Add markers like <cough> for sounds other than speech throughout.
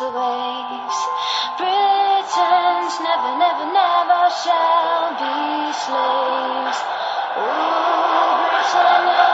The waves. Britons never, never, never shall be slaves. Britannia, Britannia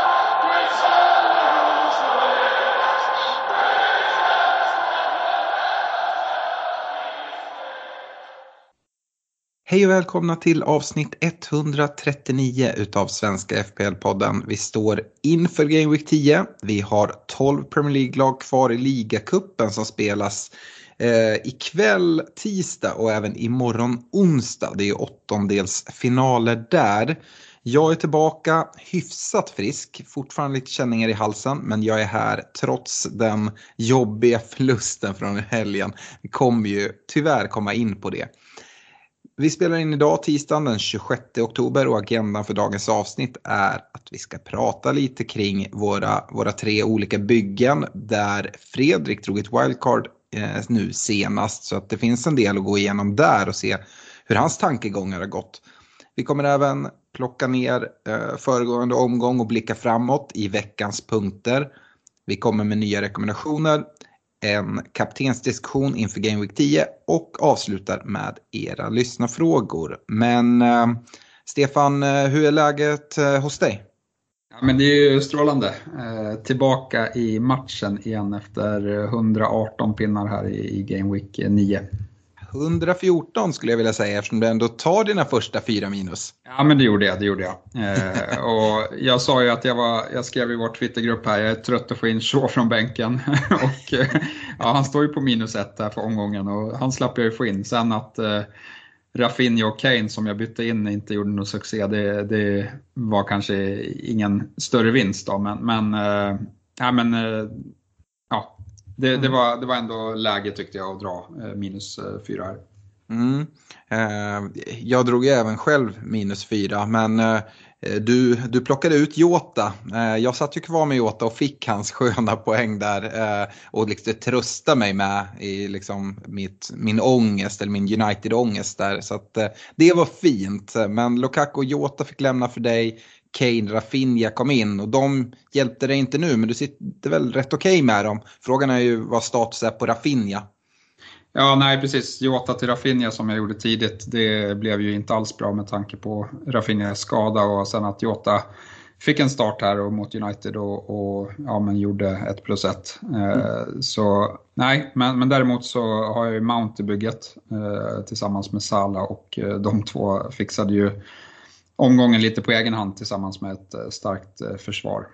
Hej och välkomna till avsnitt 139 utav Svenska FPL-podden. Vi står inför Game Week 10. Vi har 12 Premier League-lag kvar i ligacupen som spelas eh, ikväll tisdag och även imorgon onsdag. Det är åttondelsfinaler där. Jag är tillbaka hyfsat frisk, fortfarande lite känningar i halsen, men jag är här trots den jobbiga förlusten från helgen. Vi kommer ju tyvärr komma in på det. Vi spelar in idag tisdagen den 26 oktober och agendan för dagens avsnitt är att vi ska prata lite kring våra, våra tre olika byggen där Fredrik drog ett wildcard eh, nu senast så att det finns en del att gå igenom där och se hur hans tankegångar har gått. Vi kommer även plocka ner eh, föregående omgång och blicka framåt i veckans punkter. Vi kommer med nya rekommendationer en kaptensdiskussion inför Game Week 10 och avslutar med era lyssnarfrågor. Men eh, Stefan, eh, hur är läget eh, hos dig? Ja, men det är ju strålande. Eh, tillbaka i matchen igen efter 118 pinnar här i, i Game Week 9. 114 skulle jag vilja säga eftersom du ändå tar dina första fyra minus. Ja men det gjorde jag, det gjorde jag. Eh, och jag sa ju att jag var, jag skrev i vår Twittergrupp här, jag är trött att få in Shaw från bänken. <laughs> och eh, ja, han står ju på minus ett här för omgången och han slapp jag ju få in. Sen att eh, Rafinha och Kane som jag bytte in inte gjorde någon succé, det, det var kanske ingen större vinst då. Men, men, eh, ja, men eh, eh, ja, det, det, var, det var ändå läge tyckte jag att dra eh, minus eh, fyra här. Mm. Eh, jag drog ju även själv minus fyra men du, du plockade ut Jota. Jag satt ju kvar med Jota och fick hans sköna <laughs> poäng där och liksom trösta mig med i liksom mitt, min ångest eller min United-ångest där. Så att, det var fint. Men Lukaku och Jota fick lämna för dig. Kane, Rafinha kom in och de hjälpte dig inte nu men du sitter väl rätt okej okay med dem. Frågan är ju vad status är på Rafinha. Ja, nej precis. Jota till Rafinha som jag gjorde tidigt, det blev ju inte alls bra med tanke på Rafinhas skada och sen att Jota fick en start här och mot United och, och ja, men gjorde ett plus ett. Mm. så nej, men, men däremot så har jag ju Mount i bygget eh, tillsammans med Salah och eh, de två fixade ju omgången lite på egen hand tillsammans med ett eh, starkt eh, försvar.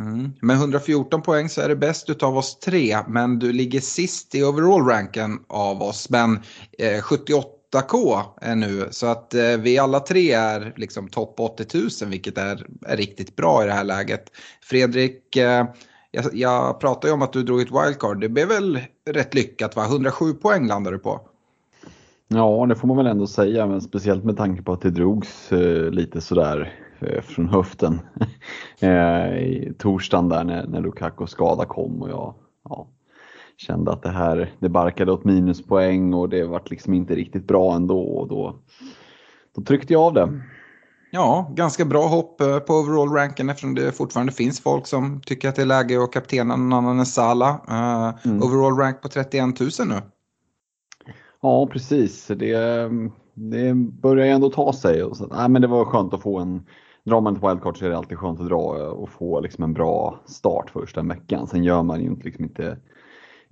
Mm. Med 114 poäng så är det bäst utav oss tre, men du ligger sist i overall-ranken av oss. Men eh, 78k är nu, så att eh, vi alla tre är liksom topp 80 000, vilket är, är riktigt bra i det här läget. Fredrik, eh, jag, jag pratade ju om att du drog ett wildcard, det blev väl rätt lyckat va? 107 poäng landade du på. Ja, det får man väl ändå säga, men speciellt med tanke på att det drogs eh, lite sådär eh, från höften <laughs> eh, i torsdagen där när, när Lukaku skada kom och jag ja, kände att det här det barkade åt minuspoäng och det vart liksom inte riktigt bra ändå och då, då tryckte jag av det. Ja, ganska bra hopp eh, på overall-ranken eftersom det fortfarande finns folk som tycker att det är läge att kaptena någon annan än Salah. Uh, mm. Overall-rank på 31 000 nu. Ja, precis. Det, det börjar ju ändå ta sig. Och så, nej, men det var skönt att få en... Drar man ett wildcard så är det alltid skönt att dra och få liksom en bra start första veckan. Sen gör man ju inte, liksom inte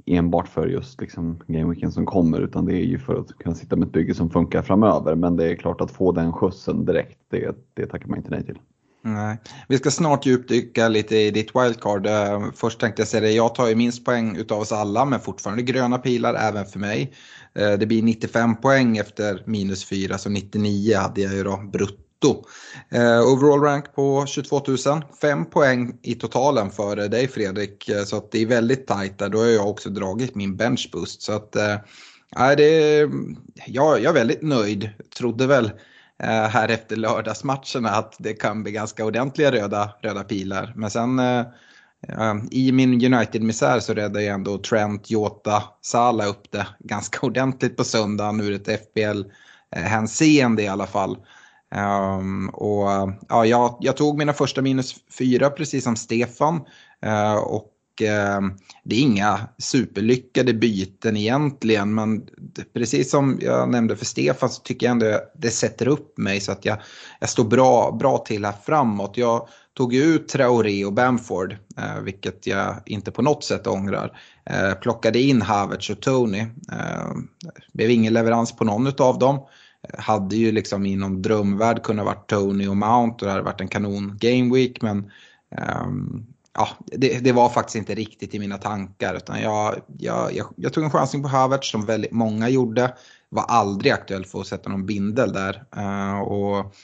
enbart för just liksom gameweeken som kommer utan det är ju för att kunna sitta med ett bygge som funkar framöver. Men det är klart att få den skjutsen direkt, det, det tackar man inte nej till. Nej. Vi ska snart djupdyka lite i ditt wildcard. Eh, först tänkte jag säga det, jag tar ju minst poäng utav oss alla men fortfarande gröna pilar även för mig. Eh, det blir 95 poäng efter minus 4 så 99 hade jag ju då brutto. Eh, overall rank på 22 000, 5 poäng i totalen före dig Fredrik. Eh, så att det är väldigt tajt där. Då har jag också dragit min bench boost. Så att, uh, det, jag, jag är väldigt nöjd. Trodde väl här efter lördagsmatcherna att det kan bli ganska ordentliga röda, röda pilar. Men sen Eh, i min United-misär så räddade jag ändå Trent, Jota, Salah upp det ganska <laughs> ordentligt på söndagen ur ett FBL-hänseende i alla fall. Um, och ja, jag, jag, tog mina första minus fyra precis som Stefan. Uh, och ehm, det är inga superlyckade byten egentligen. Men precis som jag nämnde för Stefan så tycker jag ändå att det sätter upp mig så att jag, jag står bra, bra till här framåt. Jag tog ut Traoré och Bamford, eh, vilket jag inte på något sätt ångrar. Eh, plockade in Havertz och Tony. Eh, blev ingen leverans på någon av dem. Eh, hade ju liksom i någon drömvärld kunnat vara Tony och Mount och det hade varit en kanon game week men ehm, ja, det, det, var faktiskt inte riktigt i mina tankar. Utan jag, jag, jag, jag tog en chansning på Havertz som väldigt många gjorde. Var aldrig aktuell för att sätta någon bindel där. Eh, och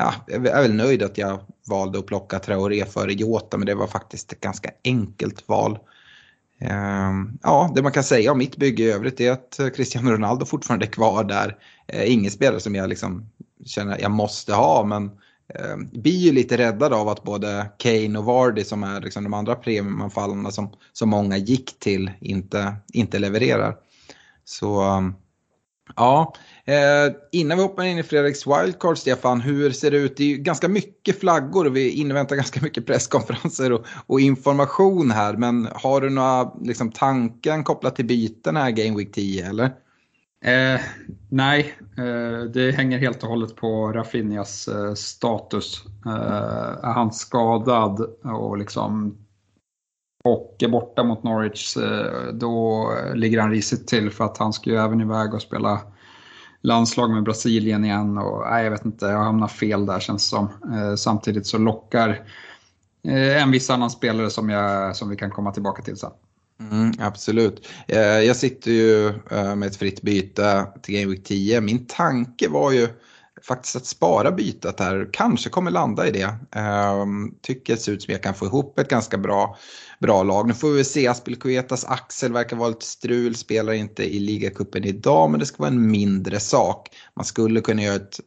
ja, jag är väl nöjd att jag valde att plocka Traoré före Jota. Men det var faktiskt ett ganska enkelt val. Ehm, ja, det man kan säga om mitt bygge i övrigt är att Cristiano Ronaldo fortfarande är kvar där. Eh, ingen spelare som jag liksom känner att jag måste ha. men ehm, blir ju lite räddad av att både Kane och Vardy som är liksom de andra premiumanfallarna som, som många gick till inte, inte levererar. Så ehm, ja, eh, innan vi hoppar in i Fredriks wildcard Stefan, hur ser det ut? Det är ju ganska mycket flaggor och vi inväntar ganska mycket presskonferenser och, och information här. Men har du några liksom, tankar kopplat till byten här Game Week 10 eller? Eh, nej, eh, det hänger helt och hållet på Rafinhas eh, status. Eh, är han skadad och liksom och är borta mot Norwich, eh, då ligger han risigt till för att han ska ju även iväg och spela landslag med Brasilien igen. Och, nej, jag vet inte, jag hamnar fel där känns det som. Eh, samtidigt så lockar eh, en viss annan spelare som, jag, som vi kan komma tillbaka till sen. Mm, absolut. Eh, jag sitter ju eh, med ett fritt byte till Game Week 10. Min tanke var ju faktiskt att spara bytet här. Kanske kommer landa i det. Ehm, tycker det ser ut som jag kan få ihop ett ganska bra, bra lag. Nu får vi se. Aspelkuetas axel verkar vara lite strul. Spelar inte i ligacupen idag men det ska vara en mindre sak. Man skulle kunna göra ett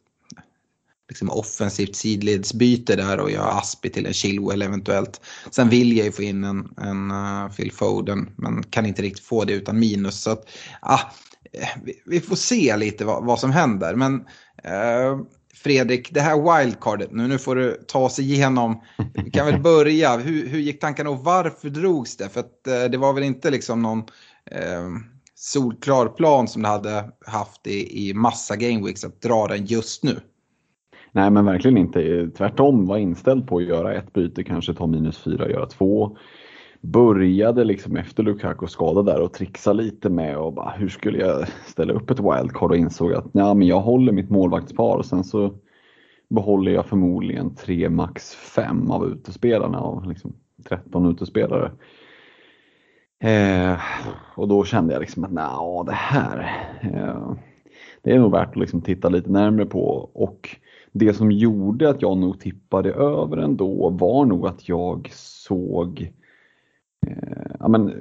liksom offensivt sidledsbyte där och göra Aspi till en Chilwell eventuellt. Sen vill jag ju få in en, en uh, Phil Foden men kan inte riktigt få det utan minus. Så att, uh, vi, vi får se lite vad, vad som händer. Men uh, Fredrik, det här wildcardet nu, nu får du ta oss igenom. Vi kan väl börja. Hur, hur gick tankarna och varför drogs det? För att eh, det var väl inte liksom någon eh, solklar plan som du hade haft i, i massa gameweeks att dra den just nu. Nej men verkligen inte. Tvärtom var inställd på att göra ett byte, kanske ta minus fyra, göra två. Började liksom efter Lukaku skada där och trixa lite med och bara, hur skulle jag ställa upp ett wildcard? Och insåg att ja, men jag håller mitt målvaktspar. Och sen så behåller jag förmodligen tre max fem av utespelarna av liksom 13 utespelare. Eh, och då kände jag liksom att nej, det här eh, det är nog värt att liksom titta lite närmre på. Och det som gjorde att jag nog tippade över ändå var nog att jag såg eh, Eh, ja, men, eh,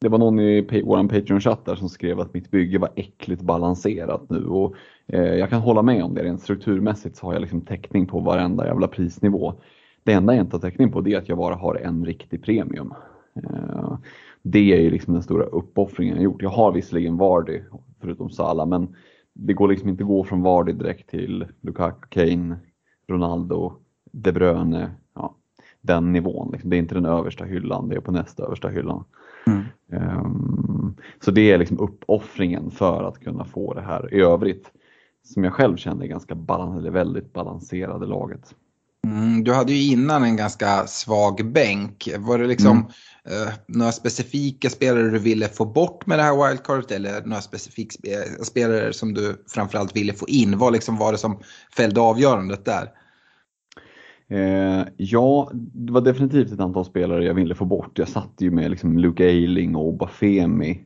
det var någon i vår Patreon-chatt där som skrev att mitt bygge var äckligt balanserat nu och eh, jag kan hålla med om det. Rent strukturmässigt så har jag liksom täckning på varenda jävla prisnivå. Det enda jag inte har täckning på det är att jag bara har en riktig premium. Eh, det är ju liksom den stora uppoffringen jag gjort. Jag har visserligen Vardy förutom Sala men det går liksom inte att gå från Vardy direkt till Lukaku, Kane, Ronaldo, De Bruyne. Den nivån. Liksom. Det är inte den översta hyllan, det är på nästa översta hyllan. Mm. Um, så det är liksom uppoffringen för att kunna få det här i övrigt som jag själv känner är ganska balans, eller väldigt balanserade laget. Mm, du hade ju innan en ganska svag bänk. Var det liksom mm. uh, några specifika spelare du ville få bort med det här wildcardet eller några specifika spelare som du framförallt ville få in? Vad liksom var det som fällde avgörandet där? Eh, ja, det var definitivt ett antal spelare jag ville få bort. Jag satt ju med liksom Luke Eiling och Obafemi.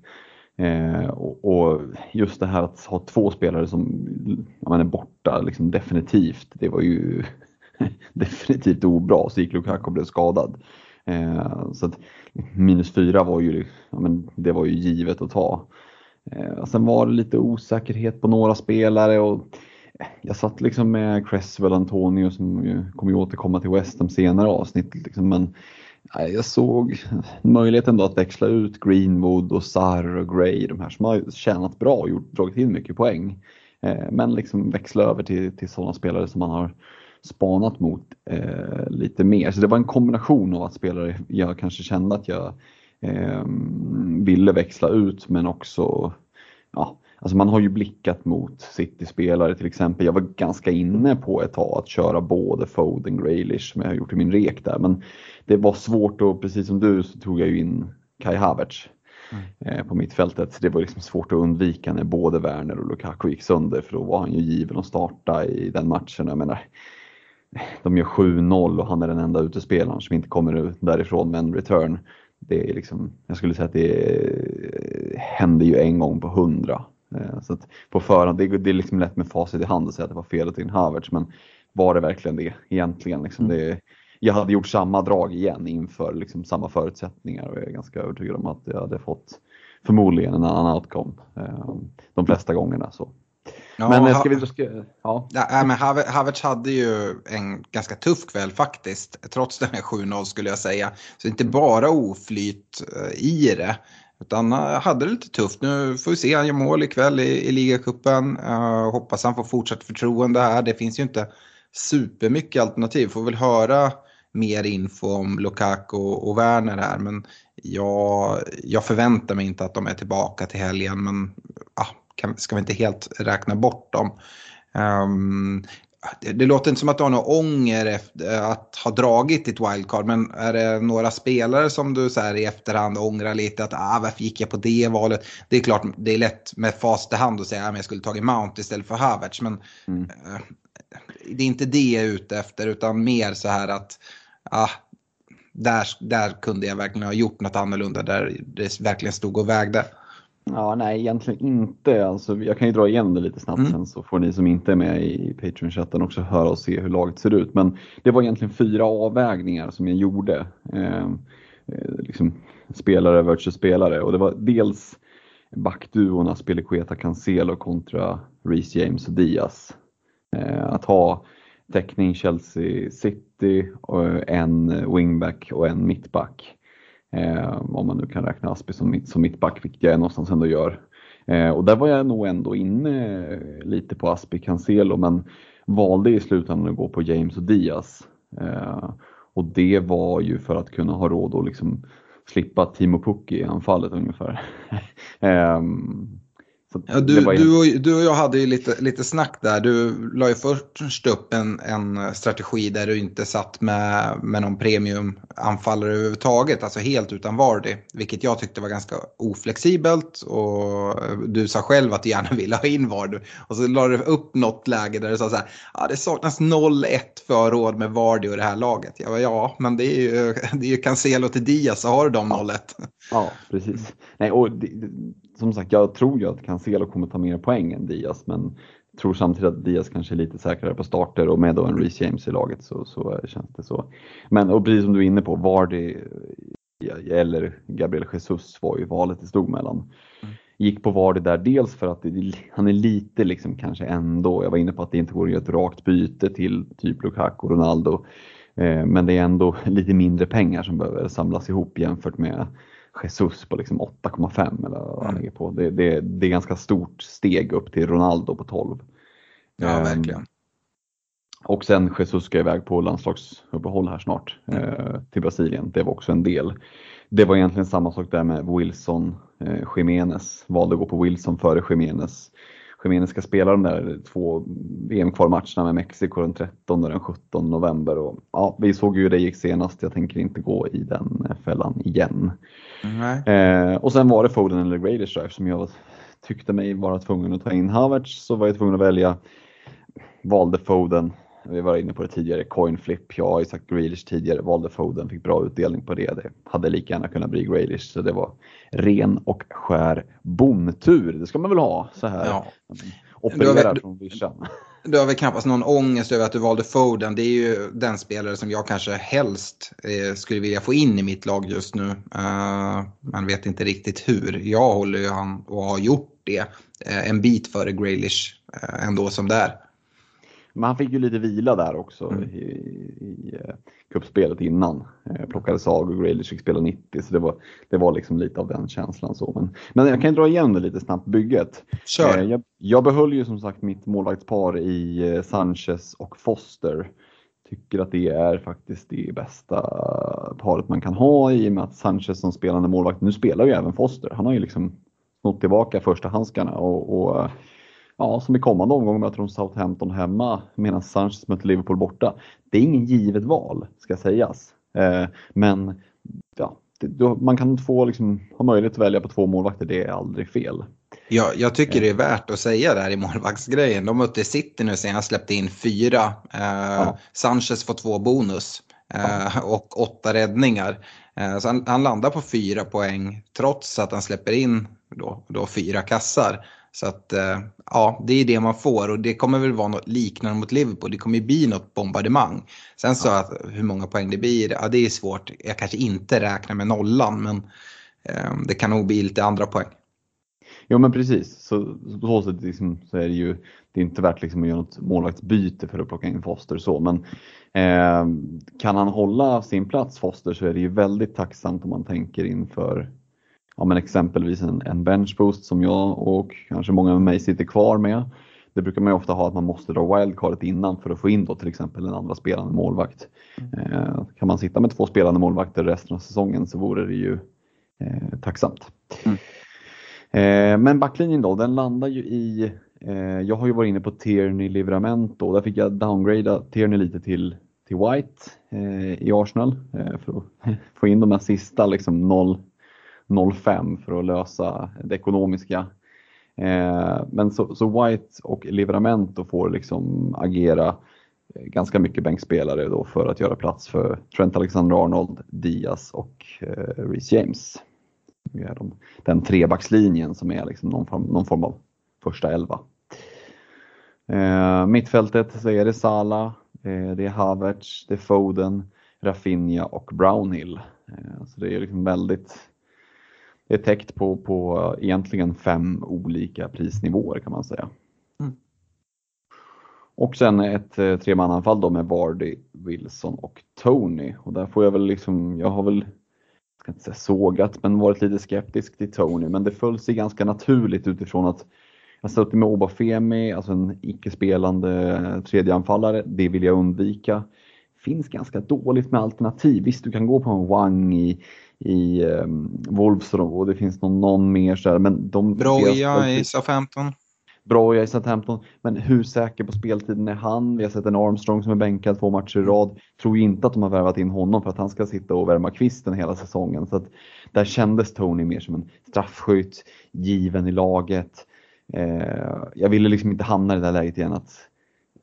Eh, och, och, just det här att ha två spelare som man är borta liksom definitivt, det var ju <laughs> definitivt obra. Så gick Lukaku och blev skadad. Eh, så att minus fyra var ju, ja, men det var ju givet att ta. Eh, sen var det lite osäkerhet på några spelare och jag satt liksom med Cresswell Antonio som ju kommer ju återkomma till West Ham senare avsnitt. Liksom, men jag såg möjligheten då att växla ut Greenwood och Sarr och Gray, de här som har tjänat bra och gjort, dragit in mycket poäng. Eh, men liksom växla över till, till sådana spelare som man har spanat mot eh, lite mer. Så det var en kombination av att spelare jag kanske kände att jag eh, ville växla ut men också ja, Alltså man har ju blickat mot City-spelare till exempel. Jag var ganska inne på ett tag att köra både Foden Graylish som jag har gjort i min rek där. Men det var svårt och precis som du så tog jag ju in Kai Havertz mm. Eh, på mittfältet. Det var liksom svårt att undvika när både Werner och Lukaku gick sönder för då var han ju given att starta i den matchen. Jag menar, de gör 7-0 och han är den enda utespelaren som inte kommer därifrån med en return. Det är liksom, jag skulle säga att det händer ju en gång på hundra Eh, så att på förhand, det, det är liksom lätt med facit i hand att säga att det var fel till Havertz, men var det verkligen det egentligen? Liksom mm. det, jag hade gjort samma drag igen inför liksom samma förutsättningar och jag är ganska övertygad om att jag hade fått förmodligen en annan outcome eh, de flesta gångerna. Så. Ja, men eh, ska vi... Ska, ja. Ja, men Havertz hade ju en ganska tuff kväll faktiskt, trots den här 7-0 skulle jag säga. Så inte bara oflyt i det. Utan han hade det lite tufft. Nu får vi se, han gör mål ikväll i, i ligacupen. Uh, hoppas han får fortsatt förtroende här. Det finns ju inte supermycket alternativ. Får väl höra mer info om Lukaku och, och Werner här. Men jag, jag förväntar mig inte att de är tillbaka till helgen. Men uh, kan, ska vi inte helt räkna bort dem. Um, det, det, låter inte som att du har någon ånger efter att ha dragit ditt wildcard, men är det några spelare som du så här i efterhand ångrar lite att ah, varför gick jag på det valet? Det är klart, det är lätt med fast i hand att säga att ah, jag skulle tagit Mount istället för Havertz, men mm. eh, det är inte det jag är ute efter, utan mer så här att ah, där, där kunde jag verkligen ha gjort något annorlunda, där det verkligen stod och vägde. Ja, nej egentligen inte. Alltså, jag kan ju dra igen det lite snabbt mm. sen så får ni som inte är med i Patreon-chatten också höra och se hur laget ser ut. Men det var egentligen fyra avvägningar som jag gjorde. Eh, eh liksom spelare versus spelare och det var dels backduorna Spelekueta Cancelo kontra Reece James och Diaz. Eh, att ha täckning Chelsea City, och en wingback och en mittback. Eh, om man nu kan räkna Aspi som, mitt, som mittback, vilket jag någonstans ändå gör. Eh, och där var jag nog ändå inne eh, lite på Aspi Cancelo men valde i slutändan att gå på James och Diaz. Eh, och det var ju för att kunna ha råd att liksom slippa Timo Pukki i anfallet ungefär. <laughs> Ehm, Ja, du, du, och, du och jag hade ju lite, lite snack där. Du la ju först upp en, en strategi där du inte satt med, med någon premiumanfallare överhuvudtaget, alltså helt utan Vardy. Vilket jag tyckte var ganska oflexibelt och du sa själv att du gärna <laughs> ville ha in Vardy. Och så la du upp något läge där du sa så här, ja det saknas 0-1 för råd med Vardy och det här laget. Jag bara, ja, men det är ju, <laughs> det är ju Cancelo till Diaz så har du de 0-1. Ja, precis. Nej, och det, som sagt, jag tror ju att Cancelo kommer ta mer poäng än Diaz, men tror samtidigt att Diaz kanske är lite säkrare på starter och med då en Reece James i laget så, så känns det så. Men och precis som du är inne på, Vardy eller Gabriel Jesus var ju valet det stod mellan. Mm. Gick på Vardy där dels för att det, han är lite liksom kanske ändå, jag var inne på att det inte går att göra ett rakt byte till typ Lukaku och Ronaldo. Eh, men det är ändå <laughs> lite mindre pengar som behöver samlas ihop jämfört med Jesus på liksom 8,5 eller vad han mm. ligger på. Det, det, det är ganska stort steg upp till Ronaldo på 12. Ja, um, verkligen. Och sen Jesus ska iväg på landslagsuppehåll här snart mm. eh, till Brasilien. Det var också en del. Det var egentligen samma sak där med Wilson, eh, Jiménez. Valde att gå på Wilson före Jiménez. Jiménez ska spela de där två VM-kvalmatcherna med Mexiko den 13 och den 17 november. Och, ja, vi såg ju hur det gick senast, jag tänker inte gå i den fällan igen. Eh, och sen var det Foden eller Grealish eftersom jag tyckte mig vara tvungen att ta in Havertz så var jag tvungen att välja. Valde Foden. Vi var inne på det tidigare, coin flip. Jag har ju sagt Grealish tidigare, valde Foden, fick bra utdelning på det. Det hade lika gärna kunnat bli Grealish, så det var ren och skär bomtur. Det ska man väl ha så här. Ja. Operera från vischan. Du har väl knappast någon ångest över att du valde Foden. Det är ju den spelare som jag kanske helst eh, skulle vilja få in i mitt lag just nu. Uh, man vet inte riktigt hur. Jag håller ju han och har gjort det uh, en bit före Graylish uh, ändå som det är. Men han fick ju lite vila där också mm. i, i uh, kuppspelet innan. Uh, plockades av och Graylish fick spela 90 så det var, det var liksom lite av den känslan. Så. Men, men jag kan dra igen det lite snabbt, bygget. Kör. Uh, jag, jag behöll ju som sagt mitt målvaktspar i Sanchez och Foster. Tycker att det är faktiskt det bästa paret man kan ha i och med att Sanchez som spelande målvakt, nu spelar ju även Foster. Han har ju liksom snott tillbaka första handskarna och, och ja, som i kommande omgång möter de Southampton hemma medan Sanchez möter Liverpool borta. Det är ingen givet val ska sägas. Eh, men ja, det, man kan få liksom, ha möjlighet att välja på två målvakter, det är aldrig fel. Ja, jag tycker det är värt att säga det här i målvaktsgrejen. De mötte City nu sen jag släppte in fyra. Eh, ja. Sanchez får två bonus eh, ja. och åtta räddningar. Eh, så han, han, landar på fyra poäng trots att han släpper in då, då fyra kassar. Så att eh, ja, det är det man får och det kommer väl vara något liknande mot Liverpool. Det kommer ju bli något bombardemang. Sen så att hur många poäng det blir, ja det är svårt. Jag kanske inte räknar med nollan men eh, det kan nog bli lite andra poäng. Ja men precis, så på så sätt liksom, så är det ju det är inte värt liksom att göra något målvaktsbyte för att plocka in Foster så men eh, kan han hålla sin plats Foster så är det ju väldigt tacksamt om man tänker inför ja, men exempelvis en, en benchboost som jag och kanske många med mig sitter kvar med. Det brukar man ju ofta ha att man måste dra wildcardet innan för att få in då till exempel en andra spelande målvakt. Mm. Eh, kan man sitta med två spelande målvakter resten av säsongen så vore det ju eh, tacksamt. Mm. Eh, men backlinjen då, den landar ju i, eh, jag har ju varit inne på Tierney Livramento, där fick jag downgrada Tierney lite till, till White eh, i Arsenal eh, för att <laughs> få in de här sista liksom 0 0,5 för att lösa det ekonomiska. Eh, men så, så, White och Livramento får liksom agera eh, ganska mycket bänkspelare då för att göra plats för Trent Alexander-Arnold, Diaz och eh, Reece James. Det är de, den trebackslinjen som är liksom någon, form, någon form av första elva. Eh, mittfältet så är det Sala, eh, det är Havertz, det är Foden, Rafinha och Brownhill. Eh, så det är liksom väldigt är täckt på, på egentligen fem olika prisnivåer kan man säga. Mm. Och sen ett eh, tremananfall då med Vardy, Wilson och Tony. Och där får jag väl liksom, jag har väl, jag ska inte säga sågat, men varit lite skeptisk till Tony. Men det föll sig ganska naturligt utifrån att jag suttit med Obafemi, alltså en icke-spelande tredjeanfallare. Det vill jag undvika. Finns ganska dåligt med alternativ. Visst, du kan gå på en Wang i, i um, Wolves och det finns någon, någon mer så här, men de... Broja i Southampton. Broja i Southampton, men hur säker på speltiden är han? Vi har sett en Armstrong som är bänkad två matcher i rad. Tror ju inte att de har värvat in honom för att han ska sitta och värma kvisten hela säsongen. Så att där kändes Tony mer som en straffskytt, given i laget. Eh, jag ville liksom inte hamna i det där läget igen att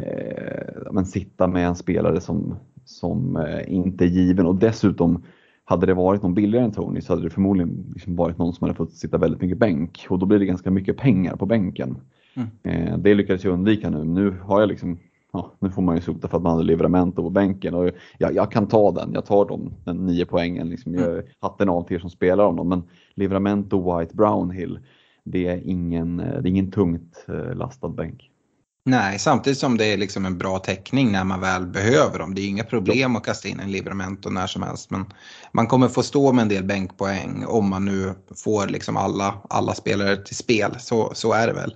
eh, men sitta med en spelare som, som eh, inte är given och dessutom hade det varit någon billigare än Tony så hade det förmodligen liksom varit någon som hade fått sitta väldigt mycket bänk och då blir det ganska mycket pengar på bänken. Mm. Eh, det lyckades jag undvika nu. Nu har jag liksom Ja, nu får man ju sota för att man hade Livramento på bänken och jag, jag kan ta den. Jag tar dem, den nio poängen. Liksom, jag mm. hatten av till er som spelar om dem. Men Livramento, White, Brownhill, det är ingen, det är ingen tungt eh, lastad bänk. Nej, samtidigt som det är liksom en bra täckning när man väl behöver dem. Det är inga problem att kasta in en Livramento när som helst. Men man kommer få stå med en del bänkpoäng om man nu får liksom alla, alla spelare till spel. Så, så är det väl.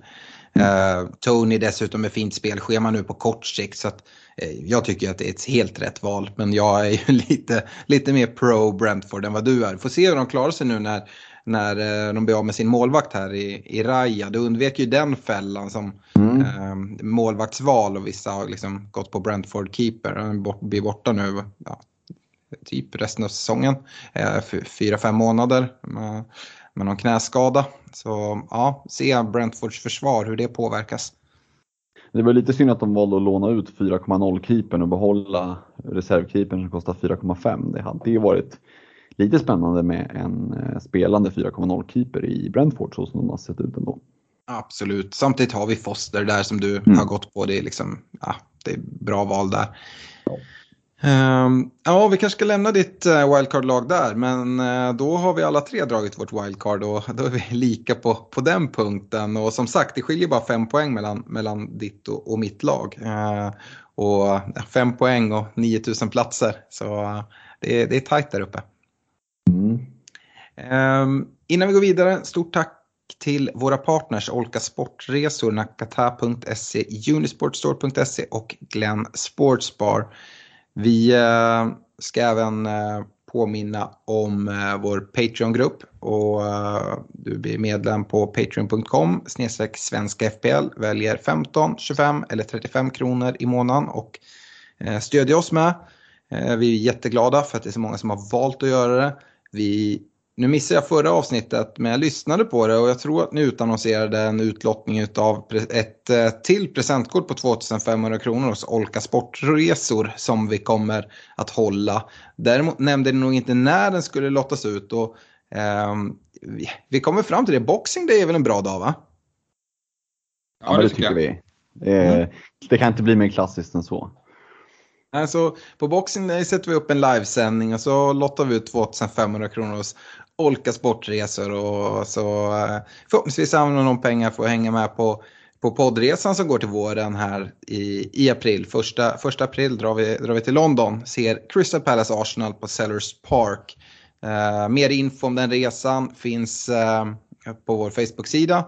Uh, Tony dessutom med fint spelschema nu på kort sikt. Så att, uh, jag tycker att det är ett helt rätt val. Men jag är ju <laughs> lite, lite mer pro Brentford än vad du är. Får se hur de klarar sig nu när när de blev av med sin målvakt här i, i Raja. Du undvek ju den fällan som mm. eh, målvaktsval och vissa har liksom gått på Brentford keeper. Han bort, blir borta nu ja, typ resten av säsongen. Eh, fyra, fem månader med, med någon knäskada. Så ja, se Brentfords försvar, hur det påverkas. Det var lite synd att de valde att låna ut 4,0 keepern och behålla reservkeepern som kostar 4,5. Det hade ju varit lite spännande med en eh, spelande 4,0 keeper i Brentford så som de har sett ut ändå. Absolut, samtidigt har vi Foster där som du mm. har gått på. Det är, liksom, ja, det är bra val där. Ja. Um, ja, vi kanske ska lämna ditt uh, wildcard-lag där, men uh, då har vi alla tre dragit vårt wildcard och <laughs> då är vi lika på, på den punkten. Och som sagt, det skiljer bara fem poäng mellan, mellan ditt och, och mitt lag. Uh, och fem poäng och 9000 platser, så det, är, det är tajt där uppe. Mm. Ehm, innan vi går vidare, stort tack till våra partners Olka Sportresor, Nakata.se, Unisportstore.se och Glenn Sportsbar. Vi eh, ska även eh, påminna om eh, vår Patreon-grupp och du blir medlem på patreon.com snedstreck svenska FPL, väljer 15, 25 eller 35 kronor i månaden och stödjer oss med. Vi är jätteglada för att det är så många som har valt att göra det. Vi nu missade jag förra avsnittet men jag lyssnade på det och jag tror att ni utannonserade en utlottning av ett eh, till presentkort på 2500 kronor hos Olka Sportresor som vi kommer att hålla. Däremot nämnde ni nog inte när den skulle lottas ut och eh, vi kommer fram till det. Boxing Day är väl en bra dag va? Ja, det tycker vi. Eh, mm. Det kan inte bli mer klassiskt än så. Alltså, på Boxing Day sätter vi upp en livesändning och så lottar vi ut 2500 kronor hos Olka Sportresor och så eh, förhoppningsvis samlar de pengar för att hänga med på, på poddresan som går till våren här i, i april. Första, första april drar vi, drar vi till London, ser Crystal Palace Arsenal på Sellers Park. Uh, mer info om den resan finns uh, på vår Facebook-sida.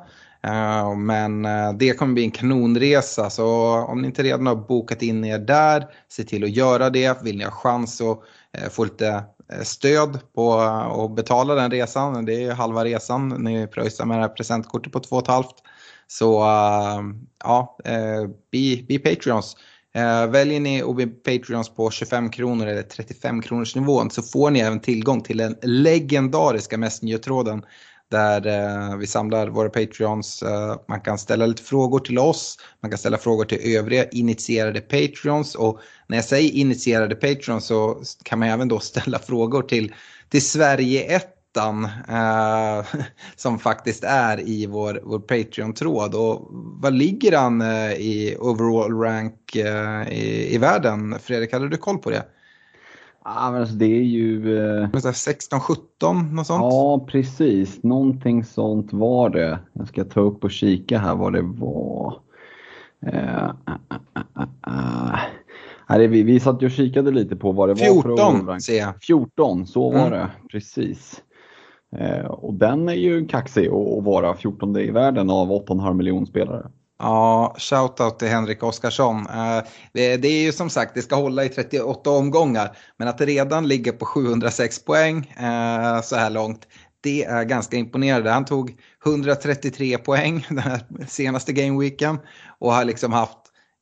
Eh, men eh, det kommer bli en kanonresa så om ni inte redan har bokat in er där, se till att göra det. Vill ni ha chans att eh, få lite stöd på att betala den resan. Det är halva resan. Ni pröjsar med det här presentkortet på 2,5. Så ja, be bli, bli Patreons. Väljer ni att bli Patreons på 25 kronor eller 35 kronors nivån så får ni även tillgång till den legendariska Messenger-tråden där eh, vi samlar våra Patreons. Eh, man kan ställa lite frågor till oss, man kan ställa frågor till övriga initierade Patreons och när jag säger initierade Patreons så kan man även då ställa <laughs> frågor till, till Sverige 1 Uh, eh, <laughs> som faktiskt är i vår, vår Patreon-tråd. Och vad ligger han uh, i overall rank uh, i, i världen? Fredrik, hade du koll på det? Ja, men alltså det är ju... Eh... 16-17 något sånt? Ja, precis. Någonting sånt var det. Jag ska ta upp och kika här vad det var. Eh, äh, äh, äh, vi, vi satt ju och kikade lite på vad det 14, var 14 ser jag. 14, så var mm. det. Precis. Eh, och den är ju kaxig att vara 14 i världen av 8,5 miljoner spelare. Ja, shoutout till Henrik Oskarsson. Eh, det är ju som sagt, det ska hålla i 38 omgångar. Men att det redan ligger på 706 poäng eh, så här långt, det är ganska imponerande. Han tog 133 poäng den här senaste gameweeken och har liksom haft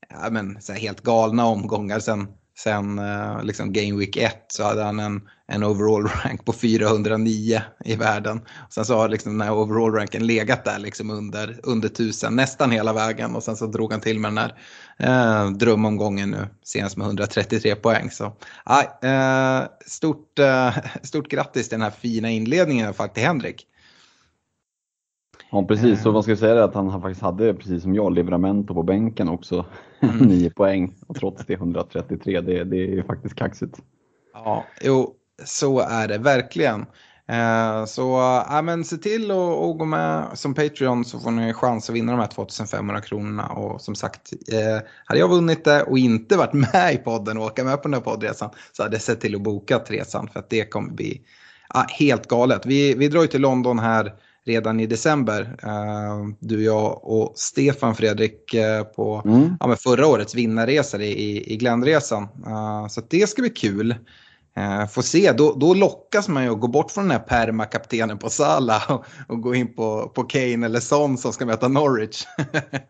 ja, men, så helt galna omgångar sen Sen eh, liksom Game Week 1 så hade han en, en overall <laughs> rank på 409 i världen. Sen så har liksom den här overall ranken legat där liksom under, under 1000 nästan hela vägen och sen så drog han till med den här eh, drömomgången nu senast med 133 poäng. Så eh, stort, eh, <laughs> stort grattis till den här fina inledningen faktiskt till Henrik. Ja precis, så man ska säga att han faktiskt hade, precis som jag, Livramento på bänken också. <laughs> Mm. 9 poäng och trots det 133, det, det är faktiskt kaxigt. Ja, jo, så är det verkligen. Eh, så ja, men se till att gå med som Patreon så får ni chans att vinna de här 2500 kronorna. Och som sagt, eh, hade jag vunnit det och inte varit <laughs> med i podden och åka med på den här poddresan så hade jag sett till att boka resan för att det kommer bli ja, helt galet. Vi, vi drar ju till London här redan i december. Uh, du, jag och Stefan Fredrik uh, på mm. ja, förra årets vinnarresa i, i Glänresan. Uh, så det ska bli kul. Eh, får se, då, då lockas man ju att gå bort från den här permakaptenen på Salah <laughs> och, och, gå in på, på Kane eller Son som ska möta Norwich.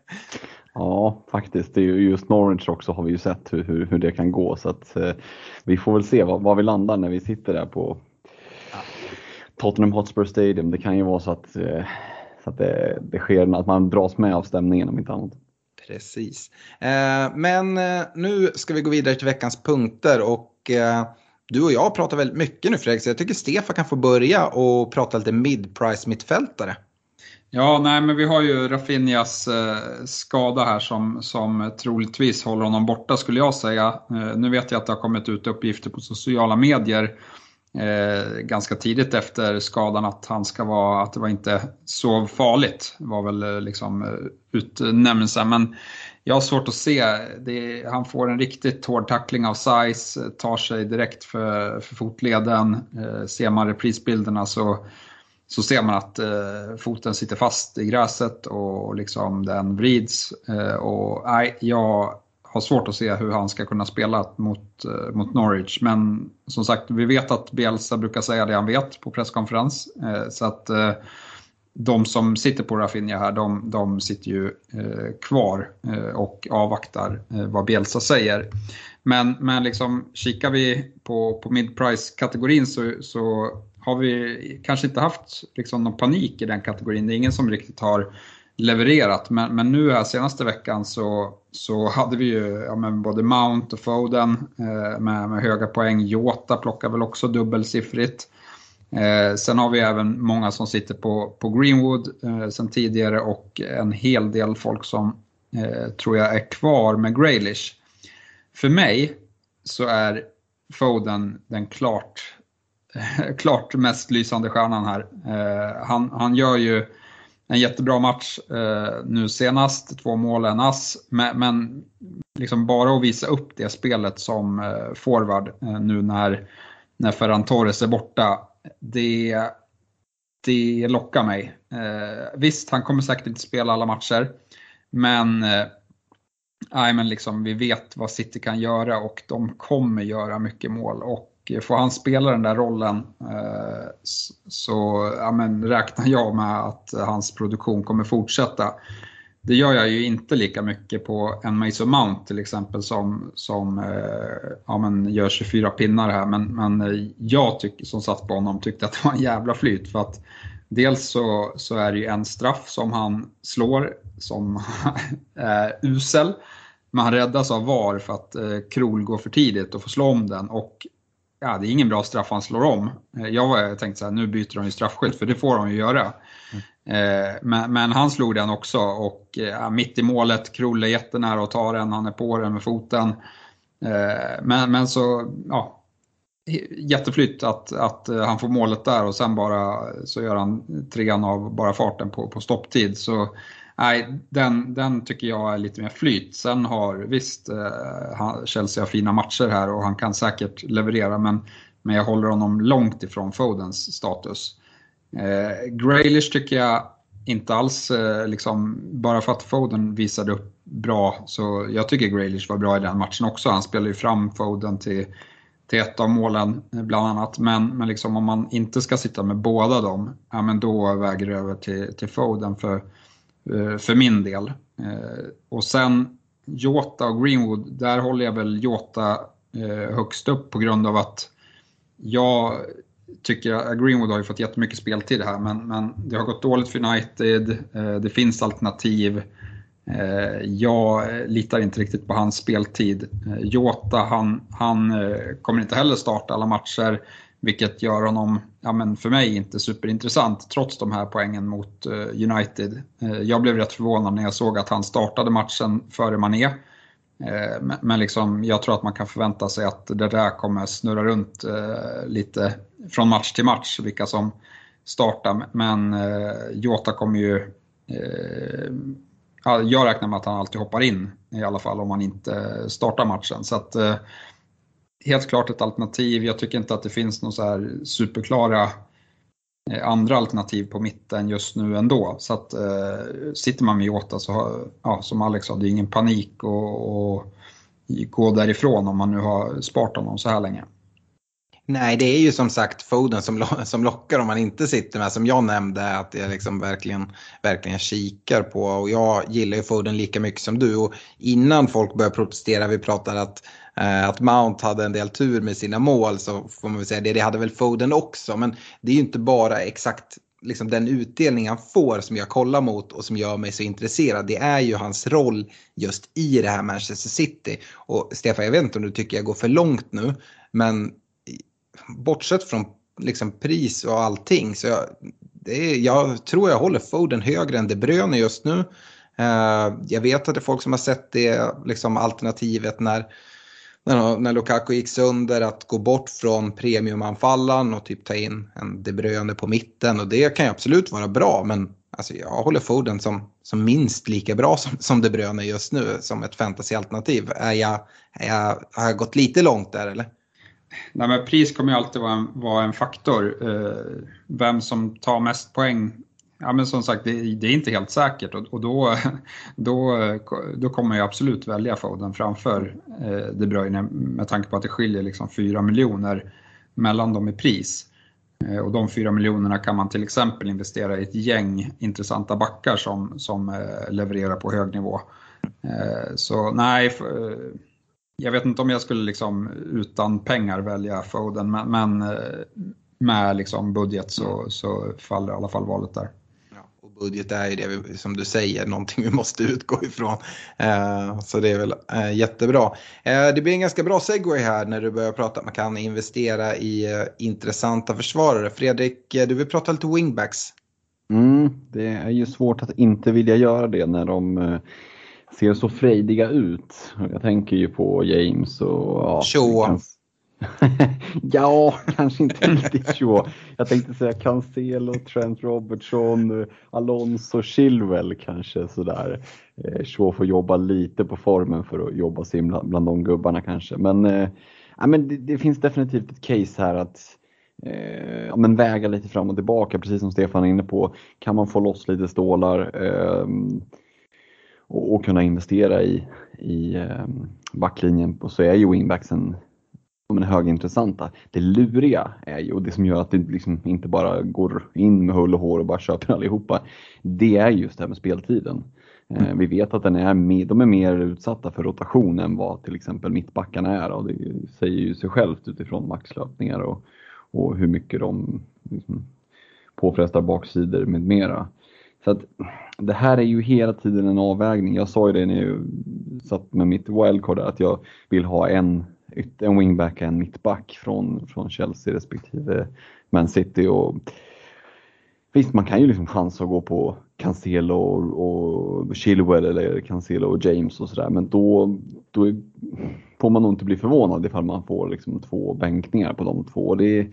<laughs> ja, faktiskt. Det är ju just Norwich också har vi ju sett hur, hur, hur det kan gå. Så att, eh, vi får väl se var, var, vi landar när vi sitter där på Tottenham Hotspur Stadium. Det kan ju vara så att, eh, så att det, det sker att man dras med av stämningen om inte annat. Precis. Eh, men eh, nu ska vi gå vidare till veckans punkter och du och jag pratar väldigt mycket nu Fredrik, så jag tycker Stefan kan få börja och prata lite mid-price mittfältare. Ja, nej, men vi har ju Rafinhas skada här som, som troligtvis håller honom borta skulle jag säga. Nu vet jag att det har kommit ut uppgifter på sociala medier eh, ganska tidigt efter skadan att han ska vara, att det var inte så farligt var väl eh, liksom eh, utnämnelsen. Men jag har svårt att se, det, han får en riktigt hård tackling av size, eh, tar sig direkt för, för fotleden. Eh, ser man reprisbilderna så, så ser man att eh, foten sitter fast i gräset och liksom den vrids. Eh, och nej, jag har svårt att se hur han ska kunna spela mot, eh, mot Norwich. Men som sagt, vi vet att Bielsa brukar säga det han vet på presskonferens. Eh, så att eh, de som sitter på Rafinha här, de, de sitter ju eh, kvar eh, och avvaktar eh, vad Bielsa säger. Men, men liksom, kikar vi på, på mid-price-kategorin så, så har vi kanske inte haft liksom, någon panik i den kategorin. Det är ingen som riktigt har levererat. Men, men nu här senaste veckan så, så hade vi ju ja, men både Mount och Foden eh, med, med höga poäng. Jota plockar väl också dubbelsiffrigt. Eh, sen har vi även många som sitter på, på Greenwood eh, sen tidigare och en hel del folk som eh, tror jag är kvar med Graylish. För mig så är Foden den klart, <laughs> klart mest lysande stjärnan här. Eh, han, han gör ju en jättebra match eh, nu senast, två mål, en ass. Men, men liksom bara att visa upp det spelet som eh, forward eh, nu när, när Ferran Torres är borta, det, det lockar mig. Eh, visst, han kommer säkert inte spela alla matcher, men eh, Nej, men liksom, vi vet vad City kan göra och de kommer göra mycket mål. Och får han spela den där rollen eh, så ja, men, räknar jag med att hans produktion kommer fortsätta. Det gör jag ju inte lika mycket på en Mason Mount till exempel som, som eh, ja, men gör 24 pinnar här. Men, men jag tyck, som satt på honom tyckte att det var en jävla flyt. För att dels så, så är det ju en straff som han slår som <laughs> är usel. Men han räddas av VAR för att eh, Krol går för tidigt och får slå om den. Och ja, det är ingen bra straff han slår om. Eh, jag tänkte så här, nu byter de ju straffskytt för det får de ju göra. Mm. Men, men, han slog den också och ja, mitt i målet, Krull är jättenära att ta den, han är på den med foten. Eh, men, men så, ja, jätteflytt att, att han får målet där och sen bara så gör han trean av bara farten på, på stopptid. Så nej, den, den tycker jag är lite mer flyt. Sen har visst eh, Chelsea har fina matcher här och han kan säkert leverera men, men jag håller honom långt ifrån Fodens status. Eh, Graylish tycker jag inte alls, eh, liksom, bara för att Foden visade upp bra, så jag tycker Graylish var bra i den matchen också. Han spelade ju fram Foden till, till ett av målen eh, bland annat. Men, men liksom, om man inte ska sitta med båda dem, ja, men då väger det över till, till Foden. För Eh, för min del. Eh, och sen Jota och Greenwood, där håller jag väl Jota eh, högst upp på grund av att jag tycker att Greenwood har ju fått jättemycket speltid här men, men det har gått dåligt för United, det finns alternativ. Jag litar inte riktigt på hans speltid. Jota, han, han kommer inte heller starta alla matcher. Vilket gör honom, ja, men för mig, inte superintressant trots de här poängen mot eh, United. Eh, jag blev rätt förvånad när jag såg att han startade matchen före Mané. Eh, men, men liksom, jag tror att man kan förvänta sig att det där kommer snurra runt lite från match till match, vilka som startar. Men Jota kommer ju jag räknar med att han alltid hoppar in i alla fall om han inte startar matchen. Så att, helt klart ett alternativ. Jag tycker inte att det finns några så här superklara eh, andra alternativ på mitten just nu ändå. Så att eh, sitter man med Jota så, ja, som Alex sa, det är ingen panik att gå därifrån om man nu har sparat honom så här länge. Nej, det är ju som sagt Foden som, som lockar om man inte sitter med. Som jag nämnde att jag liksom verkligen, verkligen kikar på. Och jag gillar ju Foden lika mycket som du. Och innan folk började protestera, vi pratade att, eh, att Mount hade en del tur med sina mål. Så får man väl säga det, det hade väl Foden också. Men det är ju inte bara exakt liksom den utdelning han får som jag kollar mot och som gör mig så intresserad. Det är ju hans roll just i det här Manchester City. Och Stefan, jag vet inte om du tycker jag går för långt nu. Men bortsett från liksom pris och allting så jag, är, jag tror jag håller Foden högre än De Bruyne just nu. Uh, jag vet att det är folk som har sett det liksom alternativet när, när, när Lukaku gick sönder att gå bort från premiumanfallaren och typ ta in en De Bruyne på mitten och det kan ju absolut vara bra men alltså, jag håller Foden som, som minst lika bra som, som De Bruyne just nu som ett fantasyalternativ. Är jag, är jag, har jag gått lite långt där eller? Nej, men pris kommer ju alltid vara en, vara en faktor. Eh, vem som tar mest poäng, ja men som sagt det, det är inte helt säkert och, och, då, <laughs> då, då kommer jag absolut välja Foden framför eh, De Bruyne med tanke på att det skiljer liksom 4 miljoner mellan dem i pris. Eh, och de 4 miljonerna kan man till exempel investera i ett gäng intressanta backar som, som eh, levererar på hög nivå. Eh, så nej, för, eh, jag vet inte om jag skulle liksom utan pengar välja Foden, men, men eh, med liksom budget så, så faller i alla fall valet där. Ja, och budget är ju det, vi, som du säger, någonting vi måste utgå ifrån. Eh, så det är väl eh, jättebra. Eh, det blir en ganska bra segway här när du börjar prata att man kan investera i eh, intressanta försvarare. Fredrik, eh, du vill prata lite wingbacks. Mm, det är ju svårt att inte vilja göra det när de ser så frejdiga ut. Jag tänker ju på James och... Ja, Shaw. <laughs> ja, kanske inte riktigt Shaw. Jag tänkte säga Cancelo, Trent Robertson, Alonso, Chilwell kanske sådär. Eh, Shaw får jobba lite på formen för att jobba sig bland, bland de gubbarna kanske. Men, eh, ja, men det, det, finns definitivt ett case här att eh, ja, men väga lite fram och tillbaka, precis som Stefan är inne på. Kan man få loss lite stålar? Eh, och, och kunna investera i, i ehm, backlinjen så är ju wingbacksen de är högintressanta. Det luriga är ju, och det som gör att det liksom inte bara går in med hull och hår och bara köper allihopa, det är just det här med speltiden. Eh, mm. Vi vet att den är med, de är mer utsatta för rotation än vad till exempel mittbackarna är och det säger ju sig självt utifrån maxlöpningar och, och hur mycket de liksom påfrestar baksidor med mera. Så att det här är ju hela tiden en avvägning. Jag sa ju det när jag satt med mitt wildcard att jag vill ha en, en wingback, en mittback från, från Chelsea respektive Man City. Och visst, man kan ju liksom chansa att gå på Cancelo och, och Chilwell eller Cancelo och James och sådär, men då, då får man nog inte bli förvånad ifall man får liksom två bänkningar på de två. Det,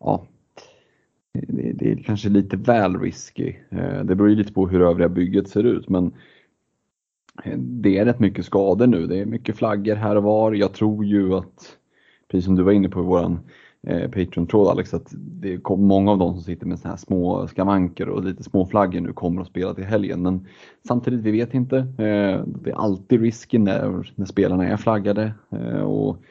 ja, det, det, är kanske lite väl risky. Eh, det beror ju lite på hur övriga bygget ser ut men eh, det är rätt mycket skador nu. Det är mycket flaggor här och var. Jag tror ju att, precis som du var inne på i våran eh, Patreon-tråd Alex, att det kom, många av de som sitter med så här små skavanker och lite små flaggor nu kommer att spela till helgen. Men samtidigt, vi vet inte. det är alltid risky när, när spelarna är flaggade. och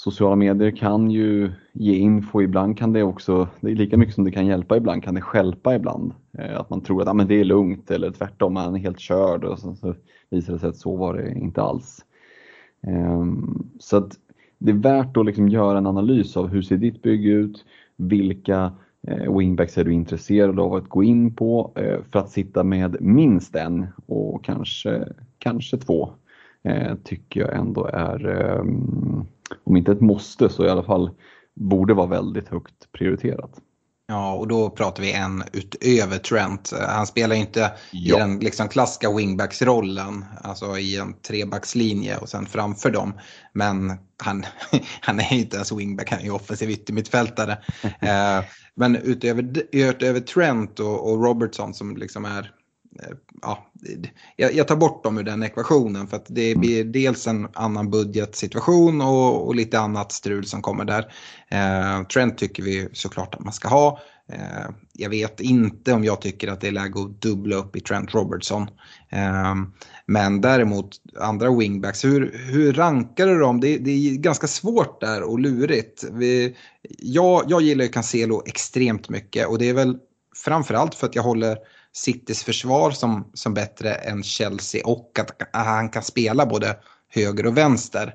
sociala medier kan ju ge info, ibland kan det också, det är lika mycket som det kan hjälpa ibland, kan det skälpa ibland. Eh, att man tror att ah, men det är lugnt eller tvärtom, man är helt körd och så, så visar det sig att så var det inte alls. Um, så att det är värt att liksom göra en analys av hur ser ditt bygge ut, vilka eh, wingbacks är du intresserad av att gå in på eh, för att sitta med minst en och kanske, kanske två tycker jag ändå är um, om inte ett måste så i alla fall borde vara väldigt högt prioriterat. Ja, och då pratar vi en utöver Trent. Han spelar inte ja. i den liksom klassiska wingbacksrollen, alltså i en trebackslinje och sen framför dem. Men han, <laughs> han är inte ens wingback, han är ju offensiv yttermittfältare. <laughs> eh, men utöver, utöver Trent och, och, Robertson som liksom är ja, jag, tar bort dem ur den ekvationen för att det mm. blir dels en annan budgetsituation och, och lite annat strul som kommer där. Eh, Trent tycker vi såklart att man ska ha. Eh, jag vet inte om jag tycker att det är läge att dubbla upp i Trent Robertson. Eh, men däremot andra wingbacks, hur, hur rankar du dem? Det, det är ganska svårt där och lurigt. Vi, jag, jag gillar ju Cancelo extremt mycket och det är väl framförallt för att jag håller Citys försvar som, som bättre än Chelsea och att han kan spela både höger och vänster.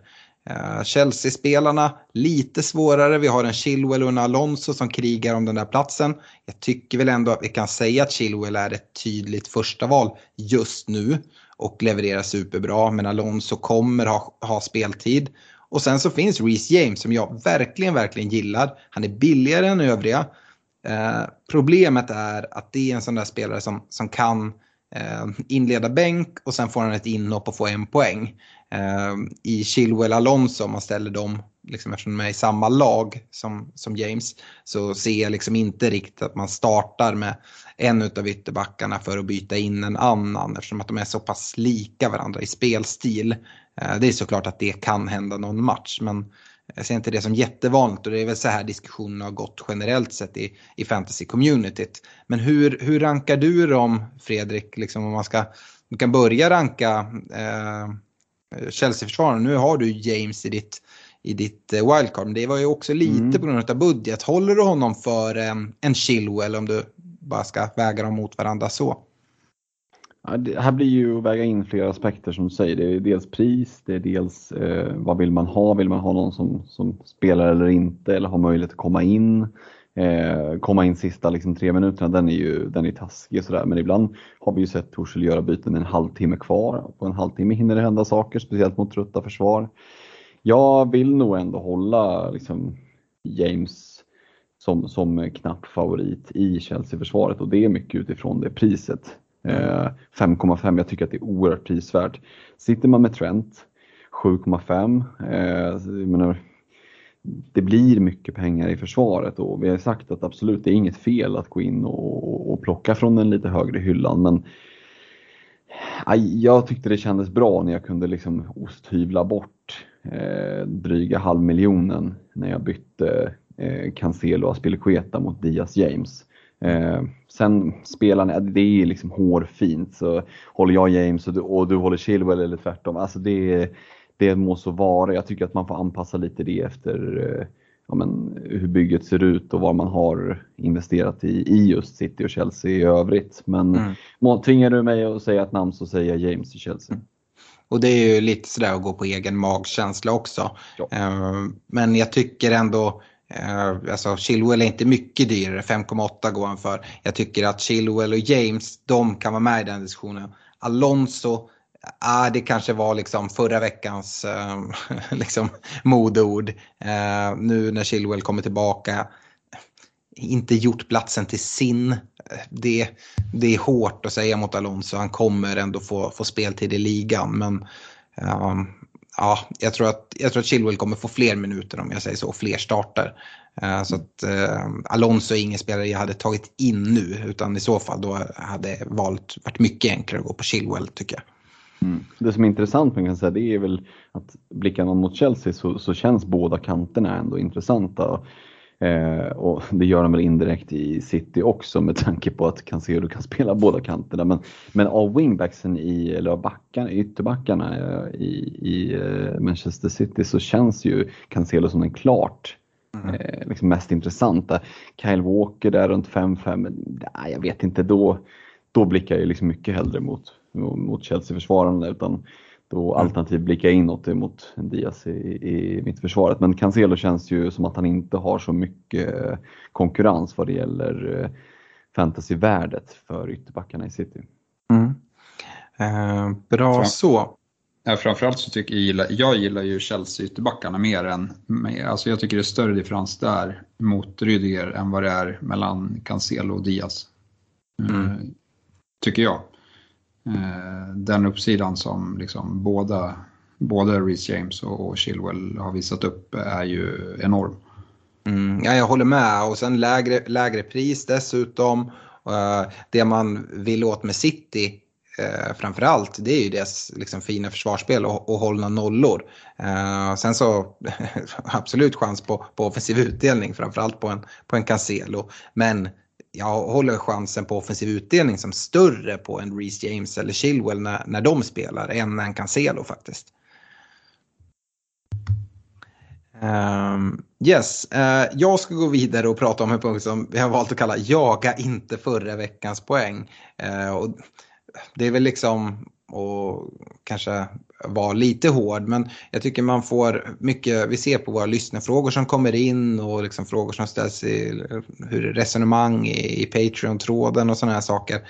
Eh, Chelsea-spelarna lite svårare. Vi har en Chilwell och en Alonso som krigar om den där platsen. Jag tycker väl ändå att vi kan säga att Chilwell är ett tydligt första val just nu och levererar superbra. Men Alonso kommer ha, ha speltid. Och sen så finns Reece James som jag verkligen, verkligen gillar. Han är billigare än övriga. Eh, problemet är att det är en sån där spelare som, som kan eh, inleda bänk och sen får han ett inhopp och får en poäng. Eh, I Chilwell Alonso, om man ställer dem, liksom, eftersom de är i samma lag som, som James, så ser jag liksom inte riktigt att man startar med en av ytterbackarna för att byta in en annan eftersom att de är så pass lika varandra i spelstil. Eh, det är såklart att det kan hända någon match men jag ser inte det som jättevanligt och det är väl så här diskussionen har gått generellt sett i, i fantasy-communityt. Men hur, hur rankar du dem, Fredrik, liksom om man ska, du kan börja ranka eh, Chelsea-försvararen. Nu har du James i ditt, i ditt eh, wildcard, men det var ju också lite mm. på grund av budget. Håller du honom för eh, en Chilwell om du bara ska väga dem mot varandra så? Ja, det här blir ju att väga in flera aspekter som du säger. Det är dels pris, det är dels eh, vad vill man ha? Vill man ha någon som, som spelar eller inte eller har möjlighet att komma in? Eh, komma in sista liksom, tre minuterna, den är ju den är taskig och sådär. Men ibland har vi ju sett Torshäll göra byten med en halvtimme kvar. På en halvtimme hinner det hända saker, speciellt mot trötta försvar. Jag vill nog ändå hålla liksom, James som, som knapp favorit i Chelsea-försvaret och det är mycket utifrån det priset. Eh, 5,5, jag tycker att det är oerhört prisvärt. Sitter man med Trent 7,5, eh, det blir mycket pengar i försvaret och vi har sagt att absolut, det är inget fel att gå in och, och plocka från den lite högre hyllan men jag tyckte det kändes bra när jag kunde liksom osthyvla bort eh, dryga halvmiljonen när jag bytte eh, Cancelo och Aspilicueta mot Diaz James. Eh, sen spelarna, det är liksom hårfint. Så håller jag James och du, och du håller Chilwell eller tvärtom. Alltså det, det må så vara. Jag tycker att man får anpassa lite det efter eh, ja, men, hur bygget ser ut och vad man har investerat i, i just City och Chelsea i övrigt. Men mm. tvingar du mig att säga ett namn så säger jag James i Chelsea. Mm. Och det är ju lite sådär att gå på egen magkänsla också. Ja. Eh, men jag tycker ändå Uh, alltså Chilwell är inte mycket dyrare, 5,8 går han för. Jag tycker att Chilwell och James, de kan vara med i den diskussionen. Alonso, ah, det kanske var liksom förra veckans uh, <laughs> liksom modeord. Uh, nu när Chilwell kommer tillbaka, inte gjort platsen till sin. Det, det är hårt att säga mot Alonso, han kommer ändå få, få speltid i ligan. Men ehm, ja, jag tror, att, jag tror att Chilwell kommer få fler minuter om jag säger så, fler starter. Eh, så att eh, Alonso är ingen spelare jag hade tagit in nu utan i så fall då hade valet varit mycket enklare att gå på Chilwell tycker jag. Mm. Det som är intressant man kan säga det är väl att blickar man mot Chelsea så, så känns båda kanterna ändå intressanta. Eh, och det gör de väl indirekt i City också med tanke på att Cancelo kan spela båda kanterna. Men, men av wingbacksen i, eller av backarna, ytterbackarna eh, i, i eh, Manchester City så känns ju Cancelo som den klart mm. eh, liksom mest intressanta. Kyle Walker där runt 5-5, jag vet inte, då, då blickar jag liksom mycket hellre mot, mot Chelsea-försvararna utan då mm. alternativt blicka inåt mot Diaz i, i mittförsvaret. Men Cancelo känns ju som att han inte har så mycket konkurrens vad det gäller eh, fantasyvärdet för ytterbackarna i City. Mm. Eh, bra Fram, så. Ja, framförallt så tycker jag, gillar, jag gillar ju Chelsea ytterbackarna mer än, alltså jag tycker det är större differens där mot Rydiger än vad det är mellan Cancelo och Diaz. Mm. Eh, tycker jag. Eh, den uppsidan som liksom båda, både Reece James och Chilwell har visat upp är ju enorm. Mm, ja, jag håller med och sen lägre, lägre pris dessutom. Eh, det man vill åt med City eh, framförallt det är ju deras liksom, fina försvarsspel och, och hållna nollor. Eh, sen så <laughs> absolut chans på, på offensiv utdelning framförallt på en, på en Cancelo. Men jag håller chansen på offensiv utdelning som större på en Reece James eller Chilwell när, när de spelar än en Cancelo faktiskt. Um, yes, uh, jag ska gå vidare och prata om en punkt som vi har valt att kalla jaga inte förra veckans poäng. Uh, och det är väl liksom och kanske vara lite hård men jag tycker man får mycket, vi ser på våra lyssnarfrågor som kommer in och liksom frågor som ställs i hur resonemang i, i Patreon-tråden och sådana här saker.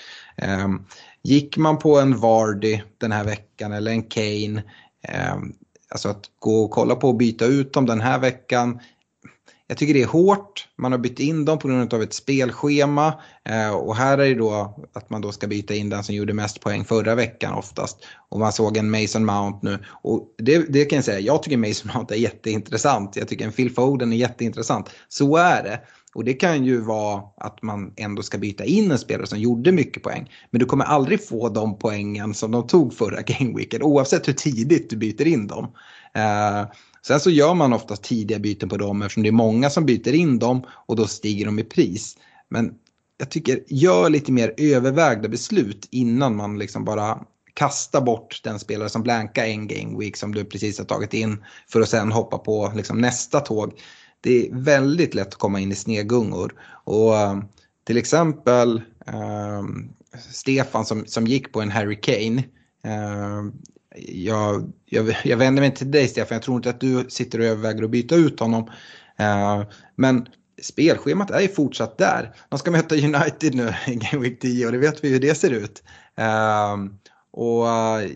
Um, gick man på en Vardy den här veckan eller en Kane, um, alltså att gå och kolla på och byta ut dem den här veckan, jag tycker det är hårt. Man har bytt in dem på grund av ett spelschema. Eh, och här är det då att man då ska byta in den som gjorde mest poäng förra veckan oftast. Och man såg en Mason Mount nu. Och det, det kan jag säga, jag tycker Mason Mount är jätteintressant. Jag tycker en Phil Foden är jätteintressant. Så är det. Och det kan ju vara att man ändå ska byta in en spelare som gjorde mycket poäng. Men du kommer aldrig få de poängen som de tog förra gameweeken oavsett hur tidigt du byter in dem. Eh, Sen så gör man oftast tidiga byten på dem eftersom det är många som byter in dem och då stiger de i pris. Men jag tycker gör lite mer övervägda beslut innan man liksom bara kastar bort den spelare som blankar en game week som du precis har tagit in för att sen hoppa på liksom nästa tåg. Det är väldigt lätt att komma in i snedgungor. Och eh, till exempel eh, Stefan som, som gick på en Harry Kane. Eh, jag, jag, jag vänder mig till dig Stefan, jag tror inte att du sitter och överväger att byta ut honom. Eh, men spelschemat är ju fortsatt där. De ska möta United nu <laughs> i Game Week 10 och det vet vi hur det ser ut. Eh, och eh,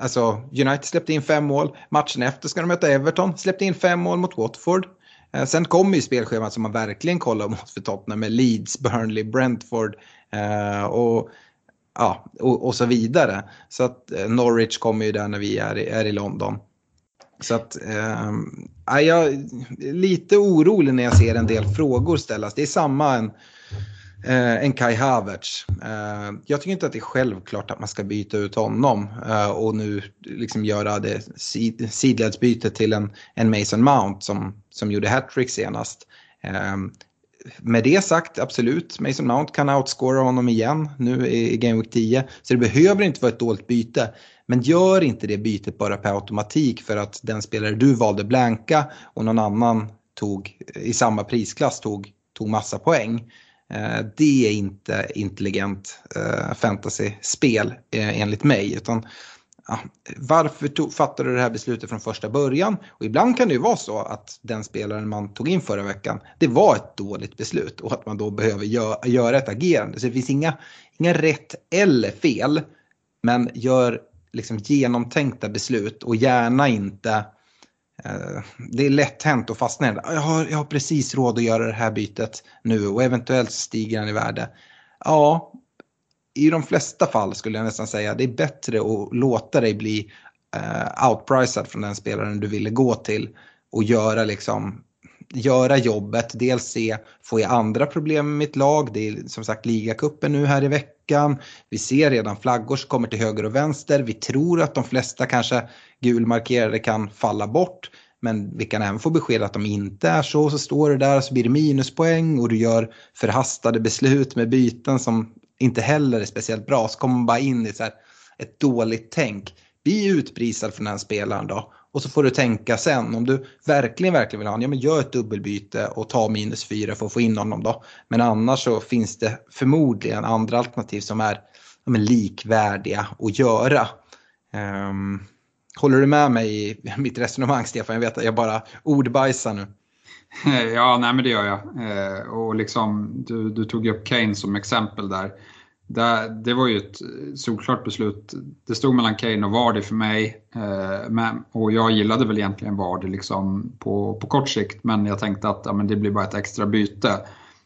alltså United släppte in fem mål, matchen efter ska de möta Everton, släppte in fem mål mot Watford. Sen kommer ju spelschemat som man verkligen kollar mot för Tottenham med Leeds, Burnley, Brentford. och ja, och, och, så vidare. Så att eh, Norwich kommer ju där när vi är, är i London. Så att eh, jag är lite orolig när jag ser en del frågor ställas. Det är samma en, eh, en Kai Havertz. Eh, jag tycker inte att det är självklart att man ska byta ut honom eh, och nu liksom göra det sid, sidledsbytet till en, en Mason Mount som, som gjorde hattrick senast. Ehm, med det sagt, absolut, Mason Mount kan outscora honom igen nu i Game Week 10. Så det behöver inte vara ett dåligt byte. Men gör inte det bytet bara per automatik för att den spelare du valde blanka och någon annan tog i samma prisklass tog, tog massa poäng. Eh, det är inte intelligent eh, fantasyspel fantasy-spel enligt mig. Utan ja, varför tog, fattade du det här beslutet från första början? Och ibland kan det ju vara så att den spelaren man tog in förra veckan, det var ett dåligt beslut och att man då behöver gö göra ett agerande. Så det finns inga, inga rätt eller fel, men gör liksom genomtänkta beslut och gärna inte eh, det är lätt hänt att fastna i jag har, jag har precis råd att göra det här bytet nu och eventuellt stiger den i värde. Ja, i de flesta fall skulle jag nästan säga det är bättre att låta dig bli eh, outpriced från den spelaren du ville gå till och göra liksom göra jobbet, dels se, får jag andra problem med mitt lag? Det är som sagt ligacupen nu här i veckan. Vi ser redan flaggor som kommer till höger och vänster. Vi tror att de flesta kanske gulmarkerade kan falla bort. Men vi kan även få besked att de inte är så. Så står det där så blir det minuspoäng och du gör förhastade beslut med byten som inte heller är speciellt bra så kommer man bara in i så ett dåligt tänk. Bli utprisad från den spelaren då. Och så får du tänka sen om du verkligen, verkligen vill ha honom, ja men gör ett dubbelbyte och ta minus fyra för att få in honom då. Men annars så finns det förmodligen andra alternativ som är, är likvärdiga att göra. Um, håller du med mig i mitt resonemang Stefan? Jag vet att jag bara ordbajsar nu. <laughs> Ja, nej men det gör jag. Eh, och liksom, du, du tog upp Kane som exempel där. Det, det, var ju ett solklart beslut. Det stod mellan Kane och Vardy för mig. Eh, men, och jag gillade väl egentligen Vardy liksom på, på kort sikt, men jag tänkte att ja, men det blir bara ett extra byte.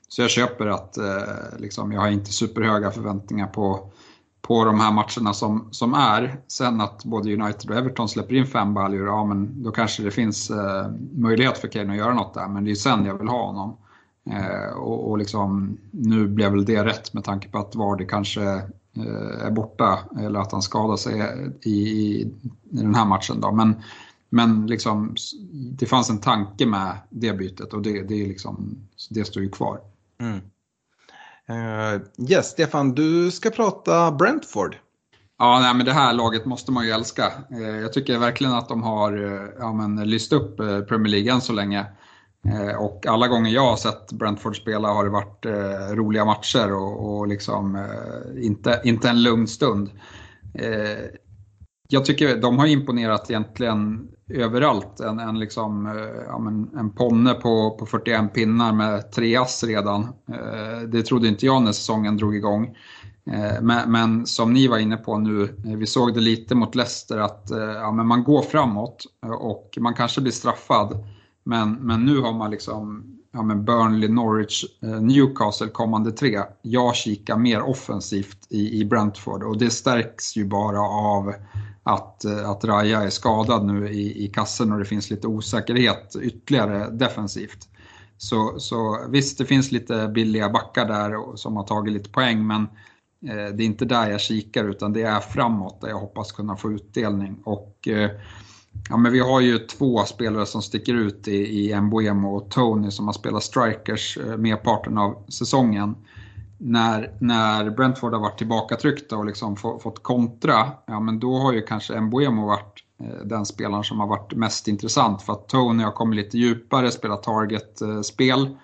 Så jag köper att eh, liksom, jag har inte superhöga förväntningar på på de här matcherna som, som är. Sen att både United och Everton släpper in fem baljor, ja men då kanske det finns eh, möjlighet för Kane att göra något där. Men det är sen jag vill ha honom. Eh, och, och liksom, nu blev väl det rätt med tanke på att Vardy kanske eh, är borta eller att han skadar sig eh, i, i, i den här matchen. Då. Men, men liksom, det fanns en tanke med det bytet och det, det, är liksom, det står ju kvar. Mm. Uh, yes, Stefan, du ska prata Brentford. Ja, nej, men det här laget måste man ju älska. Uh, jag tycker verkligen att de har uh, ja, men, lyst upp Premier League än så länge. Och alla gånger jag har sett Brentford spela har det varit roliga matcher och, och liksom inte, inte en lugn stund. Jag tycker de har imponerat egentligen överallt. En, en, liksom, eh, ja, men en ponne på, på 41 pinnar med tre ass redan. Eh, det trodde inte jag när säsongen drog igång. Eh, men, men, som ni var inne på nu, vi såg det lite mot Leicester att ja, men man går framåt och man kanske blir straffad. Men, men nu har man liksom ja, men Burnley, Norwich, Newcastle kommande tre. Jag kikar mer offensivt i, i Brentford och det stärks ju bara av att, eh, att Raja är skadad nu i, i kassen och det finns lite osäkerhet ytterligare defensivt. Så, så visst, det finns lite billiga backar där som har tagit lite poäng, men eh, det är inte där jag kikar utan det är framåt där jag hoppas kunna få utdelning. Och, eh, ja, men vi har ju två spelare som sticker ut i, i Mbuemo och Tony som har spelat strikers eh, merparten av säsongen när, när Brentford har varit tillbakatryckta och liksom få, fått kontra, ja men då har ju kanske Mbuemo varit eh, den spelaren som har varit mest intressant för att Tony har kommit lite djupare, spelat target-spel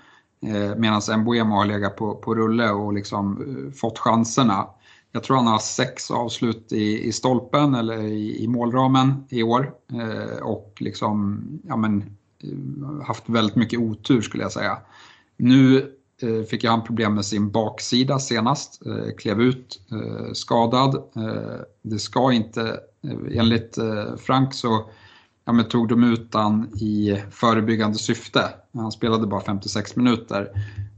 eh, medan Mbuemo har legat på, på rulle och liksom eh, fått chanserna. Jag tror han har sex avslut i, i stolpen eller i, i målramen i år eh, och liksom, ja men, eh, haft väldigt mycket otur skulle jag säga. Nu Eh, fick han problem med sin baksida senast, eh, klev ut eh, skadad. Det ska inte, enligt Frank så ja, men tog de ut han i förebyggande syfte. Han spelade bara 56 minuter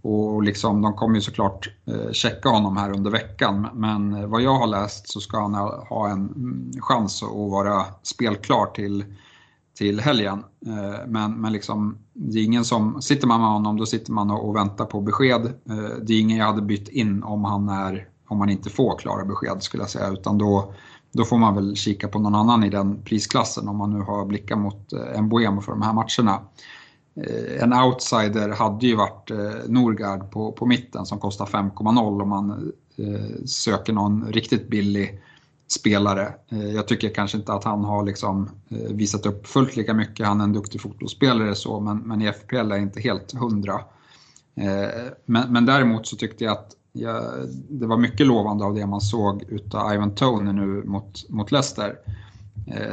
och liksom, de kommer ju såklart checka honom här under veckan. Men vad jag har läst så ska han ha en mm, chans att vara spelklar till till helgen. Eh, men, men liksom, det är ingen som, sitter man med honom då sitter man och, väntar på besked. Eh, det är ingen jag hade bytt in om han, är, om han inte får klara besked skulle jag säga. Utan då, då får man väl kika på någon annan i den prisklassen om man nu har blickar mot eh, Mbuemo för de här matcherna. Eh, en outsider hade ju varit Norgard på, på mitten som kostar 5,0 om man söker någon riktigt billig spelare. Eh, jag tycker kanske inte att han har liksom eh, visat upp fullt lika mycket. Han är en duktig fotbollsspelare så, men, men i FPL är inte helt hundra. Eh, men, men däremot så tyckte jag att jag, det var mycket lovande av det man såg utav Ivan Tony nu mot, mot Leicester.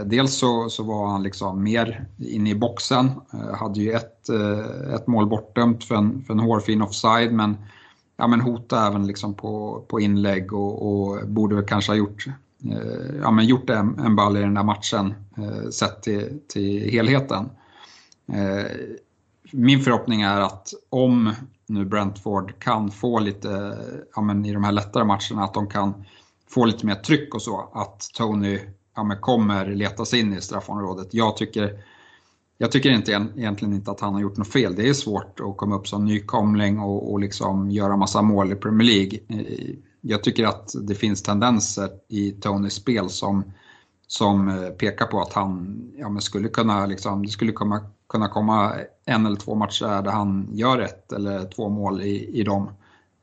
Dels så, så var han liksom mer inne i boxen, hade ju ett, ett mål bortdömt för en, för en hårfin offside men, ja, men hotade även liksom på, på inlägg och, och borde väl kanske ha gjort Eh, ja, men gjort en, en ball i den där matchen eh, sett till, till helheten. Eh, min förhoppning är att om nu Brentford kan få lite, ja, men i de här lättare matcherna, att de kan få lite mer tryck och så, att Tony ja, men kommer leta sig in i straffområdet. Jag tycker, jag tycker inte, egentligen inte att han har gjort något fel. Det är svårt att komma upp som nykomling och, och liksom göra massa mål i Premier League jag tycker att det finns tendenser i Tonys spel som, som eh, pekar på att han ja, skulle kunna, liksom, det skulle komma, kunna komma en eller två matcher där han gör ett eller två mål i, i dem.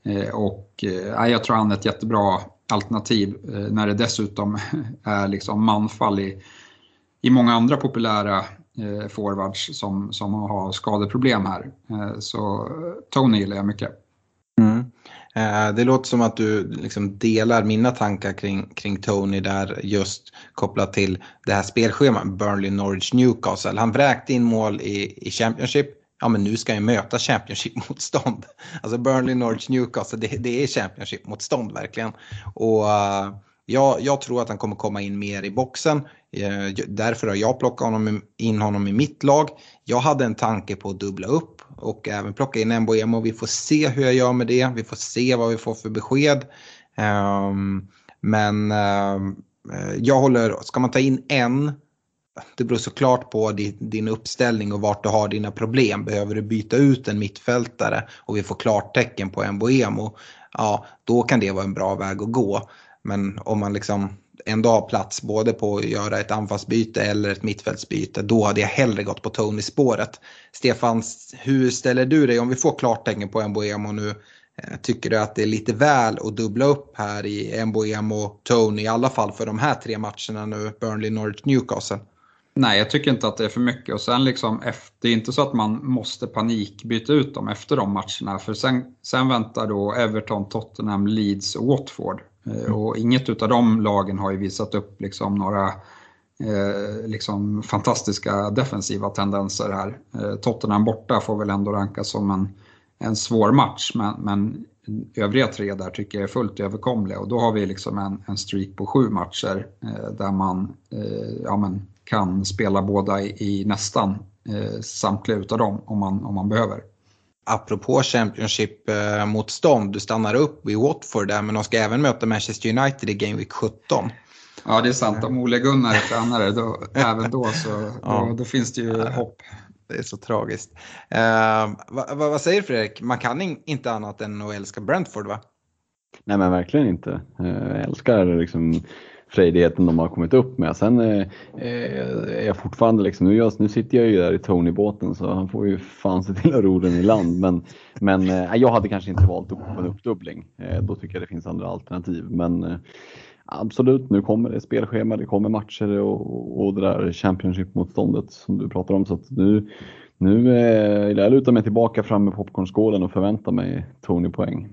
Eh, och eh, jag tror han är ett jättebra alternativ eh, när det dessutom <laughs> är liksom manfall i, i många andra populära eh, forwards som, som har skadeproblem här. Eh, så Tony gillar jag mycket. Mm. Eh, det låter som att du liksom delar mina tankar kring, kring Tony där just kopplat till det här spelschemat, Burnley, Norwich, Newcastle. Han vräkte in mål i, i Championship. Ja men nu ska han möta Championship-motstånd. <laughs> Alltså Burnley, Norwich, Newcastle, det, det är Championship-motstånd verkligen. Och eh, jag, jag, tror att han kommer komma in mer i boxen. Eh, därför har jag plockat honom, in honom i mitt lag. Jag hade en tanke på att dubbla upp och även plocka in Mbuemo. Vi får se hur jag gör med det. Vi får se vad vi får för besked. Ehm, men ehm, eh, jag håller, ska man ta in en det beror såklart på din, din uppställning och vart du har dina problem. Behöver du byta ut en mittfältare och vi får klartecken på en Boemo, ja då kan det vara en bra väg att gå. Men om man liksom ändå dag plats både på att göra ett anfallsbyte eller ett mittfältsbyte, då hade jag hellre gått på Tony-spåret. Stefan, hur ställer du dig om vi får klartecken på Mbuemo nu? Eh, tycker du att det är lite väl att dubbla upp här i Mboem och Tony, i alla fall för de här tre matcherna nu, Burnley, Norwich, Newcastle? Nej, jag tycker inte att det är för mycket. Och sen liksom, det är inte så att man måste panikbyta ut dem efter de matcherna. För sen, sen väntar då Everton, Tottenham, Leeds och Watford. Eh, och inget av de lagen har ju visat upp liksom några eh, liksom fantastiska defensiva tendenser här. Eh, Tottenham borta får väl ändå rankas som en, en svår match, men, men övriga tre där tycker jag är fullt överkomliga. Och då har vi liksom en, en streak på sju matcher eh, där man eh, ja, men, kan spela båda i, i nästan eh, samtliga utav dem om man, om man behöver. Apropå Championship-motstånd, du stannar upp i Watford där men de ska även möta Manchester United i Game Week 17. Ja det är sant, om Ole Gunnar är tränare, då, även då så <laughs> ja. då, då, finns det ju hopp. Det är så tragiskt. Eh, vad, vad, säger Fredrik, man kan in, inte annat än att älska Brentford va? Nej men verkligen inte. Jag älskar liksom frejdigheten de har kommit upp med. Sen eh, eh är jag fortfarande liksom, nu, jag, nu sitter jag ju där i Tony-båten så han får ju fan se till att ro den i land. Men, men eh, jag hade kanske inte valt upp en uppdubbling. Eh, då tycker jag det finns andra alternativ. Men eh, absolut, nu kommer det spelschema, det kommer matcher och, och det där Championship-motståndet som du pratar om. Så nu, nu eh, jag lutar mig tillbaka fram med popcornskålen och förväntar mig Tony-poäng.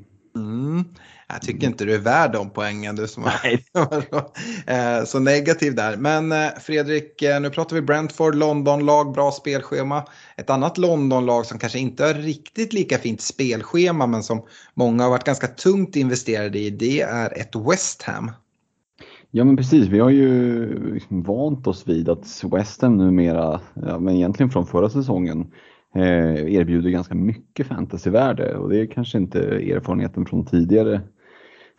Mm. Jag tycker inte du är värd de poängen du som var <laughs> så negativ där. Men eh, Fredrik, eh, nu pratar vi Brentford, London-lag, bra spelschema. Ett annat London-lag som kanske inte har riktigt lika fint spelschema men som många har varit ganska tungt investerade i, det är ett West Ham. Ja men precis, vi har ju liksom vant oss vid att West Ham numera, ja, men egentligen från förra säsongen, eh, Eh, erbjuder ganska mycket fantasyvärde och det är kanske inte erfarenheten från tidigare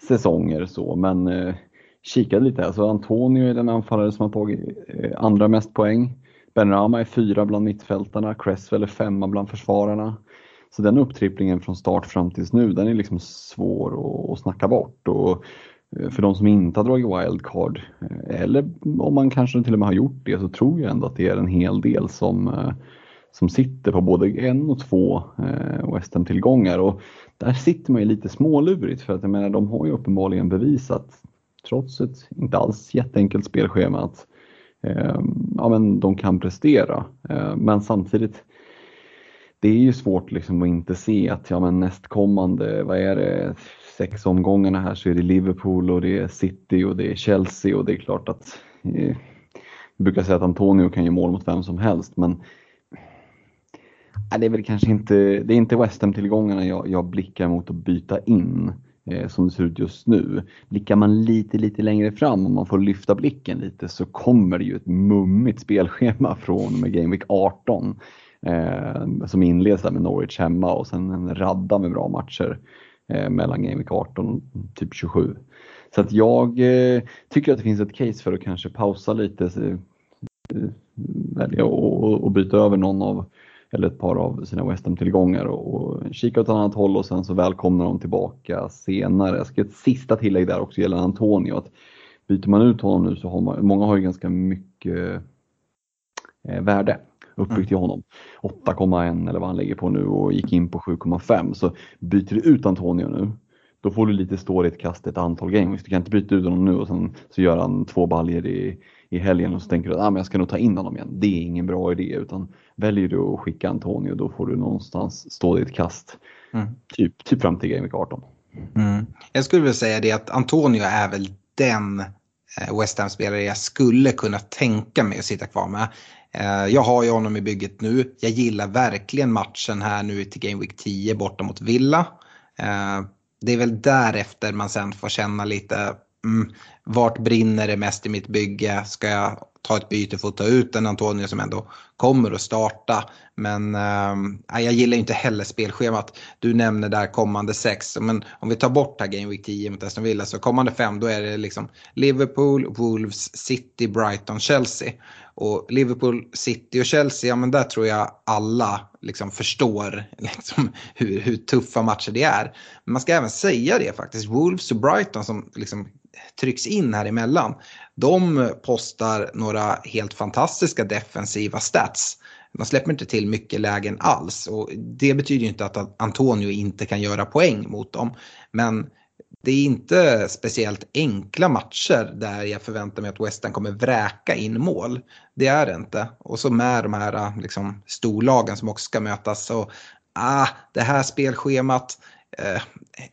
säsonger så, men eh, kikade lite. Alltså Antonio är den anfallare som har tagit eh, andra mest poäng. Benrahma är fyra bland mittfältarna, Cresswell är femma bland försvararna. Så den upptripplingen från start fram tills nu, den är liksom svår att, att snacka bort. Och eh, för de som inte har dragit wildcard, eh, eller om man kanske till och med har gjort det, så tror jag ändå att det är en hel del som, eh, som sitter på både en och två eh, West Ham-tillgångar. Och där sitter man ju lite smålurigt för att jag menar de har ju uppenbarligen bevisat trots ett inte alls jätteenkelt spelschema att eh, ja, men de kan prestera. Eh, men samtidigt det är ju svårt liksom att inte se att ja, men nästkommande, vad är det, sex omgångarna här så är det Liverpool och det är City och det är Chelsea och det är klart att eh, vi brukar säga att Antonio kan ge mål mot vem som helst men det är väl kanske inte, det är inte West Ham-tillgångarna jag, jag blickar mot att byta in eh, som det ser ut just nu. Blickar man lite, lite längre fram och man får lyfta blicken lite så kommer det ju ett mummigt spelschema <laughs> från med Game Week 18 eh, som inleds där med Norwich hemma och sen en radda med bra matcher eh, mellan Game Week 18 och typ 27. Så att jag eh, tycker att det finns ett case för att kanske pausa lite, eh, eh, välja och, och byta över någon av eller ett par av sina West Ham-tillgångar och, och kika åt ett annat håll och sen så välkomnar de tillbaka senare. Jag ska ett sista tillägg där också gällande Antonio. Att byter man ut honom nu så har man, många har ju ganska mycket eh, värde uppbyggt i mm. honom. 8,1 eller vad han lägger på nu och gick in på 7,5. Så byter du ut Antonio nu, då får du lite stå i ett kast ett antal games. Du kan inte byta ut honom nu och sen så gör han två baljer i, i helgen och så tänker du att ah, men jag ska nog ta in honom igen. Det är ingen bra idé utan väljer du att skicka Antonio då får du någonstans stå ditt kast. Mm. Typ, typ fram till Game 18. Mm. Jag skulle vilja säga det att Antonio är väl den eh, West Ham-spelare jag skulle kunna tänka mig att sitta kvar med. Eh, jag har ju honom i bygget nu. Jag gillar verkligen matchen här nu till Game Week 10 borta mot Villa. Eh, det är väl därefter man sen får känna lite mm, vart brinner det mest i mitt bygge? Ska jag ta ett byte för att ta ut en Antonio som ändå kommer att starta. Men äh, jag gillar inte heller spelschemat. Du nämner där kommande sex. Men om vi tar bort här Game Week 10 mot Aston Villa så kommande fem då är det liksom Liverpool, Wolves, City, Brighton, Chelsea. Och Liverpool, City och Chelsea, ja men där tror jag alla liksom förstår <laughs> liksom hur, hur, tuffa matcher det är. Men man ska även säga det faktiskt, Wolves och Brighton som liksom trycks in här emellan, de postar några helt fantastiska defensiva stats. De släpper inte till mycket lägen alls och det betyder ju inte att Antonio inte kan göra poäng mot dem. Men det är inte speciellt enkla matcher där jag förväntar mig att Western kommer vräka in mål. Det är det inte. Och så med de här liksom, storlagen som också ska mötas. Så, ah, det här spelschemat, eh,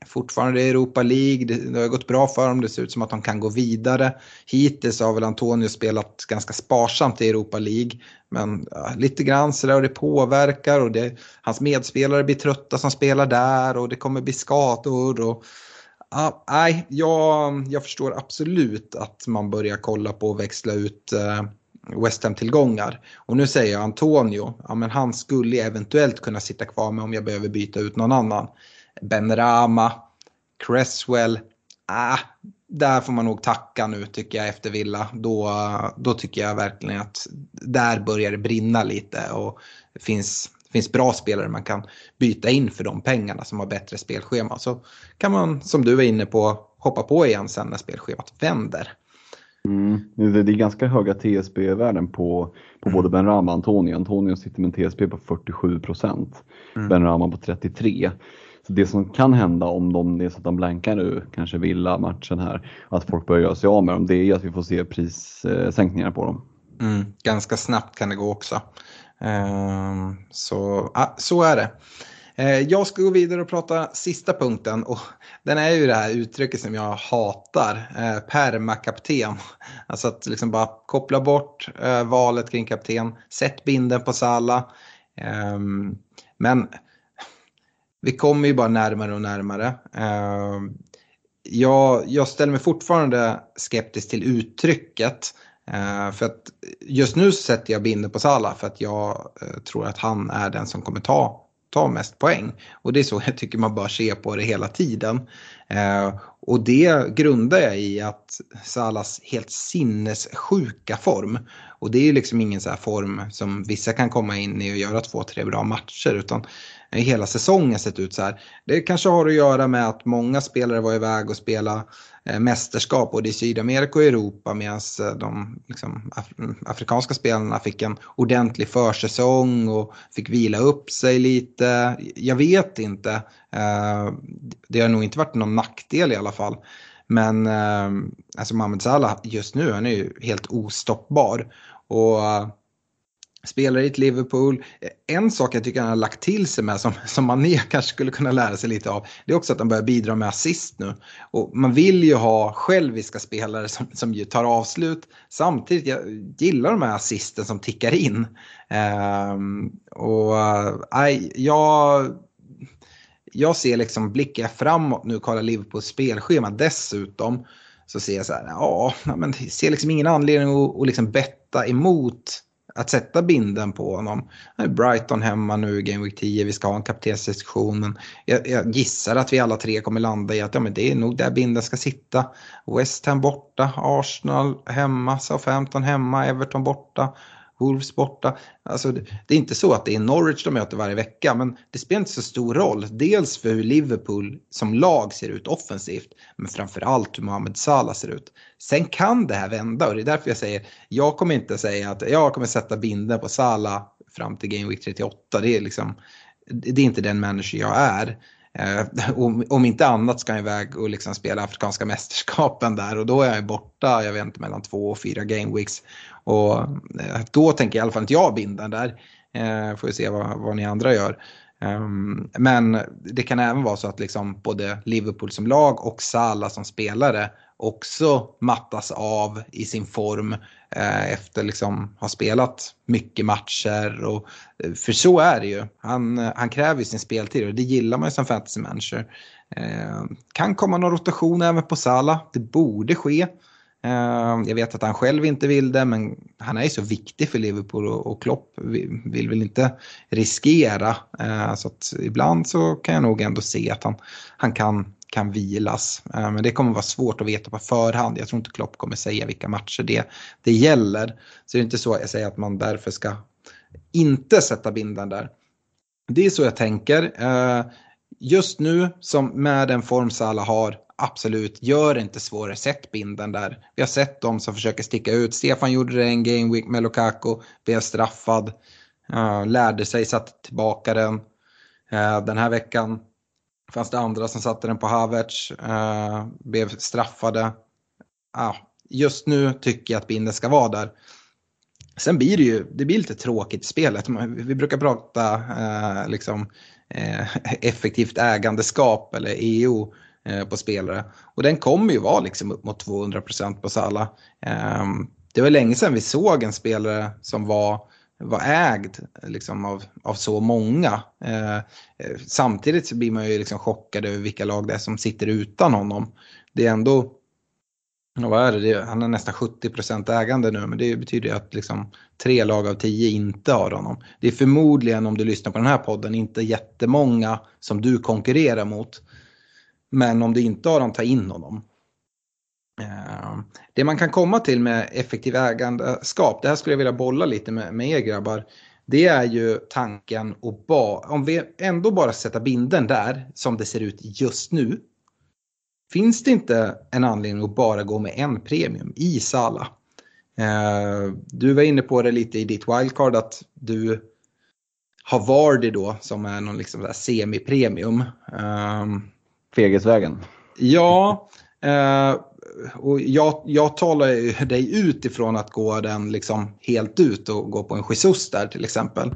fortfarande Europa League, det, det, har gått bra för dem, det ser ut som att de kan gå vidare. Hittills har väl Antonio spelat ganska sparsamt i Europa League. Men ja, lite grann sådär och det påverkar och det, hans medspelare blir trötta som spelar där och det kommer bli skador. Och, Ah, nej, jag, jag förstår absolut att man börjar kolla på att växla ut eh, West Ham-tillgångar. Och nu säger jag Antonio, ja, men han skulle eventuellt kunna sitta kvar med om jag behöver byta ut någon annan. Ben Rama, Cresswell, ah, där får man nog tacka nu tycker jag efter Villa. Då, då tycker jag verkligen att där börjar det brinna lite och det finns finns bra spelare man kan byta in för de pengarna som har bättre spelschema. Så kan man, som du var inne på, hoppa på igen sen när spelschemat vänder. Mm. Det är ganska höga TSB-värden på, på både Ben Rama och Antonio. Antonio sitter med en TSB på 47 procent, mm. Ben Rama på 33. Så det som kan hända om de, det är så att de blankar nu, kanske Villa matchen här, att folk börjar göra sig av med dem, det är att vi får se prissänkningar eh, på dem. Mm, ganska snabbt kan det gå också. Ehm, så, ah, så är det. Eh, jag ska gå vidare och prata sista punkten och den är ju det här uttrycket som jag hatar, eh, permakapten. <laughs> Alltså att liksom bara koppla bort eh, valet kring kapten, sätt binden på Salla. Ehm, men vi kommer ju bara närmare och närmare. Ehm, jag, jag ställer mig fortfarande skeptisk till uttrycket. Eh, för att just nu sätter jag binder på Salah för att jag eh, tror att han är den som kommer ta, ta mest poäng. Och det är så <laughs> jag tycker man bör se på det hela tiden. Eh, och det grundar jag i att Salas helt sinnessjuka form. Och det är ju liksom ingen så här form som vissa kan komma in i och göra två, tre bra matcher. Utan hela säsongen sett ut så här. Det kanske har att göra med att många spelare var iväg och spelade eh, mästerskap både i Sydamerika och Europa medan eh, de liksom, af afrikanska spelarna fick en ordentlig försäsong och fick vila upp sig lite. Jag vet inte. Eh, det har nog inte varit någon nackdel i alla fall. Men alltså Mohamed Salah just nu, han är ju helt ostoppbar. Och spelar i ett Liverpool. Eh, en sak jag tycker han har lagt till sig med som, <laughs> som Mané kanske skulle kunna lära sig lite av. Det är också att han börjar bidra med assist nu. Och man vill ju ha själviska spelare som, som ju tar avslut. Samtidigt jag gillar de här assisten som tickar in. Um, och eh, nej, jag, jag ser liksom, blickar jag framåt nu och kollar Liverpools spelschema dessutom. Så ser jag så här, ja, men ser liksom ingen anledning att, att liksom betta emot att sätta binden på honom. Brighton hemma nu i Game Week 10, vi ska ha en kaptensdiskussion. Jag, jag, gissar att vi alla tre kommer landa i att ja, men det är nog där binden ska sitta. West Ham borta, Arsenal hemma, Southampton hemma, Everton borta. Wolves borta. Alltså, det är inte så att det är Norwich de möter varje vecka, men det spelar inte så stor roll. Dels för hur Liverpool som lag ser ut offensivt, men framförallt hur Mohamed Salah ser ut. Sen kan det här vända och det är därför jag säger, jag kommer inte säga att jag kommer sätta binden på Salah fram till Game Week 38. Det är, liksom, det är inte den manager jag är. Eh, om, om, inte annat ska han iväg och liksom spela Afrikanska <laughs> mästerskapen där och då är jag borta, jag vet inte, mellan två och fyra game weeks. Och eh, då tänker i alla fall inte jag binda där. Eh, får vi se vad, vad ni andra gör. Um, men det kan även vara så att liksom både Liverpool som lag och Salah som spelare också mattas av i sin form eh, efter liksom ha spelat mycket matcher. Och, eh, för så är det ju. Han, han kräver sin speltid och det gillar man ju som fantasy manager. Eh, kan komma någon rotation även på Salah. Det borde ske. Ehm, jag vet att han själv inte vill det, men han är ju så viktig för Liverpool och Klopp vill väl inte riskera. Ehm, så att ibland så kan jag nog ändå se att han, han kan, kan vilas. Ehm, men det kommer vara svårt att veta på förhand. Jag tror inte Klopp kommer säga vilka matcher det, det gäller. Så det är inte så att jag säger att man därför ska inte sätta binden där. Det är så jag tänker. Just nu, som med den form Sala har, absolut, gör det inte svårare. Sätt binden där. Vi har sett dem som försöker sticka ut. Stefan gjorde det en game week med Lukaku, blev straffad, uh, lärde sig, satte tillbaka den. Uh, den här veckan fanns det andra som satte den på Havertz, uh, blev straffade. just nu tycker jag att binden ska vara där. Sen blir det ju det blir lite tråkigt i spelet. Vi brukar prata eh, liksom, Eh, effektivt ägandeskap eller EO eh, på spelare. Och den kommer ju vara liksom upp mot 200% på Sala. Ehm, det var länge sedan vi såg en spelare som var, var ägd liksom av, av så många. Eh, samtidigt så blir man ju liksom chockad över vilka lag det är som sitter utan honom. Det är ändå, vad är det, han är nästan 70% ägande nu men det betyder ju att liksom tre lag av tio inte har honom. Det är förmodligen om du lyssnar på den här podden inte jättemånga som du konkurrerar mot. Men om du inte har dem, ta in honom. Eh, det man kan komma till med effektiv ägandeskap, det här skulle jag vilja bolla lite med, med er grabbar. Det är ju tanken och ba, om vi ändå bara sätter binden där som det ser ut just nu. Finns det inte en anledning att bara gå med en premium i Sala? Eh, du var inne på det lite i ditt wildcard att du har Vardy då som är någon liksom semi-premium. Um, Fegesvägen. Ja, eh, och jag, jag talar dig utifrån att gå den liksom helt ut och gå på en Jesus där till exempel.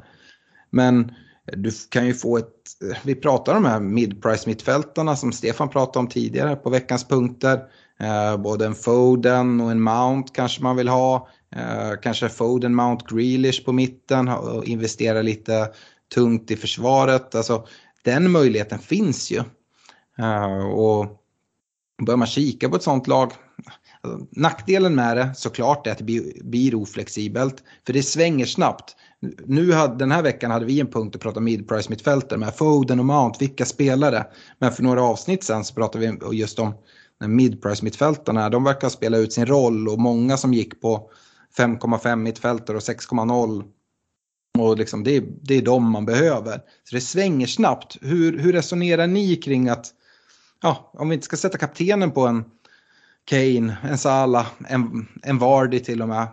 Men du kan ju få ett, eh, vi pratar om de här mid-price mittfältarna som Stefan pratade om tidigare på veckans punkter. Eh, både en Foden och en Mount kanske man vill ha. Eh, kanske Foden, Mount, Grealish på mitten och investera lite tungt i försvaret. Alltså, den möjligheten finns ju. Och börjar man kika på ett sånt lag, alltså, nackdelen med det såklart är att det blir oflexibelt. För det svänger snabbt. Nu hade, den här veckan hade vi en punkt att prata mid-price mittfältare med Foden och Mount, vilka spelare. Men för några avsnitt sen så pratade vi just om mid-price mittfältarna. De verkar spela ut sin roll och många som gick på 5,5 mittfältare och 6,0 och liksom det, det är de man behöver. Så det svänger snabbt. Hur, hur resonerar ni kring att ja, om vi inte ska sätta kaptenen på en Kane, en Salah, en, en Vardy till och med.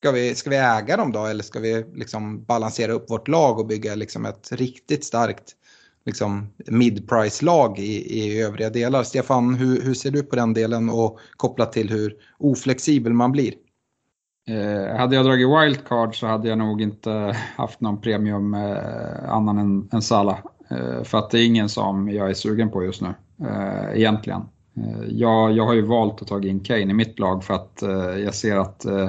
Ska vi, ska vi äga dem då eller ska vi liksom balansera upp vårt lag och bygga liksom ett riktigt starkt liksom mid-price-lag i, i övriga delar? Stefan, hur, hur ser du på den delen och kopplat till hur oflexibel man blir? Eh, hade jag dragit wildcard så hade jag nog inte haft någon premium eh, annan än, än Salah. Eh, för att det är ingen som jag är sugen på just nu, eh, egentligen. Eh, jag, jag har ju valt att ta in Kane i mitt lag för att eh, jag ser att eh,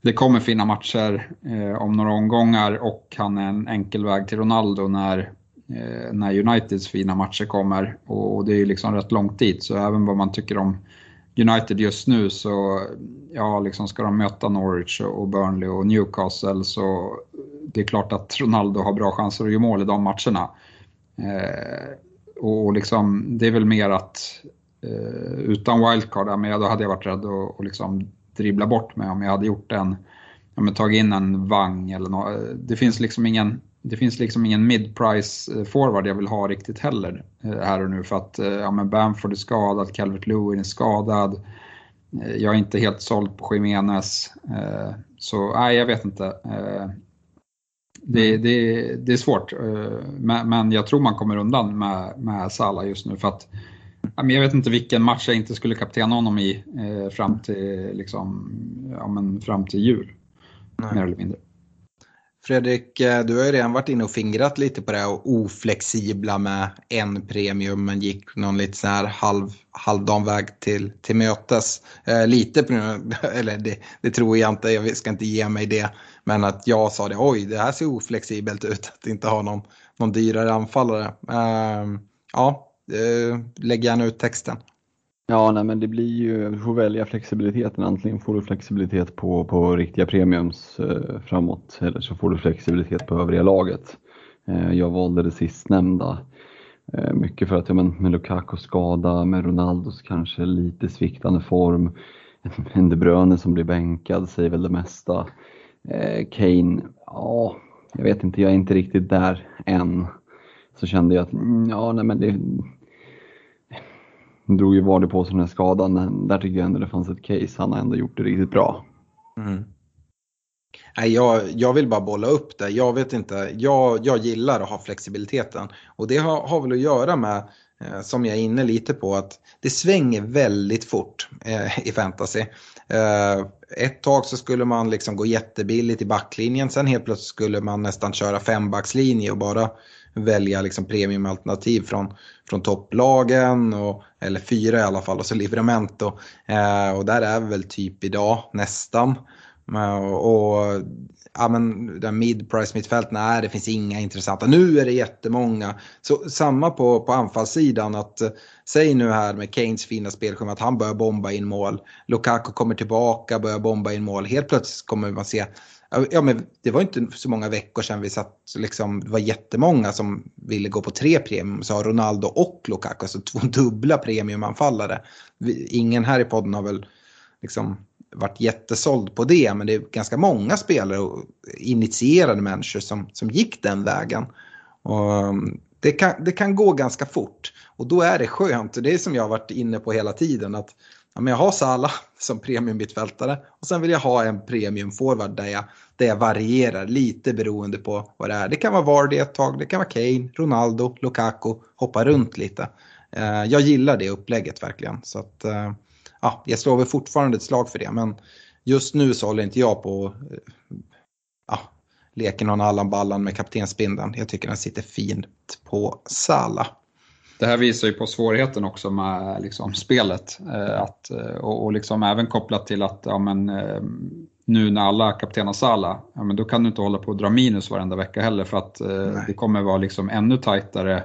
det kommer fina matcher eh, om några omgångar och han är en enkel väg till Ronaldo när, eh, när Uniteds fina matcher kommer. Och det är ju liksom rätt långt dit, så även vad man tycker om United just nu så, ja, liksom ska de möta Norwich och Burnley och Newcastle så det är klart att Ronaldo har bra chanser att göra mål i de matcherna. Eh, och liksom, det är väl mer att eh, utan wildcard, men då hade jag varit rädd att och liksom dribbla bort mig om jag hade gjort en, ja, men tagit in en Vang eller något. Det finns liksom ingen, det finns liksom ingen mid-price forward jag vill ha riktigt heller eh, här och nu för att ja, men Bamford är skadad, Calvert Lewin är skadad. Jag är inte helt såld på Jiménez. Så nej, jag vet inte. Det, mm. det, det är svårt, eh, men jag tror man kommer undan med, med Salah just nu. för att jag vet inte vilken match jag inte skulle kaptena honom i eh, fram till, liksom, ja, men fram till jul. Nej. Mer eller mindre. Fredrik, eh, du har ju redan varit inne och fingrat lite på det här oflexibla med en premium men gick någon lite så här halv, halvdan väg till, till mötes. Eh, lite, <laughs> eller det, det, tror jag inte, jag ska inte ge mig det. Men att jag sa det, oj det här ser oflexibelt ut att inte ha någon, någon dyrare anfallare. Eh, ja, Eh, lägg gärna ut texten. Ja, nej, men det blir ju, du får välja flexibiliteten. Antingen får du flexibilitet på, på riktiga premiums eh, framåt eller så får du flexibilitet på övriga laget. Eh, jag valde det sistnämnda. Eh, mycket för att ja, men, med Lukaku skada, med Ronaldos kanske lite sviktande form. <laughs> En De Bruyne som blir bänkad säger väl det mesta. Eh, Kane, ja, jag vet inte, jag är inte riktigt där än. Så kände jag att, mm, ja, nej men det drog ju Vardy på sig den här skadan. Där tycker jag ändå det fanns ett case. Han har ändå gjort det riktigt bra. Mm. Nej, jag, jag vill bara bolla upp det. Jag vet inte, jag, jag gillar att ha flexibiliteten. Och det har, har väl att göra med, eh, som jag är inne lite på, att det svänger väldigt fort eh, i fantasy. Eh, ett tag så skulle man liksom gå jättebilligt i backlinjen, sen helt plötsligt skulle man nästan köra fembackslinje och bara välja liksom premiumalternativ från, från topplagen, och, eller fyra i alla fall, och så Livramento. Eh, och där är vi väl typ idag, nästan. Eh, och, och ja, men den mid-price mittfält, nej det finns inga intressanta. Nu är det jättemånga. Så samma på, på anfallssidan att eh, säg nu här med Keynes fina spelschema att han börjar bomba in mål. Lukaku kommer tillbaka, börjar bomba in mål. Helt plötsligt kommer man se Ja, men det var inte så många veckor sedan vi satt, liksom, det var jättemånga som ville gå på tre premium, så Ronaldo och Lukaku, alltså två <laughs> dubbla premiumanfallare. Ingen här i podden har väl liksom varit jättesåld på det, men det är ganska många spelare och initierade människor som, som gick den vägen. Och um, det, kan, det kan gå ganska fort och då är det skönt, det är som jag har varit inne på hela tiden, att ja, men jag har Sala som premiummittfältare och sen vill jag ha en premiumforward där jag, där jag varierar lite beroende på vad det är. Det kan vara Vardy ett tag, det kan vara Kane, Ronaldo, Lukaku, hoppa runt lite. Eh, jag gillar det upplägget verkligen. Så att, eh, ja, jag slår väl fortfarande ett slag för det. Men just nu så håller inte jag på eh, ja, leker någon Allan Ballan med kaptensbindeln. Jag tycker den sitter fint på Sala. Det här visar ju på svårigheten också med liksom, spelet. Eh, att, eh, och, och liksom även kopplat till att ja, men, nu när alla kaptenar Sala, ja, men då kan du inte hålla på och dra minus varenda vecka heller för att eh, det kommer vara liksom ännu tajtare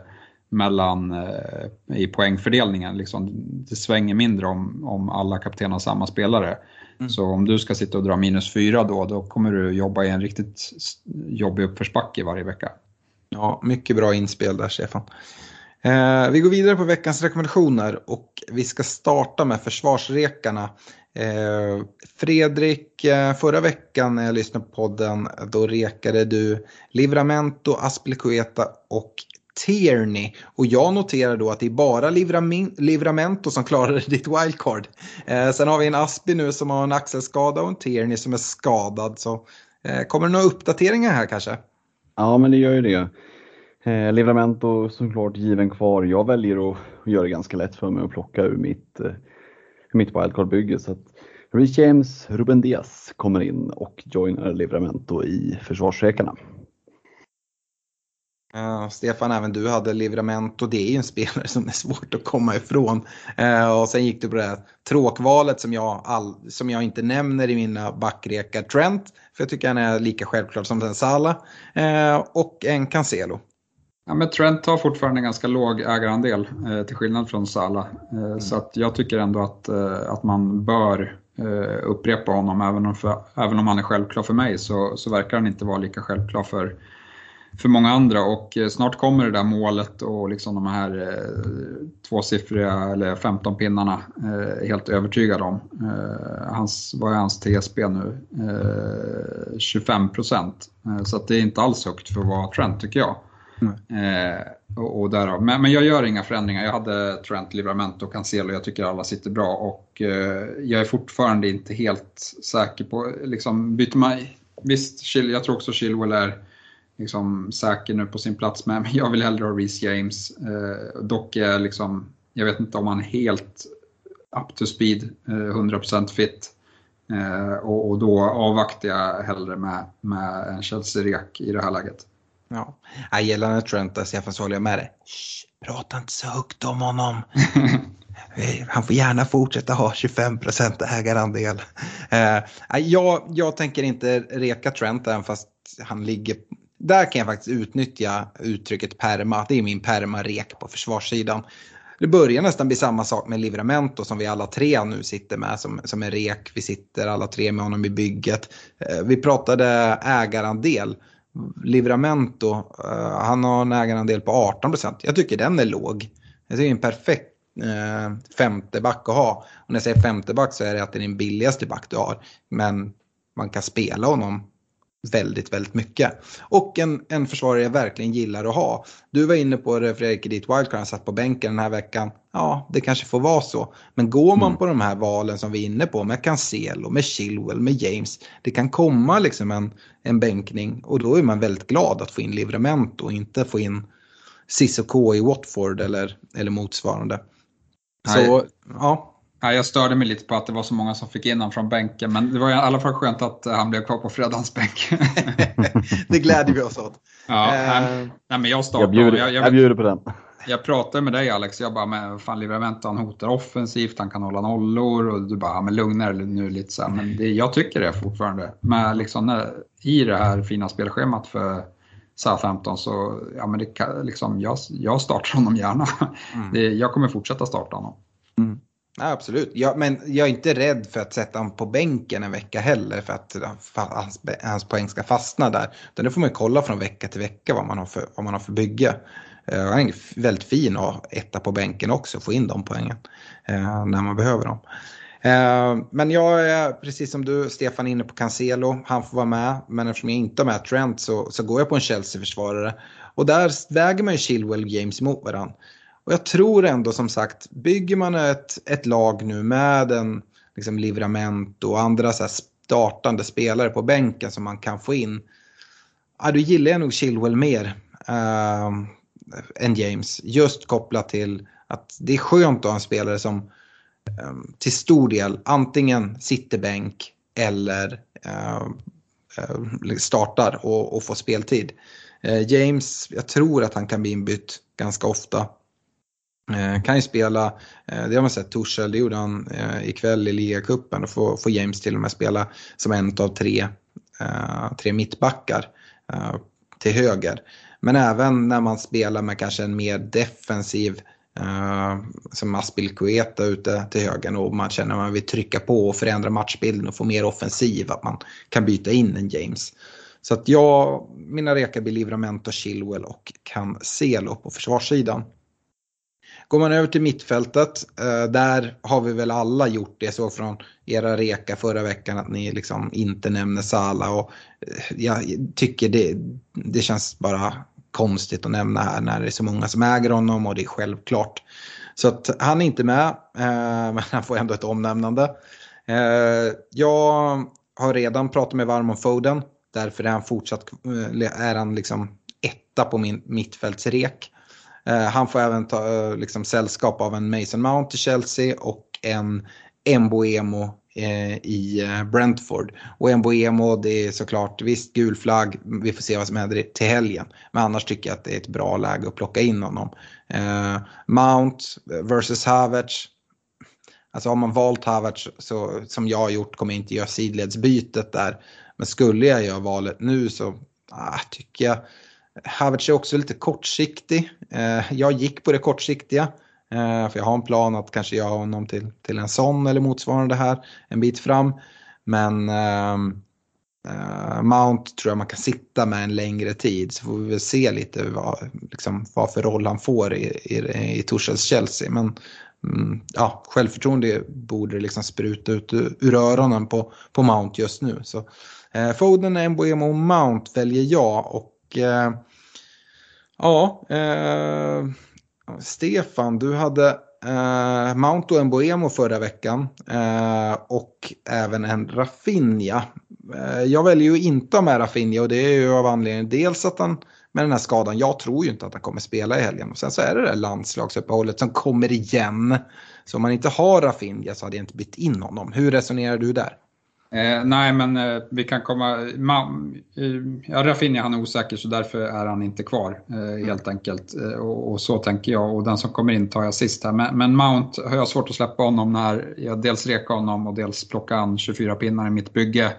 mellan eh, i poängfördelningen. Liksom, det svänger mindre om, om alla kaptener har samma spelare. Mm. Så om du ska sitta och dra minus fyra då, då kommer du jobba i en riktigt jobbig uppförsbacke varje vecka. Ja, mycket bra inspel där Stefan. Eh, vi går vidare på veckans rekommendationer och vi ska starta med försvarsrekarna. Eh, Fredrik, eh, förra veckan när jag lyssnade på podden då rekade du Livramento, Aspelekueta och Tierney. Och jag noterar då att det är bara Livramento som klarade <laughs> ditt wildcard. Eh, sen har vi en Aspi nu som har en axelskada och en Tierney som är skadad. Så eh, kommer det några uppdateringar här kanske? Ja, men det gör ju det. Eh, Livramento såklart given kvar. Jag väljer att göra det ganska lätt för mig att plocka ur mitt, eh, mitt wildcard-bygge. Så att Rich James, Ruben Diaz kommer in och joinar Livramento i försvarsrekarna. Uh, eh, Stefan, även du hade Livramento. Det är ju en spelare som är svårt att komma ifrån. Uh, och sen gick du på det här tråkvalet som jag, all, som jag inte nämner i mina backrekar. Trent, för jag tycker han är lika självklar som den Sala. Uh, eh, och en Cancelo. Ja, men Trent har fortfarande en ganska låg ägarandel eh, till skillnad från Sala. Eh, mm. Så att jag tycker ändå att, eh, att man bör upprepa honom. Även om, för, även om han är självklar för mig så, så verkar han inte vara lika självklar för, för många andra och eh, snart kommer det där målet och liksom de här eh, tvåsiffriga eller 15 pinnarna eh, helt övertygad om. Eh, hans, vad är hans TSB nu? Eh, 25 procent. Eh, så att det är inte alls högt för att vara Trent tycker jag. Mm. och, och därav. Men, men jag gör inga förändringar. Jag hade Trent, Livramento och Cancelo. Jag tycker alla sitter bra och eh, jag är fortfarande inte helt säker på, liksom byter man, visst, jag tror också Chilwell är liksom säker nu på sin plats med, men jag vill hellre ha Reece James. Eh, dock är liksom, jag vet inte om han är helt up to speed, eh, 100% fit. Eh, och, och, då avvaktar jag hellre med, med en Chelsea-rek i det här läget. Ja, jag gällande Trent, Stefan, så håller jag med dig. Prata inte så högt om honom. <laughs> Han får gärna fortsätta ha 25% ägarandel. Eh, jag, jag tänker inte reka Trent även fast han ligger där kan jag faktiskt utnyttja uttrycket perma. Det är min perma-rek på försvarssidan. det börjar nästan bli samma sak med Livramento som vi alla tre nu sitter med som, som är rek. Vi sitter alla tre med honom i bygget. Eh, vi pratade ägarandel. Livramento, uh, han har en ägarandel på 18% Jag tycker den är låg. Jag tycker det är en perfekt uh, femte back att ha. Och när jag säger femte back så är det att det är den billigaste back du har. Men man kan spela honom väldigt, väldigt mycket. Och en, en försvarare jag verkligen gillar att ha. Du var inne på det Fredrik, ditt wildcard, han satt på bänken den här veckan. Ja, det kanske får vara så. Men går man mm. på de här valen som vi är inne på med Cancelo, med Chilwell, med James. Det kan komma liksom en, en bänkning och då är man väldigt glad att få in Livramento och inte få in Cissoko i Watford eller, eller motsvarande. Så, ja. Ja, jag störde mig lite på att det var så många som fick in honom från bänken, men det var i alla fall skönt att han blev kvar på Freddans bänk. <laughs> det gläder vi oss åt. Ja, uh, nej, men jag startar. Jag bjuder, jag, jag, jag bjuder på den. Jag pratade med dig Alex, jag bara, men fan Livramento han hotar offensivt, han kan hålla nollor och du bara, men lugna dig nu lite så här. Men det, jag tycker det fortfarande. Men liksom när, i det här fina spelschemat för Southampton så, ja men det kan, liksom, jag, jag startar honom gärna. Mm. Det, jag kommer fortsätta starta honom. Mm. Ja, absolut, ja, men jag är inte rädd för att sätta honom på bänken en vecka heller för att hans, hans poäng ska fastna där. Utan det får man kolla från vecka till vecka vad man har för, vad man har för bygge. Uh, han är väldigt fin att ha etta på bänken också, få in de poängen uh, när man behöver dem. Uh, men jag är precis som du Stefan inne på Cancelo, han får vara med. Men eftersom jag inte har med Trent så, så går jag på en Chelsea-försvarare. Och där väger man ju Chilwell och James mot varandra. Och jag tror ändå som sagt, bygger man ett, ett lag nu med en liksom, Livramento och andra så här, startande spelare på bänken som man kan få in. Ja, då gillar jag nog Chilwell mer äh, än James. Just kopplat till att det är skönt att ha en spelare som äh, till stor del antingen sitter bänk eller äh, startar och, och får speltid. Eh, James, jag tror att han kan bli inbytt ganska ofta. Eh, kan ju spela, eh, det har man sett Torshäll, det gjorde han eh, ikväll i ligacupen och får, får James till och med spela som en av tre, tre mittbackar till höger. Men även när man spelar med kanske en mer defensiv som Aspilkueta ute till höger och man känner att man vill trycka på och förändra matchbilden och få mer offensiv, att man kan byta in en James. Så att jag, mina rekar blir Livramento, Chilwell och Cancelo på försvarssidan. Går man över till mittfältet, eh, där har vi väl alla gjort det. Så från era reka förra veckan att ni liksom inte nämner Sala. Och eh, jag tycker det, det känns bara konstigt att nämna här när det är så många som äger honom och det är självklart. Så att han är inte med, eh, <laughs> men han får ändå ett omnämnande. Jag har redan pratat med varm om Foden. Därför är han fortsatt är han liksom etta på min mittfältsrek. Eh, han får även ta eh, liksom, sällskap av en Mason Mount i Chelsea och en Emboemo eh, i Brentford. Och Emboemo det är såklart, visst gul flagg, vi får se vad som händer till helgen. Men annars tycker jag att det är ett bra läge att plocka in honom. Mount versus Havertz. Alltså har man valt Havertz så, som jag har gjort kommer jag inte göra sidledsbytet där. Men skulle jag göra valet nu så ah, tycker jag Havertz är också lite kortsiktig. Eh, jag gick på det kortsiktiga. Eh, för jag har en plan att kanske göra honom till, till en sån eller motsvarande här en bit fram. Men ehm, eh, Mount tror jag man kan sitta med en längre tid så får vi väl se lite vad, liksom, vad för roll han får i, i, i Torshälls Chelsea. Men mm, ja, självförtroende borde liksom spruta ut ur, öronen på, på Mount just nu. Så, uh, Foden, Mbuemo och Mount väljer jag och eh, ja, eh, Stefan, du hade eh, Mount och en Boemo förra veckan eh, och även en Rafinha. Eh, jag väljer ju inte att med Rafinha och det är ju av anledning dels att han med den här skadan, jag tror ju inte att han kommer spela i helgen. Och sen så är det det här landslagsuppehållet som kommer igen. Så om man inte har Rafinha så hade jag inte bytt in honom. Hur resonerar du där? Eh, nej, men eh, vi kan komma... Ma, eh, ja, Rafinha han är osäker så därför är han inte kvar eh, helt enkelt. Eh, och, och, så tänker jag och den som kommer in tar jag sist här. Men, men, Mount har jag svårt att släppa honom när jag dels rekar honom och dels plockar an 24 pinnar i mitt bygge.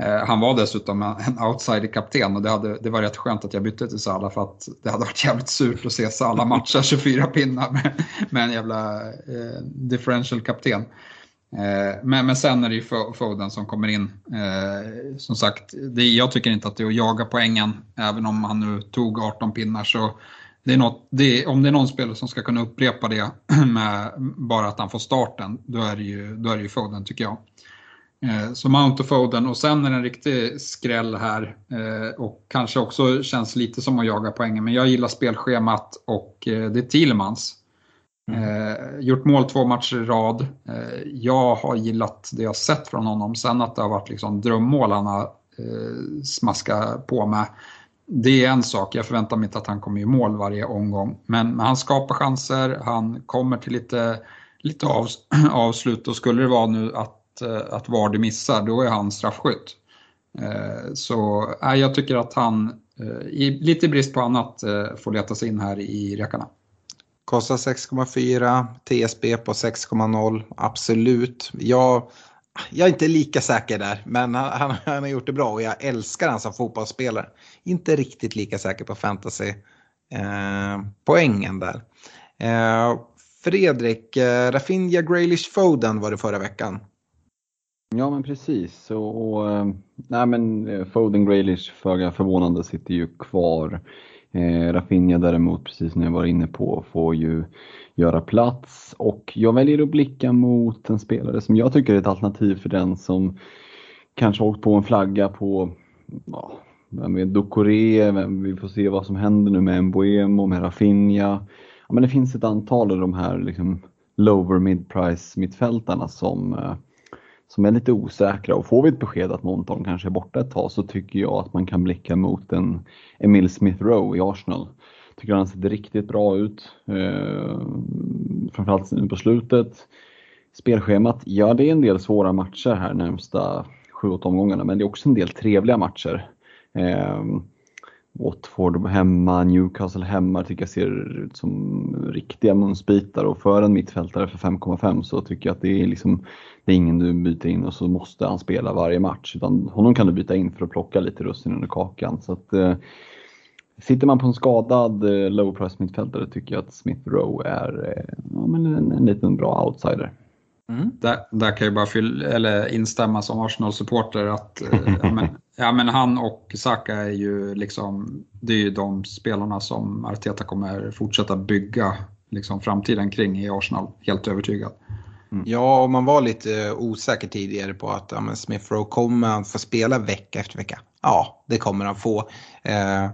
Eh, han var dessutom en outsider-kapten och det, hade, det var rätt skönt att jag bytte till Salah för att det hade varit jävligt surt att se Salah matcha 24 pinnar med, med en jävla eh, differential-kapten. Eh, men, men sen är det ju Foden som kommer in. Eh, som sagt, det, jag tycker inte att det är att jaga poängen, även om han nu tog 18 pinnar. Så det är något, det om det är någon spelare som ska kunna upprepa det <clears throat> med bara att han får starten, då är det ju, då är det ju Foden tycker jag. Eh, så Mount och Foden och sen är det en riktig skräll här och kanske också känns lite som att jaga poängen. Men jag gillar spelschemat och det är Thielemans. Mm. Eh, gjort mål två matcher i rad. Eh, jag har gillat det jag sett från honom. Sen att det har varit liksom drömmål han har eh, smaskat på med. Det är en sak, jag förväntar mig inte att han kommer i mål varje omgång. Men, men han skapar chanser, han kommer till lite, lite av, <clears throat> avslut och skulle det vara nu att att Vardy missar, då är han straffskytt. så så jag tycker att han, eh, i lite brist på annat, får leta sig in här i Rekarna. Kostar 6,4, TSB på 6,0, absolut. Jag, jag är inte lika säker där, men han, han, han, har gjort det bra och jag älskar han som fotbollsspelare. Inte riktigt lika säker på fantasy. Eh, poängen där. Eh, Fredrik, eh, Rafinha Graylish Foden var det förra veckan. Ja men precis. Och, och, eh, nej, men eh, Foden Graylish föga förvånande sitter ju kvar. Eh, Rafinha däremot, precis som jag var inne på, får ju göra plats. Och jag väljer att blicka mot en spelare som jag tycker är ett alternativ för den som kanske åkt på en flagga på ja, vem vet, Ducoré, vi får se vad som händer nu med Mbuemo, med Rafinha. Ja, men det finns ett antal av de här liksom, lower mid-price mittfältarna som eh, som är lite osäkra och får vi ett besked att någon av dem kanske är borta ett tag så tycker jag att man kan blicka mot en Emil Smith Rowe i Arsenal. Tycker han ser riktigt bra ut. Eh, framförallt nu på slutet. Spelschemat, ja det är en del svåra matcher här närmsta 7-8 omgångarna men det är också en del trevliga matcher. Eh, Watford hemma, Newcastle hemma tycker jag ser ut som riktiga munsbitar och för en mittfältare för 5,5 så tycker jag att det är liksom det är ingen du byter in och så måste han spela varje match utan honom kan du byta in för att plocka lite russin under kakan. Så att, eh, sitter man på en skadad eh, low price mittfältare tycker jag att Smith Rowe är eh, ja, men en, en liten bra outsider. Mm. Där, där, kan jag bara fylla, eller instämma som Arsenal-supporter att eh, ja, men, <laughs> ja, men han och Saka är ju liksom, det är ju de spelarna som Arteta kommer fortsätta bygga liksom, framtiden kring i Arsenal, helt övertygad. Mm. Ja, och man var lite eh, osäker tidigare på att ja, Smith Rowe kommer han få spela vecka efter vecka. Ja, det kommer han få. Eh,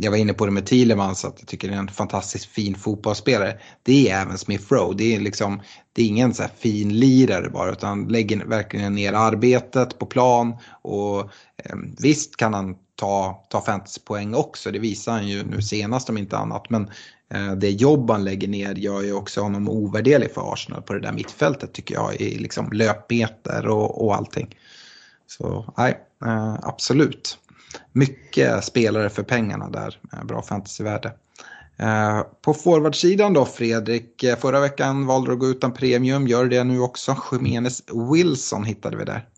jag var inne på det med Thielemans att jag tycker det är en fantastiskt fin fotbollsspelare. Det är även Smith Rowe. Det är, liksom, det är ingen så här fin lirare bara utan lägger verkligen ner arbetet på plan. Och eh, visst kan han ta, ta fantasypoäng också, det visar han ju nu senast om inte annat. Men Eh, det jobb han lägger ner gör ju också honom ovärderlig för Arsenal på det där mittfältet tycker jag i liksom löpmeter och, och allting. Så nej, eh, absolut. Mycket spelare för pengarna där, eh, bra fantasyvärde. På forwardsidan då Fredrik, förra veckan valde du att gå utan premium, gör det nu också. Jimenez Wilson hittade vi där.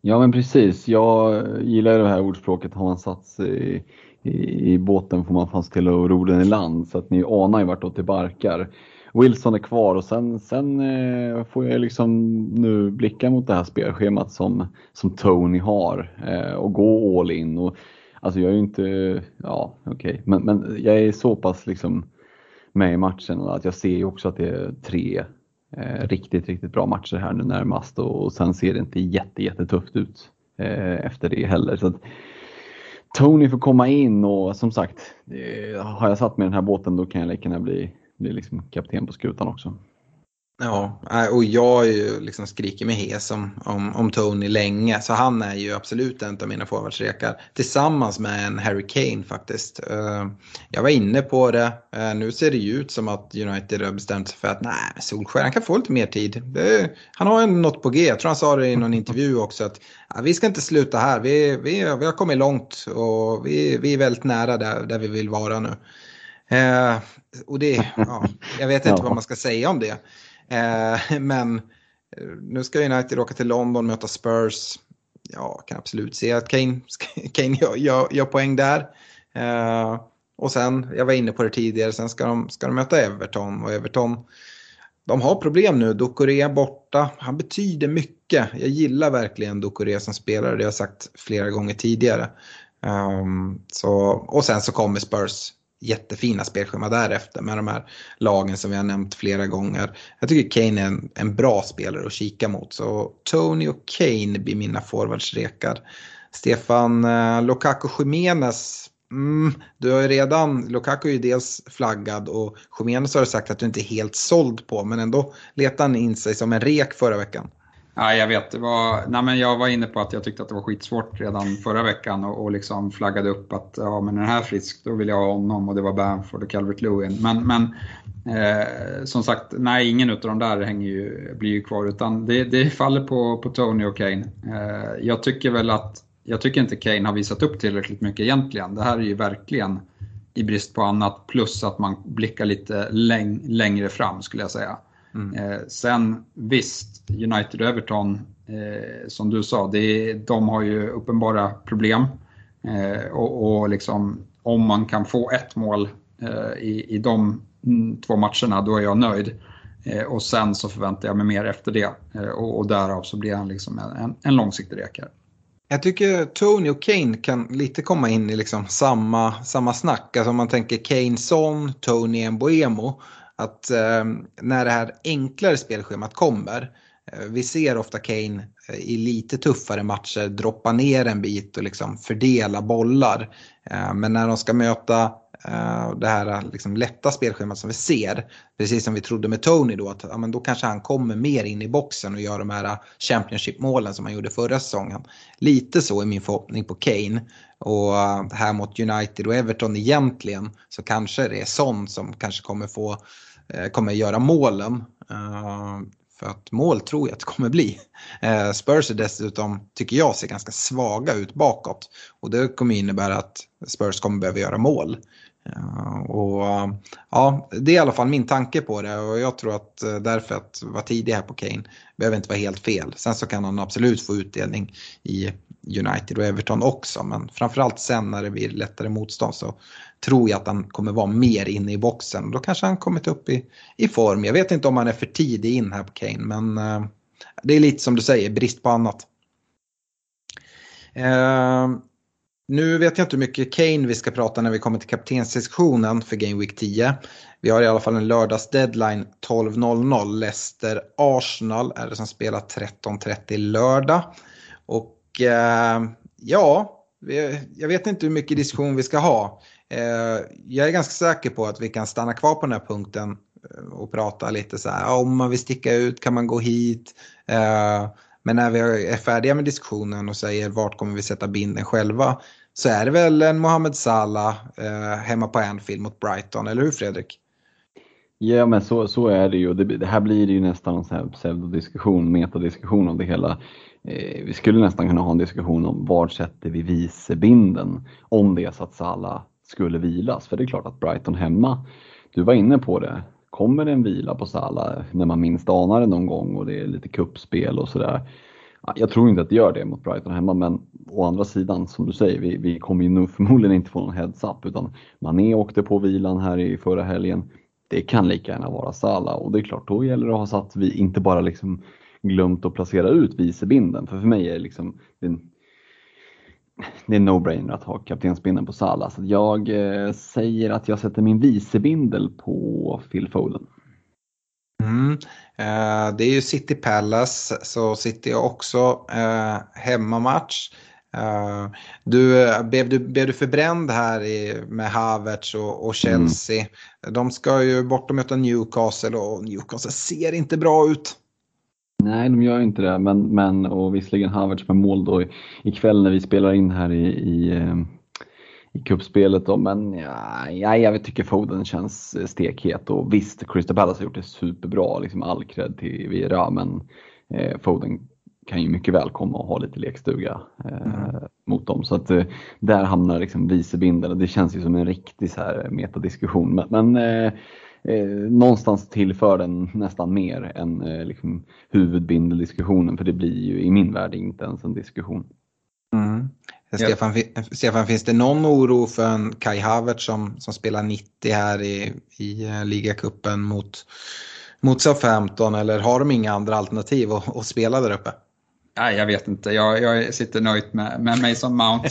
Ja men precis, jag gillar det här ordspråket, har man satt sig i, i båten får man se till att ro den i land så att ni anar ju vartåt det barkar. Wilson är kvar och sen, sen eh, får jag liksom nu blicka mot det här spelschemat som, som Tony har eh, och gå all in. Och, alltså jag är ju inte, ja okej, okay. men, men jag är så pass liksom med i matchen att jag ser ju också att det är tre eh, riktigt, riktigt bra matcher här nu närmast och, och sen ser det inte jätte, jättetufft ut eh, efter det heller. Så att, Tony får komma in och som sagt, eh, har jag satt mig i den här båten då kan jag lika gärna bli, bli liksom kapten på skutan också. Ja, och jag har ju liksom skrikit mig hes om, om, om, Tony länge. Så han är ju absolut en av mina forwardsrekar. Tillsammans med en Harry Kane faktiskt. Eh, jag var inne på det. Eh, nu ser det ju ut som att United har bestämt sig för att nej, Solskjaer han kan få lite mer tid. Han har något på G. Jag tror han sa det i någon intervju också. att ja, Vi ska inte sluta här. Vi, vi, vi har kommit långt och vi, vi är väldigt nära där, där vi vill vara nu. Eh, och det, ja, jag vet inte vad man ska säga om det. Eh, men eh, nu ska United åka till London och möta Spurs. ja, kan absolut se att Kane, <laughs> Kane gör, gör, gör poäng där. Eh, och sen, jag var inne på det tidigare, sen ska de, ska de möta Everton och Everton de har problem nu. Ducoré borta. Han betyder mycket. Jag gillar verkligen Dukore som spelare. Det har jag sagt flera gånger tidigare. Um, så, och sen så kommer Spurs jättefina spelschema därefter med de här lagen som vi har nämnt flera gånger. Jag tycker Kane är en, en bra spelare att kika mot. Så Tony och Kane blir mina forwardsrekar. Stefan eh, Lukaku Jiménez Mm, du har ju redan, Lukaku är ju dels flaggad och Jiménez har sagt att du inte är helt såld på men ändå letade han in sig som en rek förra veckan. Ja, jag vet. Det var, nej, men jag var inne på att jag tyckte att det var skitsvårt redan förra veckan och, och liksom flaggade upp att ja, men den här frisk, då vill jag ha honom och det var Bamford och Calvert Lewin. Men, men eh, som sagt, nej, ingen av de där hänger ju, blir ju kvar utan det, det faller på, på Tony och Kane. Eh, jag tycker väl att jag tycker inte Kane har visat upp tillräckligt mycket egentligen. Det här är ju verkligen i brist på annat plus att man blickar lite läng längre fram skulle jag säga. Mm. Eh, sen visst, United Everton, eh, som du sa, det, de har ju uppenbara problem. Eh, och, och liksom, om man kan få ett mål eh, i, i de två matcherna, då är jag nöjd. Eh, och sen så förväntar jag mig mer efter det. Eh, och, och därav så blir han liksom en, en långsiktig rekare. Jag tycker Tony och Kane kan lite komma in i liksom samma, samma snack. Alltså om man tänker Kane Son, Tony Mbuemo. Att eh, när det här enklare spelschemat kommer. Eh, vi ser ofta Kane eh, i lite tuffare matcher droppa ner en bit och liksom fördela bollar. Eh, men när de ska möta eh, det här eh, liksom lätta spelschemat som vi ser. Precis som vi trodde med Tony då, att ja, men då kanske han kommer mer in i boxen och gör de här eh, Championship-målen som han gjorde förra säsongen. Lite så är min förhoppning på Kane. Och här mot United och Everton egentligen så kanske det är sånt som kanske kommer få Eh, kommer göra målen. Eh, för att mål tror jag att det kommer bli. Eh, Spurs är dessutom, tycker jag, ser ganska svaga ut bakåt. Och det kommer innebära att Spurs kommer behöva göra mål. Och, ja, det är i alla fall min tanke på det och jag tror att därför att vara tidig här på Kane behöver inte vara helt fel. Sen så kan han absolut få utdelning i United och Everton också men framförallt sen när det blir lättare motstånd så tror jag att han kommer vara mer inne i boxen. Då kanske han kommit upp i, i form. Jag vet inte om han är för tidig in här på Kane men eh, det är lite som du säger, brist på annat. Eh, nu vet jag inte hur mycket Kane vi ska prata när vi kommer till kaptenssektionen för Game Week 10. Vi har i alla fall en lördags deadline 12.00. Leicester Arsenal är det som spelar 13.30 lördag. Och eh, ja, jag vet inte hur mycket diskussion vi ska ha. Eh, jag är ganska säker på att vi kan stanna kvar på den här punkten eh, och prata lite så här. Om man vill sticka ut kan man gå hit. Eh, men när vi är färdiga med diskussionen och säger vart kommer vi sätta binden själva så är det väl en Mohamed Salah hemma på Anfield mot Brighton, eller hur Fredrik? Ja men så, så är det ju. Det, det här blir ju nästan en sån här pseudodiskussion, metadiskussion om det hela. Eh, vi skulle nästan kunna ha en diskussion om var sätter vi vicebinden om det är så att Salah skulle vilas. För det är klart att Brighton hemma, du var inne på det, kommer det en vila på Salah när man minst anar det någon gång och det är lite kuppspel och sådär jag tror inte att det gör det mot Brighton hemma, men å andra sidan, som du säger, vi, vi kommer ju <laughs> förmodligen inte få någon heads-up, utan Mané åkte på vilan här i förra helgen. Det kan lika gärna vara Salah och det är klart, då gäller det att ha satt vi inte bara liksom glömt att placera ut vicebinden, för för mig är det liksom det är, det är no-brainer att ha kaptensbindeln på Salah. Så jag eh, säger att jag sätter min vicebindel på Phil Foden. Mm. Eh, det är ju City Palace, så City har också eh, hemmamatch. Uh, du, blev, du, blev du förbränd här i, med Havertz och, och Chelsea? Mm. De ska ju bort och möta Newcastle och Newcastle ser inte bra ut. Nej, de gör inte det, men, men och visserligen Havertz med mål då ikväll när vi spelar in här i, i i kuppspelet då, men ja, ja, jag tycker Foden känns stekhet och visst, Crystal Palace har gjort det superbra, liksom all cred till Vieira, men eh, Foden kan ju mycket väl komma och ha lite lekstuga eh, mm. mot dem. Så att eh, där hamnar liksom vicebinden och det känns ju som en riktig så här metadiskussion. Men, men eh, eh, någonstans tillför den nästan mer än eh, liksom huvudbindeldiskussionen för det blir ju i min värld inte ens en diskussion. Mm. Stefan, Stefan, finns det någon oro för en Kai Havertz som, som spelar 90 här i, i uh, ligacupen mot, mot Southampton eller har de inga andra alternativ att, att spela där uppe? Nej, jag vet inte. Jag, jag sitter nöjt med, med Mason Mount.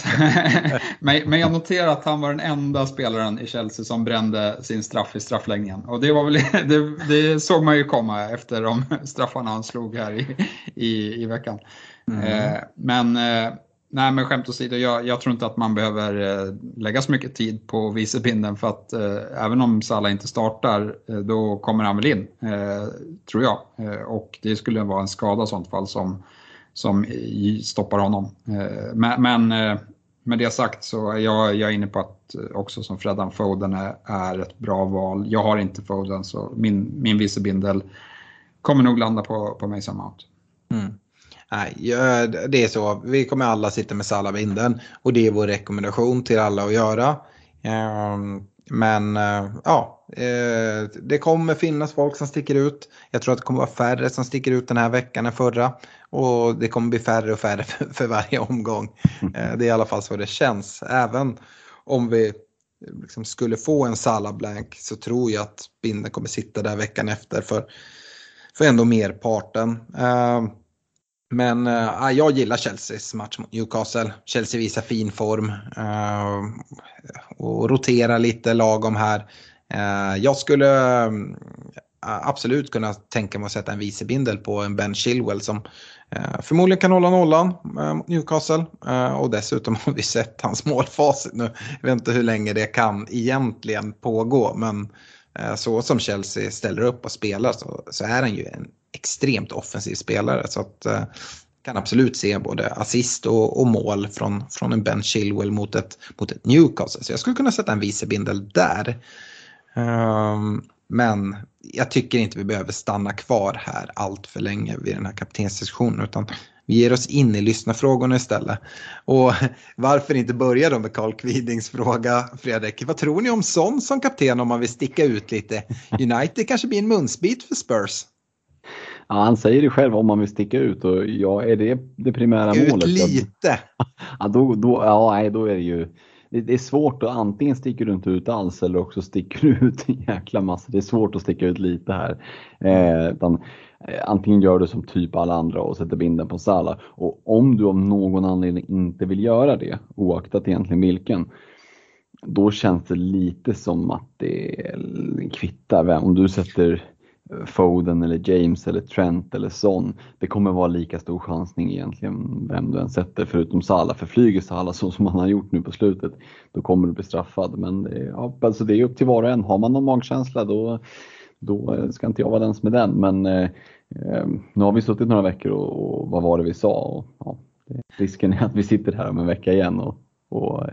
<laughs> Men jag noterar att han var den enda spelaren i Chelsea som brände sin straff i straffläggningen. Och det, var väl, <laughs> det, det såg man ju komma efter de <laughs> straffarna han slog här i, i, i veckan. Mm. Eh, men, eh, nej, men skämt åsido, jag, jag tror inte att man behöver eh, lägga så mycket tid på vicebinden för att även om Salah inte startar, då kommer han väl in, tror jag. och det skulle vara en skada i sånt fall som som stoppar honom. Eh, men, men eh, med det sagt så är jag, jag är inne på att eh, också som Fredan Foden är, är ett bra val. Jag har inte Foden så min, min vicebindel kommer nog landa på, på Mason Mount. Mm. Nej, det är så. Vi kommer alla sitta med Salah-bindeln och det är vår rekommendation till alla att göra. Um, men ja, det kommer finnas folk som sticker ut. Jag tror att det kommer vara färre som sticker ut den här veckan än förra. Och det kommer bli färre och färre <laughs> för, för varje omgång. Mm. Eh, det är i alla fall så det känns. Även om vi liksom skulle få en Salah blank så tror jag att binden kommer sitta där veckan efter för, för ändå merparten. Men äh, jag gillar Chelseas match mot Newcastle. Chelsea visar fin form äh, och roterar lite lagom här. Eh, jag skulle absolut kunna tänka mig att sätta en vicebindel på en Ben Chilwell som förmodligen kan hålla nollan mot Newcastle och dessutom <laughs> har vi sett hans målfacit nu. Jag vet inte hur länge det kan egentligen pågå men så som Chelsea ställer upp och spelar så, så är han ju en extremt offensiv spelare. Så att eh, kan absolut se både assist och, och, mål från, från en Ben Chilwell mot ett, mot ett Newcastle. Så jag skulle kunna sätta en vicebindel där. Um, men jag tycker inte vi behöver stanna kvar här allt för länge vid den här kaptensdiskussionen utan vi ger oss in i lyssnarfrågorna istället. Och <laughs> varför inte börja då med Carl Kvidings fråga, Fredrik. Vad tror ni om Son som kapten om man vill sticka ut lite? United kanske blir en munsbit för Spurs. Ja, han säger det själv om man vill sticka ut och ja, är det det primära ut målet? Lite! <laughs> Ja, då, då, ja, nej, då är det ju det, är svårt att antingen sticker du inte ut alls eller också sticker <laughs> du ut en jäkla massa. Det är svårt att sticka ut lite här. Eh, utan, eh, antingen gör du som typ alla andra och sätter binden på Sala. Och om du av någon anledning inte vill göra det, oaktat egentligen vilken, då känns det lite som att det kvittar. Om du sätter Foden eller James eller Trent eller Son. Det kommer vara lika stor chansning egentligen vem du än sätter förutom Salah. För flyger Salah så som han har gjort nu på slutet då kommer du bli straffad. Men ja, alltså det är upp till var och en. Har man någon magkänsla då, då ska inte jag vara den som är den. Men eh, eh, nu har vi suttit några veckor och, och vad var det vi sa? Och, ja, risken är att vi sitter här om en vecka igen och, och,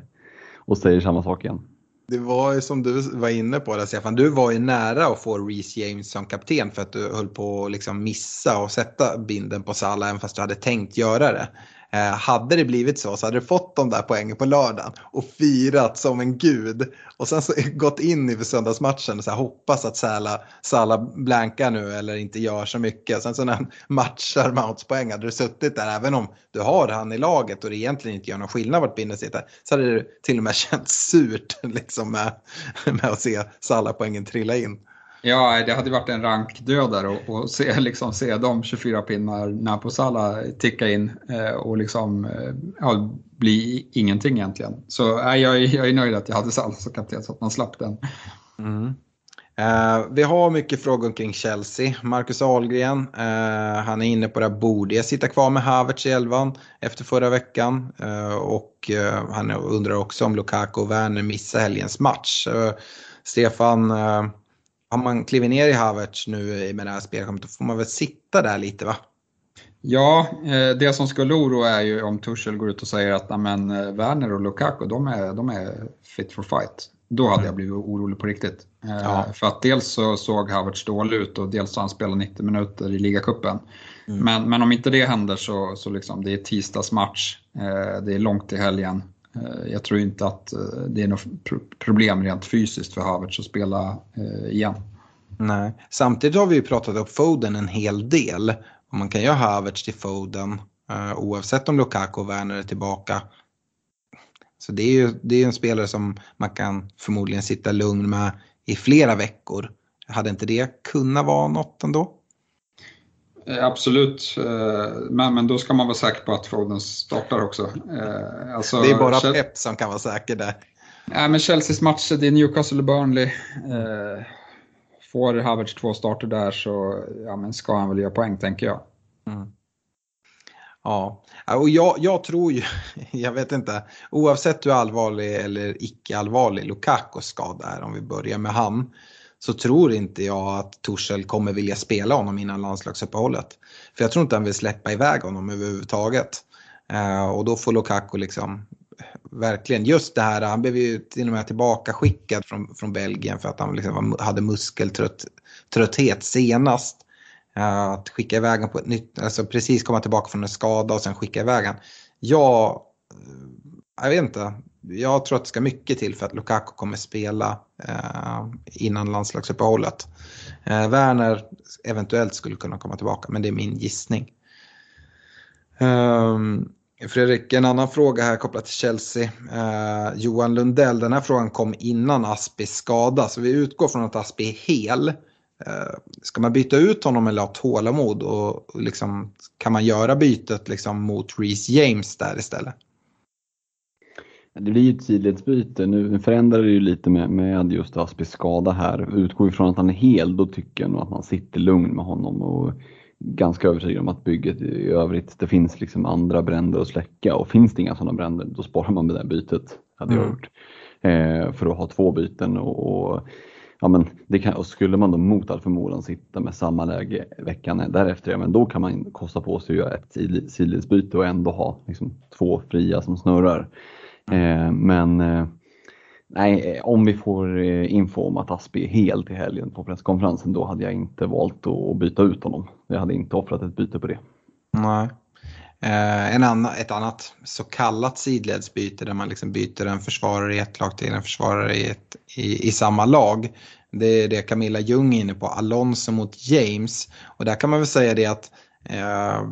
och säger samma sak igen. Det var ju som du var inne på där Stefan, du var ju nära att få Reece James som kapten för att du höll på att liksom missa och sätta binden på Salah även fast du hade tänkt göra det. Eh, hade det blivit så så hade du fått de där poängen på lördagen och firat som en gud. Och sen så <laughs> gått in i söndagsmatchen och så här, hoppas att Sala, Sala blankar nu eller inte gör så mycket. Sen så när han <laughs> matchar Mounts poäng hade du suttit där även om du har han i laget och det egentligen inte gör någon skillnad vart binden sitter. Så hade det till och med <laughs> känts surt liksom med, med att se Sala poängen trilla in. Ja, det hade varit en rankdödare och, och se, liksom, se de 24 pinnar Naposala ticka in eh, och liksom eh, ja, bli ingenting egentligen. Så eh, jag, jag är nöjd att jag hade Salah som kapten så att man slapp den. Mm. Eh, vi har mycket frågor kring Chelsea. Marcus Ahlgren, eh, han är inne på det här, borde jag sitta kvar med Havertz i elvan efter förra veckan? Eh, och eh, han undrar också om Lukaku och Werner missar helgens match. Eh, Stefan, eh, om man kliver ner i Havertz nu med det här spelet, då får man väl sitta där lite va? Ja, eh, det som skulle oroa är ju om Tuchel går ut och säger att men, eh, Werner och Lukaku de är, de är fit for fight. Då hade jag blivit orolig på riktigt. Eh, ja. För att dels så såg Havertz dålig ut och dels så han spelat 90 minuter i ligacupen. Mm. Men, men om inte det händer så, så liksom, det är tisdagsmatch, det är långt till helgen. Eh, jag tror inte att eh, det är något problem rent fysiskt för Havertz att spela eh, igen. Nej, samtidigt har vi ju pratat upp Foden en hel del. Och man kan göra Havertz till Foden. Oavsett om Lukaku och Werner är tillbaka. Så det är ju det är en spelare som man kan förmodligen sitta lugn med i flera veckor. Hade inte det kunnat vara något ändå? Eh, absolut, eh, men, men då ska man vara säker på att Foden startar också. Alltså, det är bara Chelsea... Pep som kan vara säker där. Nej, men Chelseas matcher, det är Newcastle och Burnley. Får Havertz två starter där så ja, men ska han väl göra poäng tänker jag. Mm. Ja, och jag, jag, tror ju, <laughs> jag vet inte, oavsett hur allvarlig eller icke allvarlig Lukakos skada är, om vi börjar med han, så tror inte jag att Torshäll kommer vilja spela honom innan landslagsuppehållet. För jag tror inte han vill släppa iväg honom överhuvudtaget. Eh, och då får Lukaku liksom verkligen, just det här, han blev ju till och med tillbaka skickad från, från Belgien för att han liksom hade muskeltrötthet senast. Eh, att skicka iväg honom på ett nytt, alltså precis komma tillbaka från en skada och sen skicka iväg honom. Jag, eh, jag vet inte, jag tror att det ska mycket till för att Lukaku kommer spela eh, innan landslagsuppehållet. Eh, Werner eventuellt skulle kunna komma tillbaka, men det är min gissning. Um, Fredrik, en annan fråga här kopplat till Chelsea. Eh, Johan Lundell, den här frågan kom innan Aspi skada, så vi utgår från att Aspi är hel. Eh, ska man byta ut honom eller ha tålamod och, och liksom, kan man göra bytet liksom mot Reece James där istället? Det blir ju ett sidledsbyte. Nu förändrar det ju lite med, med just Aspis skada här. Utgår ifrån att han är hel, då tycker jag nog att man sitter lugn med honom. Och ganska övertygad om att bygget i övrigt, det finns liksom andra bränder att släcka och finns det inga sådana bränder då sparar man med det bytet, hade mm. jag gjort. Eh, för att ha två byten och, och ja, men det kan, och skulle man då mot all förmodan sitta med samma läge veckan därefter, ja, men då kan man kosta på sig att göra ett sidledsbyte och ändå ha liksom, två fria som snurrar. Eh, men eh, Nej, eh, om vi får eh, info om att Aspi är hel till helgen på presskonferensen, då hade jag inte valt att byta ut honom. Jag hade inte offrat ett byte på det. Nej. Eh, en annan, ett annat så kallat sidledsbyte där man liksom byter en försvarare i ett lag till en försvarare i, ett, i, i samma lag. Det är det Camilla Ljung är inne på, Alonso mot James. Och där kan man väl säga det att eh,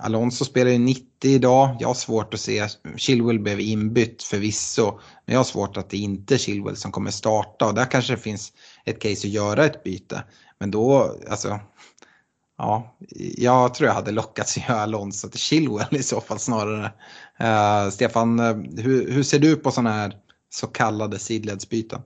Alonso spelar ju 90 idag. Jag har svårt att se, Chilwell blev inbytt förvisso, men jag har svårt att det inte är Chilwell som kommer starta och där kanske det finns ett case att göra ett byte. Men då, alltså, ja, jag tror jag hade lockats att göra Alonso till Chilwell i så fall snarare. Uh, Stefan, eh, hur, hur ser du på sådana här så kallade sidledsbyten?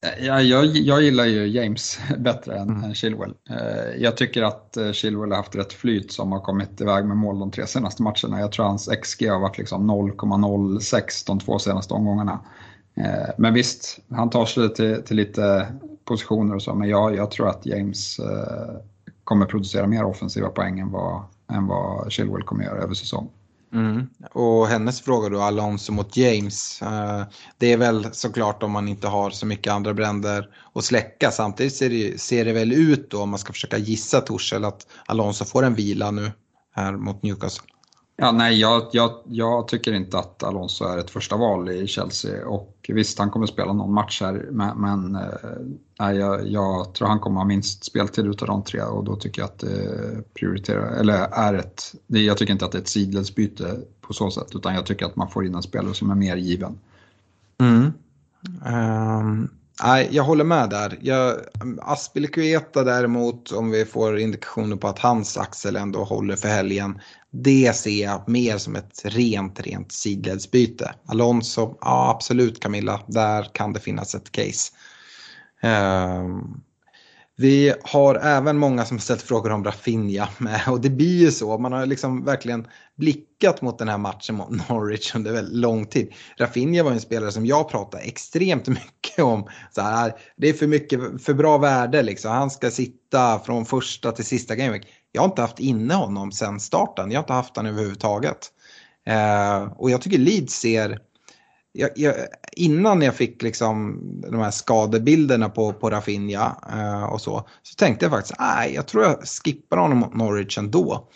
Ja, jag, jag gillar ju James <laughs> bättre än, mm. än Chilwell. Eh, jag tycker att eh, Chilwell har haft rätt flyt som har kommit iväg med mål de tre senaste matcherna. Jag tror hans XG har varit liksom 0,06 de två senaste omgångarna. Eh, men visst, han tar sig till, till lite positioner och så, men jag, jag tror att James kommer producera mer offensiva poäng än vad, än vad Chilwell kommer göra över säsong. Mm. Och hennes fråga då, Alonso mot James. Eh, det är väl såklart om man inte har så mycket andra bränder att släcka. Samtidigt ser det, ser det väl ut då, om man ska försöka gissa Torshäll, att Alonso får en vila nu här mot Newcastle. Ja, nej, jag, jag, jag, tycker inte att Alonso är ett första val i Chelsea och visst, han kommer spela någon match här, men, men eh, nej, jag, jag, tror han kommer ha minst speltid utav de tre och då tycker jag att det prioriterar, eller är ett, det, jag tycker inte att det är ett sidledsbyte på så sätt, utan jag tycker att man får in en spelare som är mer given. Mm. Um, Nej, jag håller med där. Jag, Aspilicueta däremot, om vi får indikationer på att hans axel ändå håller för helgen, det ser jag mer som ett rent, rent sidledsbyte. Alonso, ja absolut Camilla, där kan det finnas ett case. Um, vi har även många som ställt frågor om Rafinha <laughs> och det blir ju så. Man har liksom verkligen blickat mot den här matchen mot <laughs> Norwich under väldigt lång tid. Rafinha var en spelare som jag pratade extremt <laughs> mycket om. Så här, det är för mycket, för bra värde liksom. Han ska sitta från första till sista gameweek. Jag har inte haft inne honom sen starten. Jag har inte haft honom överhuvudtaget. Eh, och jag tycker Leeds ser jag, jag, innan jag fick liksom de här skadebilderna på, på Rafinha eh, och så, så tänkte jag faktiskt, nej, jag tror jag skippar honom mot Norwich ändå.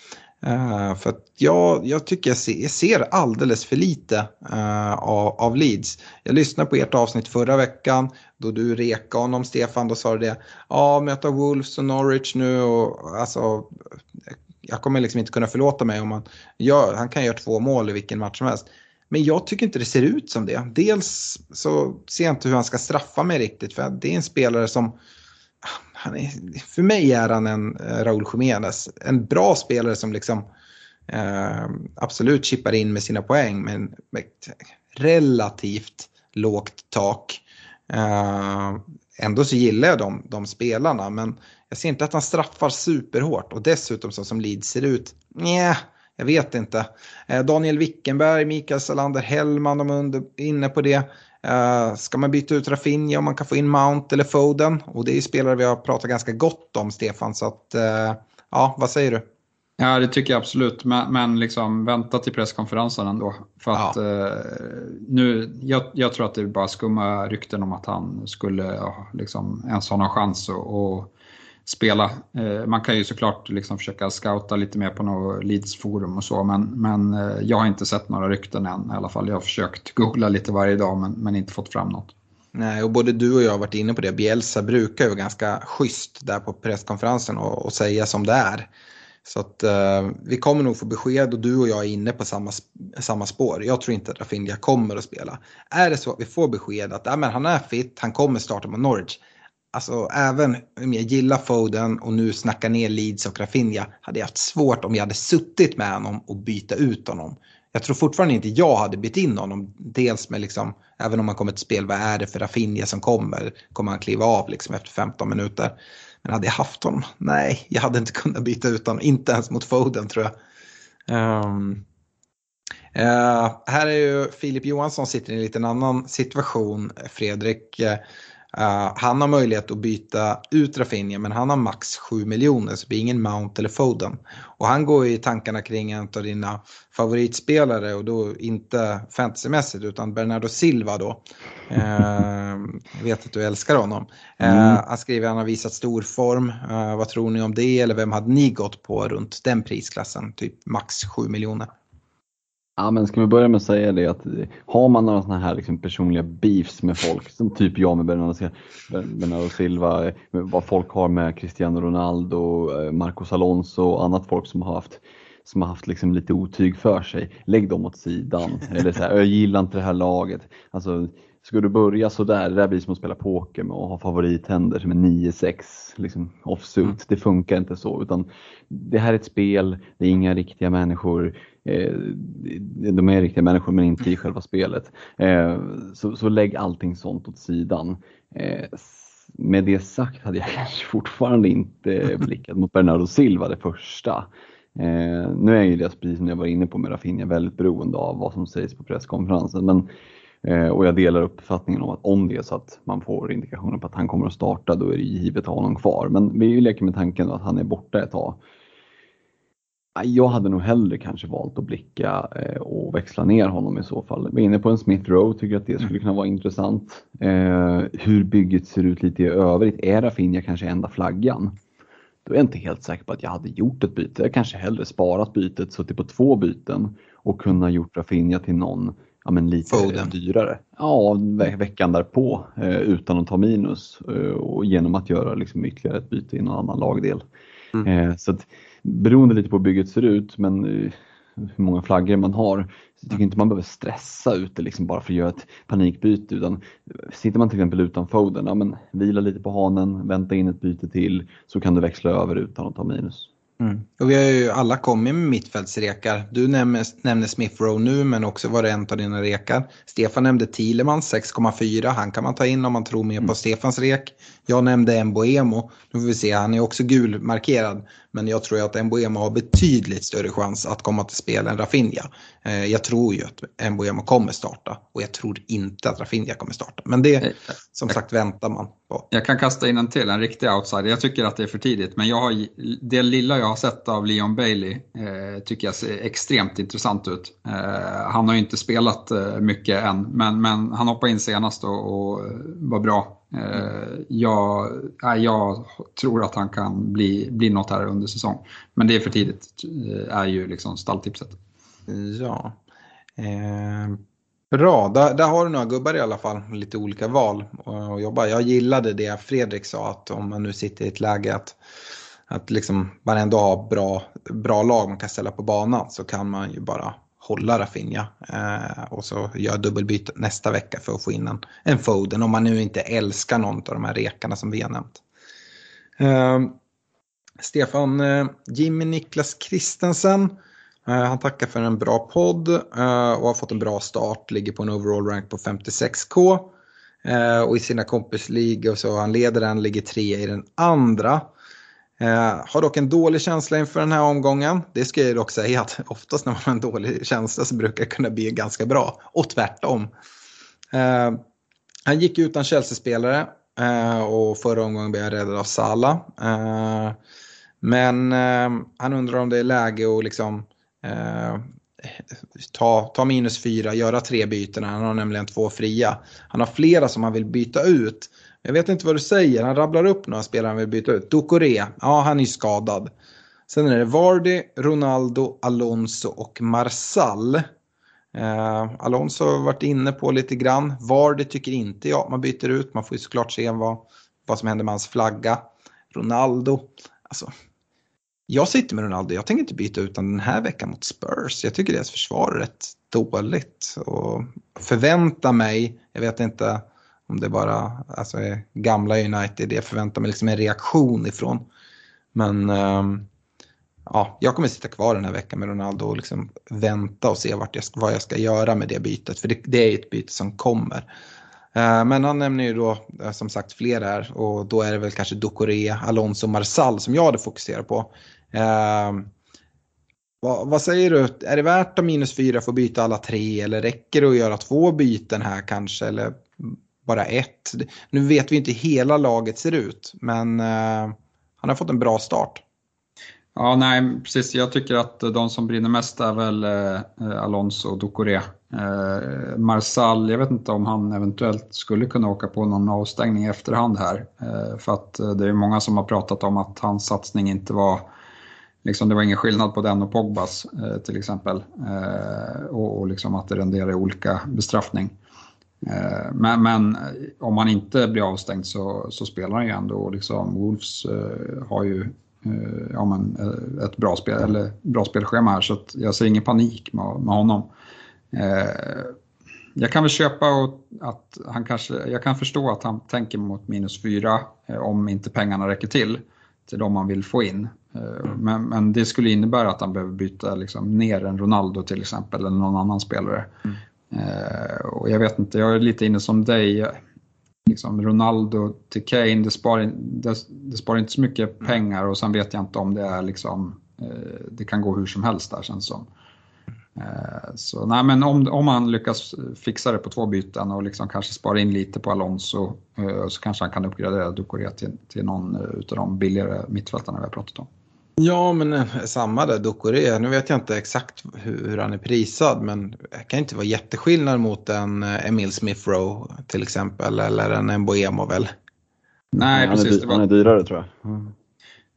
Uh, för att jag, jag tycker jag ser, jag ser alldeles för lite uh, av, av, Leeds. Jag lyssnade på ert avsnitt förra veckan då du rekade honom Stefan. Då sa du det. Ja, möta Wolves och Norwich nu och alltså jag kommer liksom inte kunna förlåta mig om han gör, han kan göra två mål i vilken match som helst. Men jag tycker inte det ser ut som det. Dels så ser jag inte hur han ska straffa mig riktigt för det är en spelare som han är, för mig är han en eh, Raúl Jiménez. En bra spelare som liksom eh, absolut chippar in med sina poäng men med relativt lågt tak. Eh, ändå så gillar jag de, de spelarna men jag ser inte att han straffar superhårt och dessutom så som Leeds ser ut, nej, jag vet inte. Eh, Daniel Wickenberg, Mikael Salander, Hellman, de är inne på det. Uh, ska man byta ut Rafinha om man kan få in Mount eller Foden? Och det är ju spelare vi har pratat ganska gott om, Stefan. Så att, uh, ja, vad säger du? Ja, det tycker jag absolut. Men, men liksom, vänta till presskonferensen ändå. För att ja. uh, nu, jag, jag, tror att det är bara skumma rykten om att han skulle ja, liksom, ens ha någon chans att spela. Eh, man kan ju såklart liksom försöka scouta lite mer på något Leeds-forum och så, men, men eh, jag har inte sett några rykten än i alla fall. Jag har försökt googla lite varje dag men, men inte fått fram något. Nej, och både du och jag har varit inne på det. Bielsa brukar ju vara ganska schysst där på presskonferensen och, och säga som det är. Så att eh, vi kommer nog få besked och du och jag är inne på samma, samma spår. Jag tror inte att Rafinha kommer att spela. Är det så att vi får besked att äh, men han är fit, han kommer starta mot Norwich alltså även om jag gillar Foden och nu snackar ner Leeds och Rafinha hade jag haft svårt om jag hade suttit med honom och byta ut honom. Jag tror fortfarande inte jag hade bytt in honom. Dels med liksom, även om man kommer till spel, vad är det för Rafinha som kommer? Kommer han kliva av liksom efter 15 minuter? Men hade jag haft honom? Nej, jag hade inte kunnat byta ut honom. Inte ens mot Foden tror jag. Um, uh, här är ju Filip Johansson sitter i en liten annan situation, Fredrik. Eh, Uh, Uh, han har möjlighet att byta ut Rafinha men han har max 7 miljoner så det blir ingen Mount eller Foden. Och han går i tankarna kring en av dina favoritspelare och då inte fantasymässigt utan Bernardo Silva då. Uh, vet att du älskar honom. Uh, mm. Han skriver att han har visat stor form. vad tror ni om det eller vem hade ni gått på runt den prisklassen? Typ max 7 miljoner. Ja, men ska vi börja med att säga det att har man några sådana här liksom personliga beefs med folk, som typ jag med Bernardo Silva, vad folk har med Cristiano Ronaldo, eh, Marcos Alonso och annat folk som har haft som har haft liksom lite otyg för sig, lägg dem åt sidan. Eller så här, jag gillar inte det här laget. Alltså, ska du börja sådär, det där blir som att spela poker med att ha favorithänder som är 9-6 liksom offsuit. Mm. Det funkar inte så utan det här är ett spel, det är inga riktiga människor. Eh, de är riktiga människor men inte i själva spelet. Eh, så, så lägg allting sånt åt sidan. Eh, med det sagt hade jag <laughs> kanske fortfarande inte blickat mot Bernardo Silva det första. Eh, nu är ju det, precis som jag var inne på med Rafinha, väldigt beroende av vad som sägs på presskonferensen. Men eh, och jag delar uppfattningen om att om det är så att man får indikationer på att han kommer att starta, då är det givet att ha honom kvar. Men vi leker med tanken att han är borta ett tag. Jag hade nog hellre kanske valt att blicka eh, och växla ner honom i så fall. Vi är inne på en Smith Rowe, tycker att det skulle kunna vara intressant. Eh, hur bygget ser ut lite i övrigt. Är Rafinha kanske enda flaggan? Då är jag inte helt säker på att jag hade gjort ett byte. Jag kanske hellre sparat bytet, suttit på två byten och kunnat gjort Rafinha till någon ja, men lite Foden. dyrare. Ja, ve veckan därpå eh, utan att ta minus och genom att göra liksom ytterligare ett byte i någon annan lagdel. Mm. så att, beroende lite på hur bygget ser ut, men eh, hur många flaggor man har. Så jag tycker inte man behöver stressa ut det liksom bara för att göra ett panikbyte. Utan sitter man till exempel utan Foden, ja, men vila lite på hanen, vänta in ett byte till så kan du växla över utan att ta minus. Mm. Och vi har ju alla kommit med mittfältsrekar. Du nämner, nämner Smith Rowe nu men också var det en av dina rekar. Stefan nämnde Thielemans 6,4. Han kan man ta in om man tror mer på mm. Stefans rek. Jag nämnde Mboemo. Nu får vi se, han är också gulmarkerad. Men jag tror att Mboemo har betydligt större chans att komma till spel än Rafinha. Eh, jag tror ju att Mboemo kommer starta och jag tror inte att Rafinha kommer starta. Men det, som sagt, väntar man på. Jag kan kasta in en till, en riktig outsider. Jag tycker att det är för tidigt, men jag har, det lilla jag har sett av Leon Bailey eh, tycker jag ser extremt intressant ut. Eh, han har ju inte spelat eh, mycket än, men, men han hoppade in senast och, och var bra. Eh, jag, jag, tror att han kan bli, bli något här under säsong. Men det är för tidigt, eh, är ju liksom stalltipset. Ja. Eh, bra, där, där, har du några gubbar i alla fall. Lite olika val att jobba. Jag gillade det Fredrik sa att om man nu sitter i ett läge att att liksom man ändå har bra, bra lag man kan ställa på banan så kan man ju bara hålla Rafinha eh, och så göra dubbelbyte nästa vecka för att få in en, en Foden om man nu inte älskar någon av de här rekarna som vi har nämnt. Eh, Stefan eh, Jimmy Niklas Kristensen eh, han tackar för en bra podd eh, och har fått en bra start, ligger på en overall rank på 56k. Eh, och i sina kompisligor så han leder den, ligger tre i den andra. Eh, har dock en dålig känsla inför den här omgången. Det ska jag dock säga att <laughs> oftast när man har en dålig känsla så brukar det kunna bli ganska bra. Och tvärtom. Eh, han gick utan Chelsea-spelare eh, och förra omgången blev jag räddad av Sala. Eh, men eh, han undrar om det är läge att liksom eh, ta, ta minus fyra, göra tre byten. Han har nämligen två fria. Han har flera som han vill byta ut. Jag vet inte vad du säger, han rabblar upp några spelare han vill byta ut. Ducoré, ja han är ju skadad. Sen är det Vardy, Ronaldo, Alonso och Marsall. Eh, Alonso har varit inne på lite grann. Vardy tycker inte jag man byter ut. Man får ju såklart se vad, vad som händer med hans flagga. Ronaldo, alltså. Jag sitter med Ronaldo, jag tänker inte byta ut den här veckan mot Spurs. Jag tycker deras försvar är rätt dåligt. Och förvänta mig, jag vet inte om det bara alltså, är gamla United, jag förväntar mig liksom en reaktion ifrån. Men um, ja, jag kommer sitta kvar den här veckan med Ronaldo och liksom vänta och se vart jag, vad jag ska göra med det bytet. För det, det är ett byte som kommer. Ehm, men han nämner ju då eh, som sagt fler här och då är det väl kanske Ducoré, Alonso, Marsal som jag hade fokuserat på. Eh, vad, vad, säger du? Är det värt att minus fyra få byta alla tre eller räcker det att göra två byten här kanske? Eller bara ett. Nu vet vi inte hur hela laget ser ut, men eh, han har fått en bra start. Ja, nej, precis. Jag tycker att de som brinner mest är väl eh, Alonso och Ducoré. Eh, Marsal, jag vet inte om han eventuellt skulle kunna åka på någon avstängning i efterhand här. Eh, för att eh, det är många som har pratat om att hans satsning inte var, liksom det var ingen skillnad på den och Pogbas eh, till exempel. Eh, och, och liksom att det renderar olika bestraffning. Eh, men, men, eh, om man inte blir avstängd så, så spelar han ju ändå. Liksom, Wolves eh, har ju ja, men, ett bra, spel, eller, bra spelschema här så jag ser ingen panik med, med honom. Jag kan väl köpa att han kanske, jag kan förstå att han tänker mot minus fyra om inte pengarna räcker till till de man vill få in. Men, men, det skulle innebära att han behöver byta liksom, ner en Ronaldo till exempel eller någon annan spelare. Mm. Eh, och jag vet inte, jag är lite inne som dig. Liksom Ronaldo till Kane, det sparar, det, det sparar inte så mycket mm. pengar och sen vet jag inte om det är liksom, eh, det kan gå hur som helst där känns som. Eh, så nej, men om, om man lyckas fixa det på två byten och liksom kanske spara in lite på Alonso så kanske han kan uppgradera Ducoré till, till någon av de billigare mittfältarna vi har pratat om. Ja, men eh, samma där, Ducoré. Nu vet jag inte exakt hur han är prisad, men det kan inte vara jätteskillnad mot en eh, Emil Smith Rowe till exempel, eller en Mboemo väl? Nej, han precis. Är, var... Han är dyrare tror jag. Mm.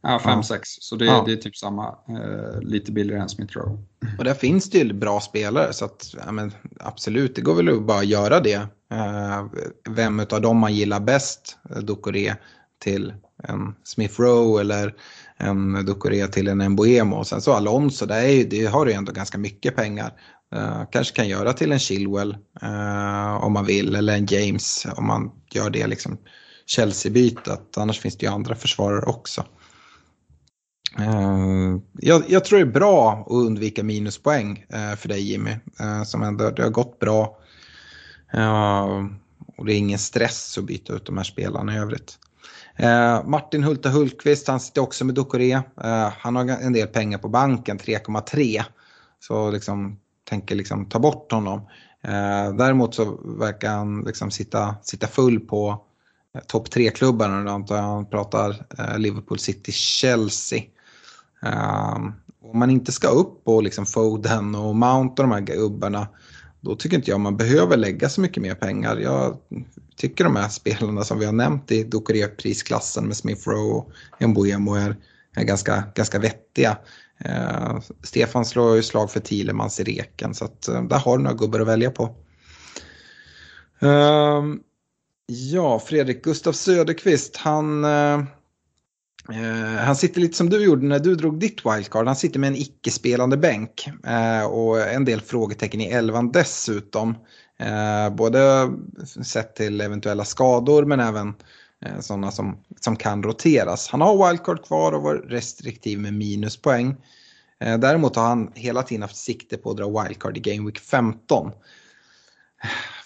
Ja, 5-6. Ja. Så det, ja. det, är typ samma. Eh, lite billigare än Smith Rowe. Och där finns det ju bra spelare så att, ja, men, absolut, det går väl att bara göra det. Eh, vem av dem man gillar bäst, Ducoré, till en Smith Rowe eller en Ducoré till en Mbuemo. Och sen så Alonso, där, är, det har du ju ändå ganska mycket pengar. Uh, kanske kan göra till en Chilwell uh, om man vill, eller en James om man gör det liksom Chelsea-bytet. Annars finns det ju andra försvarare också. Uh, jag, jag, tror det är bra att undvika minuspoäng för dig Jimmy. som ändå, det har gått bra. och det är ingen stress att byta ut de här spelarna i övrigt. Eh, Martin Hulta Hultqvist, han sitter också med Ducoré. Eh, han har en del pengar på banken, 3,3. Så liksom tänker liksom ta bort honom. Eh, däremot så verkar han liksom sitta, sitta full på eh, topp 3-klubbarna, nu antar jag Han pratar eh, Liverpool City, Chelsea. Eh, om man inte ska upp på liksom Foden och Mount och de här gubbarna då tycker inte jag man behöver lägga så mycket mer pengar. Jag tycker de här spelarna som vi har nämnt i Ducoré-prisklassen med Smith Rowe och Mbuemo är, är ganska, ganska vettiga. Eh, Stefan slår ju slag för Thielemans i reken så att, eh, där har du några gubbar att välja på. Eh, ja, Fredrik Gustav Söderqvist, han, eh, Uh, han sitter lite som du gjorde när du drog ditt wildcard. Han sitter med en icke-spelande bänk uh, och en del frågetecken i elvan dessutom. Uh, både sett till eventuella skador men även sådana som, som kan roteras. Han har wildcard kvar och var restriktiv med minuspoäng. Däremot har han hela tiden haft sikte på att dra wildcard i Game Week 15.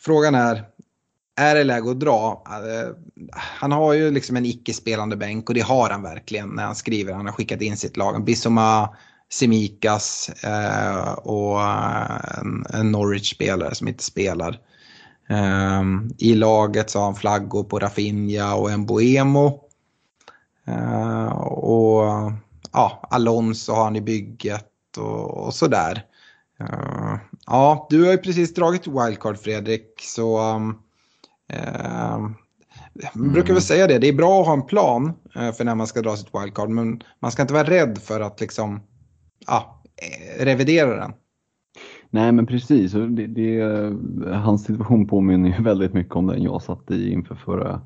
Frågan är, är det läge att dra? Eh, han har ju liksom en icke-spelande bänk och det har han verkligen när han skriver. Han har skickat in sitt lag. Bissoma, Semikas eh, och en, en Norwich-spelare som inte spelar. Eh, I laget så har han flaggor på Rafinha och en Boemo. Eh, och ja, Alonso har han i bygget och, och sådär. Eh, ja, du har ju precis dragit wildcard Fredrik, så um, uh, jag brukar väl säga det, det är bra att ha en plan uh, för när man ska dra sitt wildcard, men man ska inte vara rädd för att liksom, ja, revidera den. Nej men precis, det, det, hans situation påminner ju <laughs> väldigt mycket om den jag satt i inför förra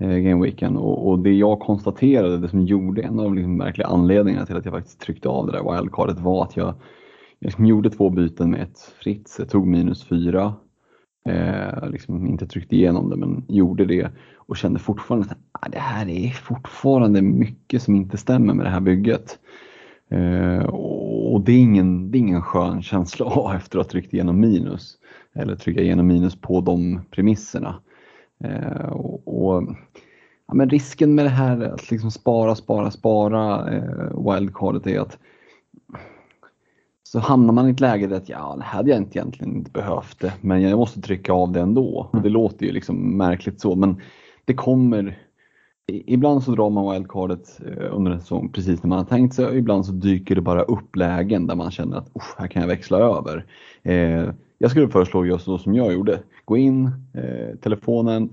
eh, gameweeken och, och, det jag konstaterade, det som gjorde en av liksom märkliga anledningarna till att jag faktiskt tryckte av det där wildcardet var att jag jag liksom gjorde två byten med ett Fritz, jag tog minus fyra. Eh, liksom inte tryckte igenom det men gjorde det och kände fortfarande att ah, det här är fortfarande mycket som inte stämmer med det här bygget. Eh, och det är, ingen, det är ingen skön känsla att ha efter att ha tryckt igenom minus. Eller trycka igenom minus på de premisserna. Eh, och, och ja, men risken med det här att liksom spara, spara, spara eh, wildcardet är att så hamnar man i ett läge där att ja, det hade jag inte egentligen inte behövt det, men jag måste trycka av det ändå. Och det låter ju liksom märkligt så, men det kommer. Ibland så drar man wildcardet eh, under en säsong precis när man har tänkt sig och ibland så dyker det bara upp lägen där man känner att här kan jag växla över. Eh, jag skulle föreslå just så som jag gjorde. Gå in, eh, telefonen,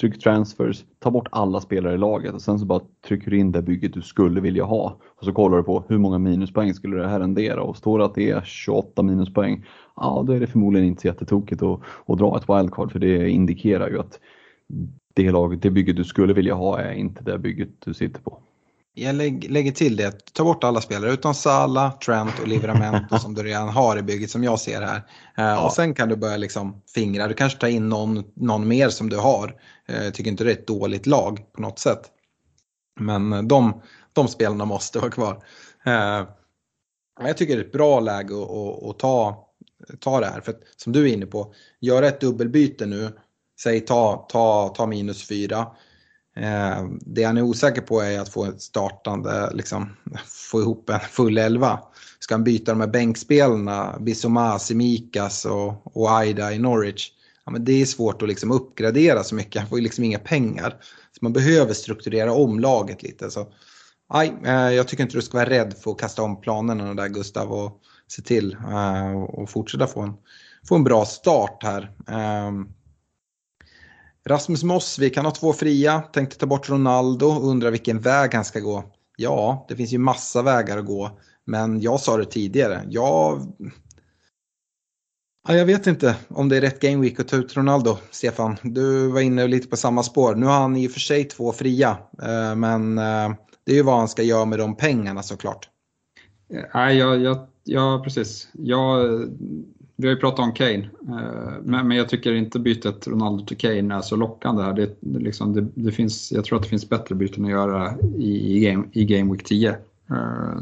tryck transfers, ta bort alla spelare i laget och sen så bara trycker du in det bygget du skulle vilja ha. Och så kollar du på hur många minuspoäng skulle det här rendera och står det att det är 28 minuspoäng, ja då är det förmodligen inte så jättetokigt att, att dra ett wildcard för det indikerar ju att det, laget, det bygget du skulle vilja ha är inte det bygget du sitter på. Jag lägger till det, ta bort alla spelare utom Sala, Trent och Livramento <laughs> som du redan har i bygget som jag ser här. Eh, ja. Och sen kan du börja liksom fingra, du kanske tar in någon, någon mer som du har. Eh, jag tycker inte det är ett dåligt lag på något sätt. Men eh, de, de spelarna måste vara kvar. Eh, jag tycker det är ett bra läge att, att, att ta, ta det här. För att, som du är inne på, göra ett dubbelbyte nu, säg ta, ta, ta minus fyra Eh, det han är osäker på är att få ett startande, liksom, få ihop en full elva. Ska han byta de här bänkspelarna, Bissoma, Simikas och, och Aida i Norwich, ja, men det är svårt att liksom uppgradera så mycket. Han får ju liksom inga pengar. Så man behöver strukturera om laget lite. Så, aj, eh, jag tycker inte du ska vara rädd för att kasta om planerna där Gustav och se till eh, och fortsätta få en, få en bra start här. Ehm, Rasmus Mossvik, han har två fria, tänkte ta bort Ronaldo och undrar vilken väg han ska gå. Ja, det finns ju massa vägar att gå. Men jag sa det tidigare, jag... Ja, jag vet inte om det är rätt game week att ta ut Ronaldo, Stefan. Du var inne lite på samma spår. Nu har han i och för sig två fria, eh, men eh, det är ju vad han ska göra med de pengarna såklart. Eh, nej, ja, ja, ja, precis. Ja, vi har ju pratat om Kane, men, jag tycker inte bytet Ronaldo till Kane är så lockande. Här. Det, liksom, det, det, finns, jag tror att det finns bättre byten att göra i, i, game, i Game Week 10.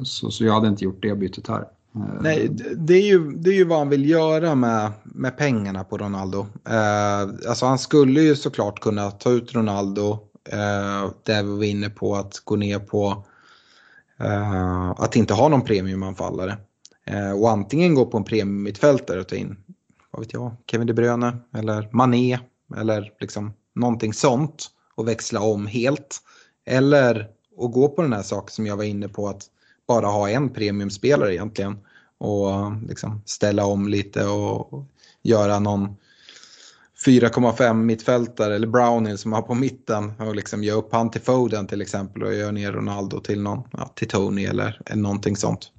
Så, så jag hade inte gjort det bytet här. Eh, Nej, det är ju, det är ju vad han vill göra med, med pengarna på Ronaldo. alltså han skulle ju såklart kunna ta ut Ronaldo, där vi var inne på att gå ner på att inte ha någon premiumanfallare. Eh, och antingen gå på en premiummittfältare och ta in, vad vet jag, Kevin De Bruyne eller Mané eller liksom någonting sånt och växla om helt. Eller att gå på den här saken som jag var inne på att bara ha en premiumspelare egentligen och liksom ställa om lite och göra någon 4,5 mittfältare eller Browning som har på mitten och liksom göra upp han till Foden till exempel och göra ner Ronaldo till någon, ja, till Tony eller, eller någonting sånt.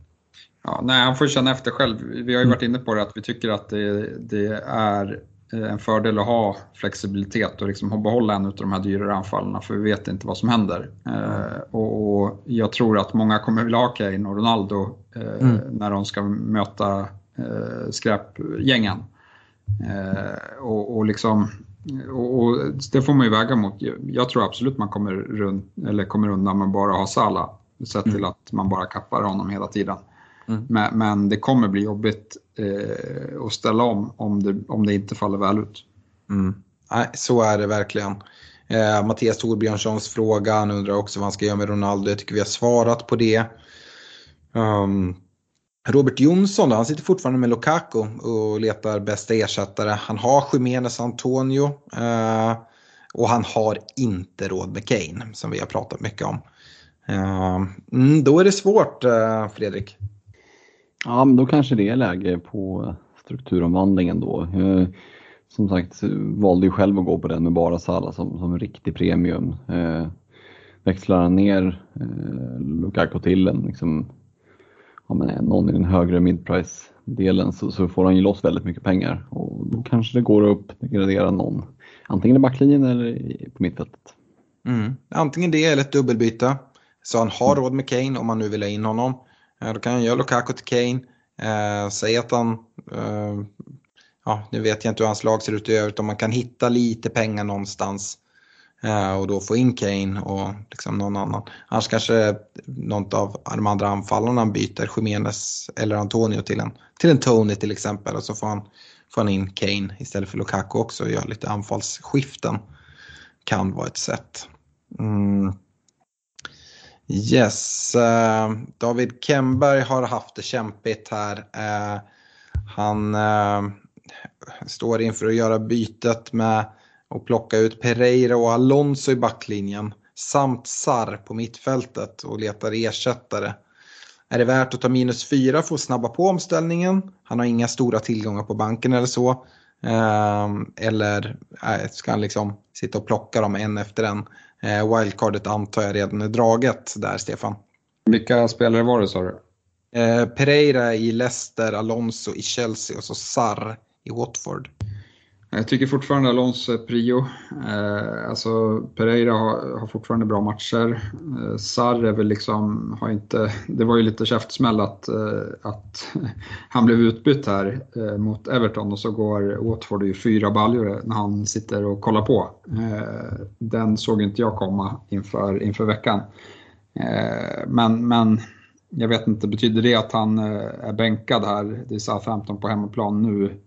Ja, nej, han får känna efter själv. Vi har ju varit inne på det att vi tycker att det, det är en fördel att ha flexibilitet och liksom behålla en av de här dyrare anfallarna för vi vet inte vad som händer. Mm. Och, jag tror att många kommer vilja ha Kane och Ronaldo mm. när de ska möta skräpgängen. Och, och, liksom, och, det får man ju väga mot. Jag tror absolut man kommer, runt, eller kommer undan med bara ha Salah. Sett mm. till att man bara kappar honom hela tiden. Mm. Men, men, det kommer bli jobbigt eh, att ställa om om det, om det inte faller väl ut. Mm. Nej, så är det verkligen. Eh, Mattias Torbjörnssons fråga, han undrar också vad han ska göra med Ronaldo. Jag tycker vi har svarat på det. Um, Robert Jonsson han sitter fortfarande med Lukaku och letar bästa ersättare. Han har Jiménez Antonio eh, och han har inte råd med Kane som vi har pratat mycket om. Eh, då är det svårt eh, Fredrik. Ja, men då kanske det är läge på strukturomvandlingen då. Eh, som sagt valde ju själv att gå på den med bara Salah som, som riktig premium. Eh, växlar han ner eh, Lukaku till en liksom, ja, men någon i den högre midprice-delen så, så, får han ju loss väldigt mycket pengar och då kanske det går att uppgradera någon. Antingen i backlinjen eller på mittfältet. Mm. Antingen det eller ett dubbelbyte. Så han har råd med Kane om man nu vill ha in honom. Eh, då kan han göra Lukaku till Kane. Eh, säg att han, eh, ja nu vet jag inte hur hans lag ser ut i övrigt, om man kan hitta lite pengar någonstans eh, och då få in Kane och liksom någon annan. Annars kanske något av de andra anfallarna byter Jiménez eller Antonio till en, till en Tony till exempel och så får han, får han in Kane istället för Lukaku också och gör lite anfallsskiften. Kan vara ett sätt. Mm. Yes, uh, David Kemberg har haft det kämpigt här. Uh, han uh, står inför att göra bytet med att plocka ut Pereira och Alonso i backlinjen samt Sar på mittfältet och letar ersättare. Är det värt att ta minus fyra för att snabba på omställningen? Han har inga stora tillgångar på banken eller så. Eller ska han liksom sitta och plocka dem en efter en? Eh, wildcardet antar jag redan är draget där, Stefan. Vilka spelare var det sa du? Eh, Pereira i Leicester, Alonso i Chelsea och så Sarr i Watford. Eh, jag tycker fortfarande Alonso är prio. Eh, alltså Pereira har, har, fortfarande bra matcher. Eh, Sarr är väl liksom, har inte, det var ju lite käftsmäll att, eh, att <laughs> han blev utbytt här eh, mot Everton och så går Watford ju fyra baljor när han sitter och kollar på. Eh, den såg inte jag komma inför, inför veckan. Eh, men, men jag vet inte, betyder det att han eh, är bänkad här? Det är Southampton på hemmaplan nu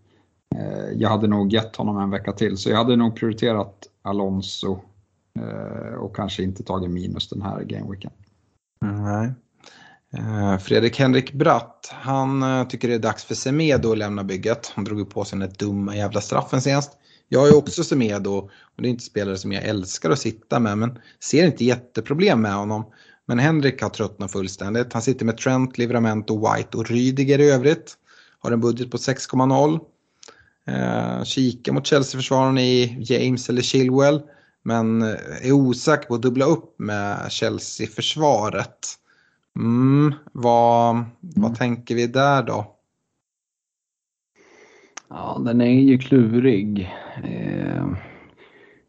Eh, jag hade nog gett honom en vecka till, så jag hade nog prioriterat Alonso eh, och kanske inte tagit minus den här gameweeken. Nej. Eh, Fredrik Henrik Bratt, han tycker det är dags för Semedo att lämna bygget. Han drog ju på sig den där dumma jävla straffen senast. Jag är också Semedo och det är inte spelare som jag älskar att sitta med men ser inte jätteproblem med honom. Men Henrik har tröttnat fullständigt. Han sitter med Trent, Livramento, White och Rydiger i övrigt. Har en budget på 6,0. Eh, kika mot Chelsea-försvararen i James eller Chilwell. Men eh, är osäker på att dubbla upp med Chelsea-försvaret. Mm, vad, mm. vad tänker vi där då? Ja, den är ju klurig. Eh,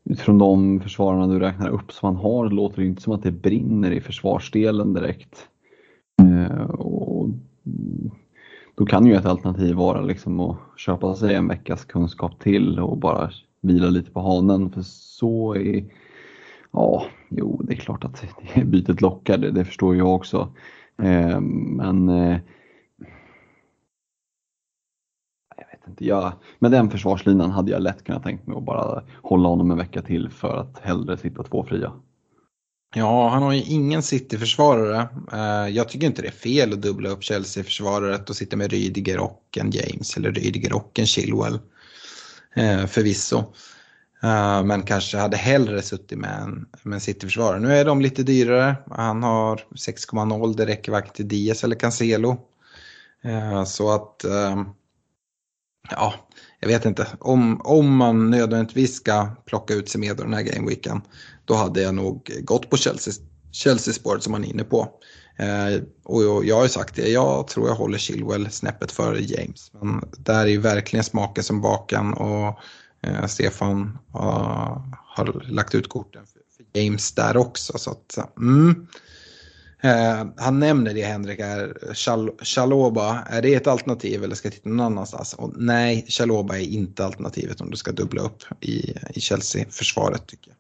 utifrån de försvararna du räknar upp som han har låter det inte som att det brinner i försvarsdelen direkt. Eh, och då kan ju ett alternativ vara liksom att köpa sig en veckas kunskap till och bara vila lite på hanen. För så är, ja, jo det är klart att bytet lockar, det, det förstår jag också. Eh, men eh, jag vet inte, jag, med den försvarslinan hade jag lätt kunnat tänkt mig att bara hålla honom en vecka till för att hellre sitta två fria. Ja, han har ju ingen City-försvarare. Eh, jag tycker inte det är fel att dubbla upp Chelsea-försvaret och sitta med Rydiger och en James eller Rydiger och en Chilwell. Eh, förvisso. Eh, men kanske hade hellre suttit med en, med en City-försvarare. Nu är de lite dyrare. Han har 6,0. Det räcker varken till Diaz eller Cancelo. Så att, ehm, ja, jag vet inte. Om, om man nödvändigtvis ska plocka ut sig den här gameweeken då hade jag nog gått på Chelsea, Chelsea spåret som man är inne på. Eh, och jag har ju sagt det, jag tror jag håller Chilwell snäppet före James. Men där är ju verkligen smaken som baken och eh, Stefan uh, har lagt ut korten för, för James där också. Så att, mm. eh, han nämner det Henrik, är Chaloba, är det ett alternativ eller ska jag titta någon annanstans? Och nej, Chaloba är inte alternativet om du ska dubbla upp i, i Chelsea-försvaret tycker jag.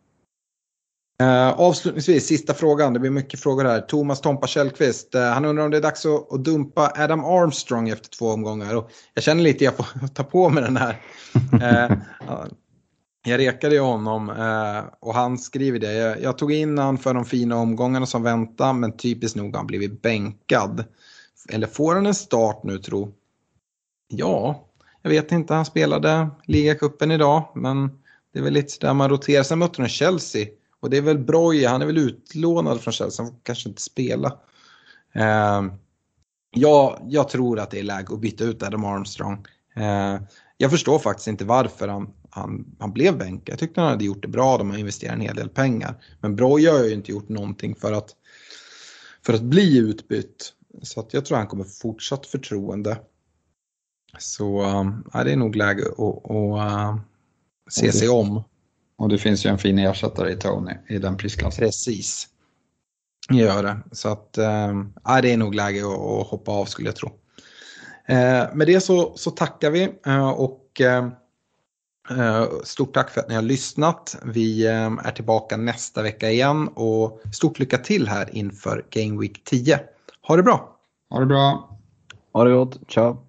Uh, avslutningsvis, sista frågan. Det blir mycket frågor här. Thomas Tompa Källqvist. Uh, han undrar om det är dags att, att, dumpa Adam Armstrong efter två omgångar. Och jag känner lite att jag får <laughs> ta på mig den här. Uh, jag rekade ju honom och han skriver det. Jag, jag, tog in han för de fina omgångarna som väntar men typiskt nog har han blivit bänkad. Eller får han en start nu tro? Ja, jag vet inte. Han spelade ligacupen idag men det är väl lite där man roterar. Sen mötte de Chelsea och det är väl Broje, han är väl utlånad från Chelsea, han kanske inte spela. Eh, ja, jag tror att det är läge att byta ut Adam Armstrong. Eh, jag förstår faktiskt inte varför han, han, han blev bänkad. Jag tyckte han hade gjort det bra, de har investerat en hel del pengar. Men Broje har ju inte gjort någonting för att, för att bli utbytt. Så att jag tror han kommer fortsatt förtroende. Så äh, det är nog läge att, att, att se sig om. Och det finns ju en fin ersättare i Tony i den prisklassen. Precis. Gör det. Så att, äh, det är nog läge att, att hoppa av skulle jag tro. Eh, med det så, så tackar vi eh, och eh, stort tack för att ni har lyssnat. Vi är tillbaka nästa vecka igen och stort lycka till här inför Game Week 10. Ha det bra! Ha det bra! Ha det gott, ciao!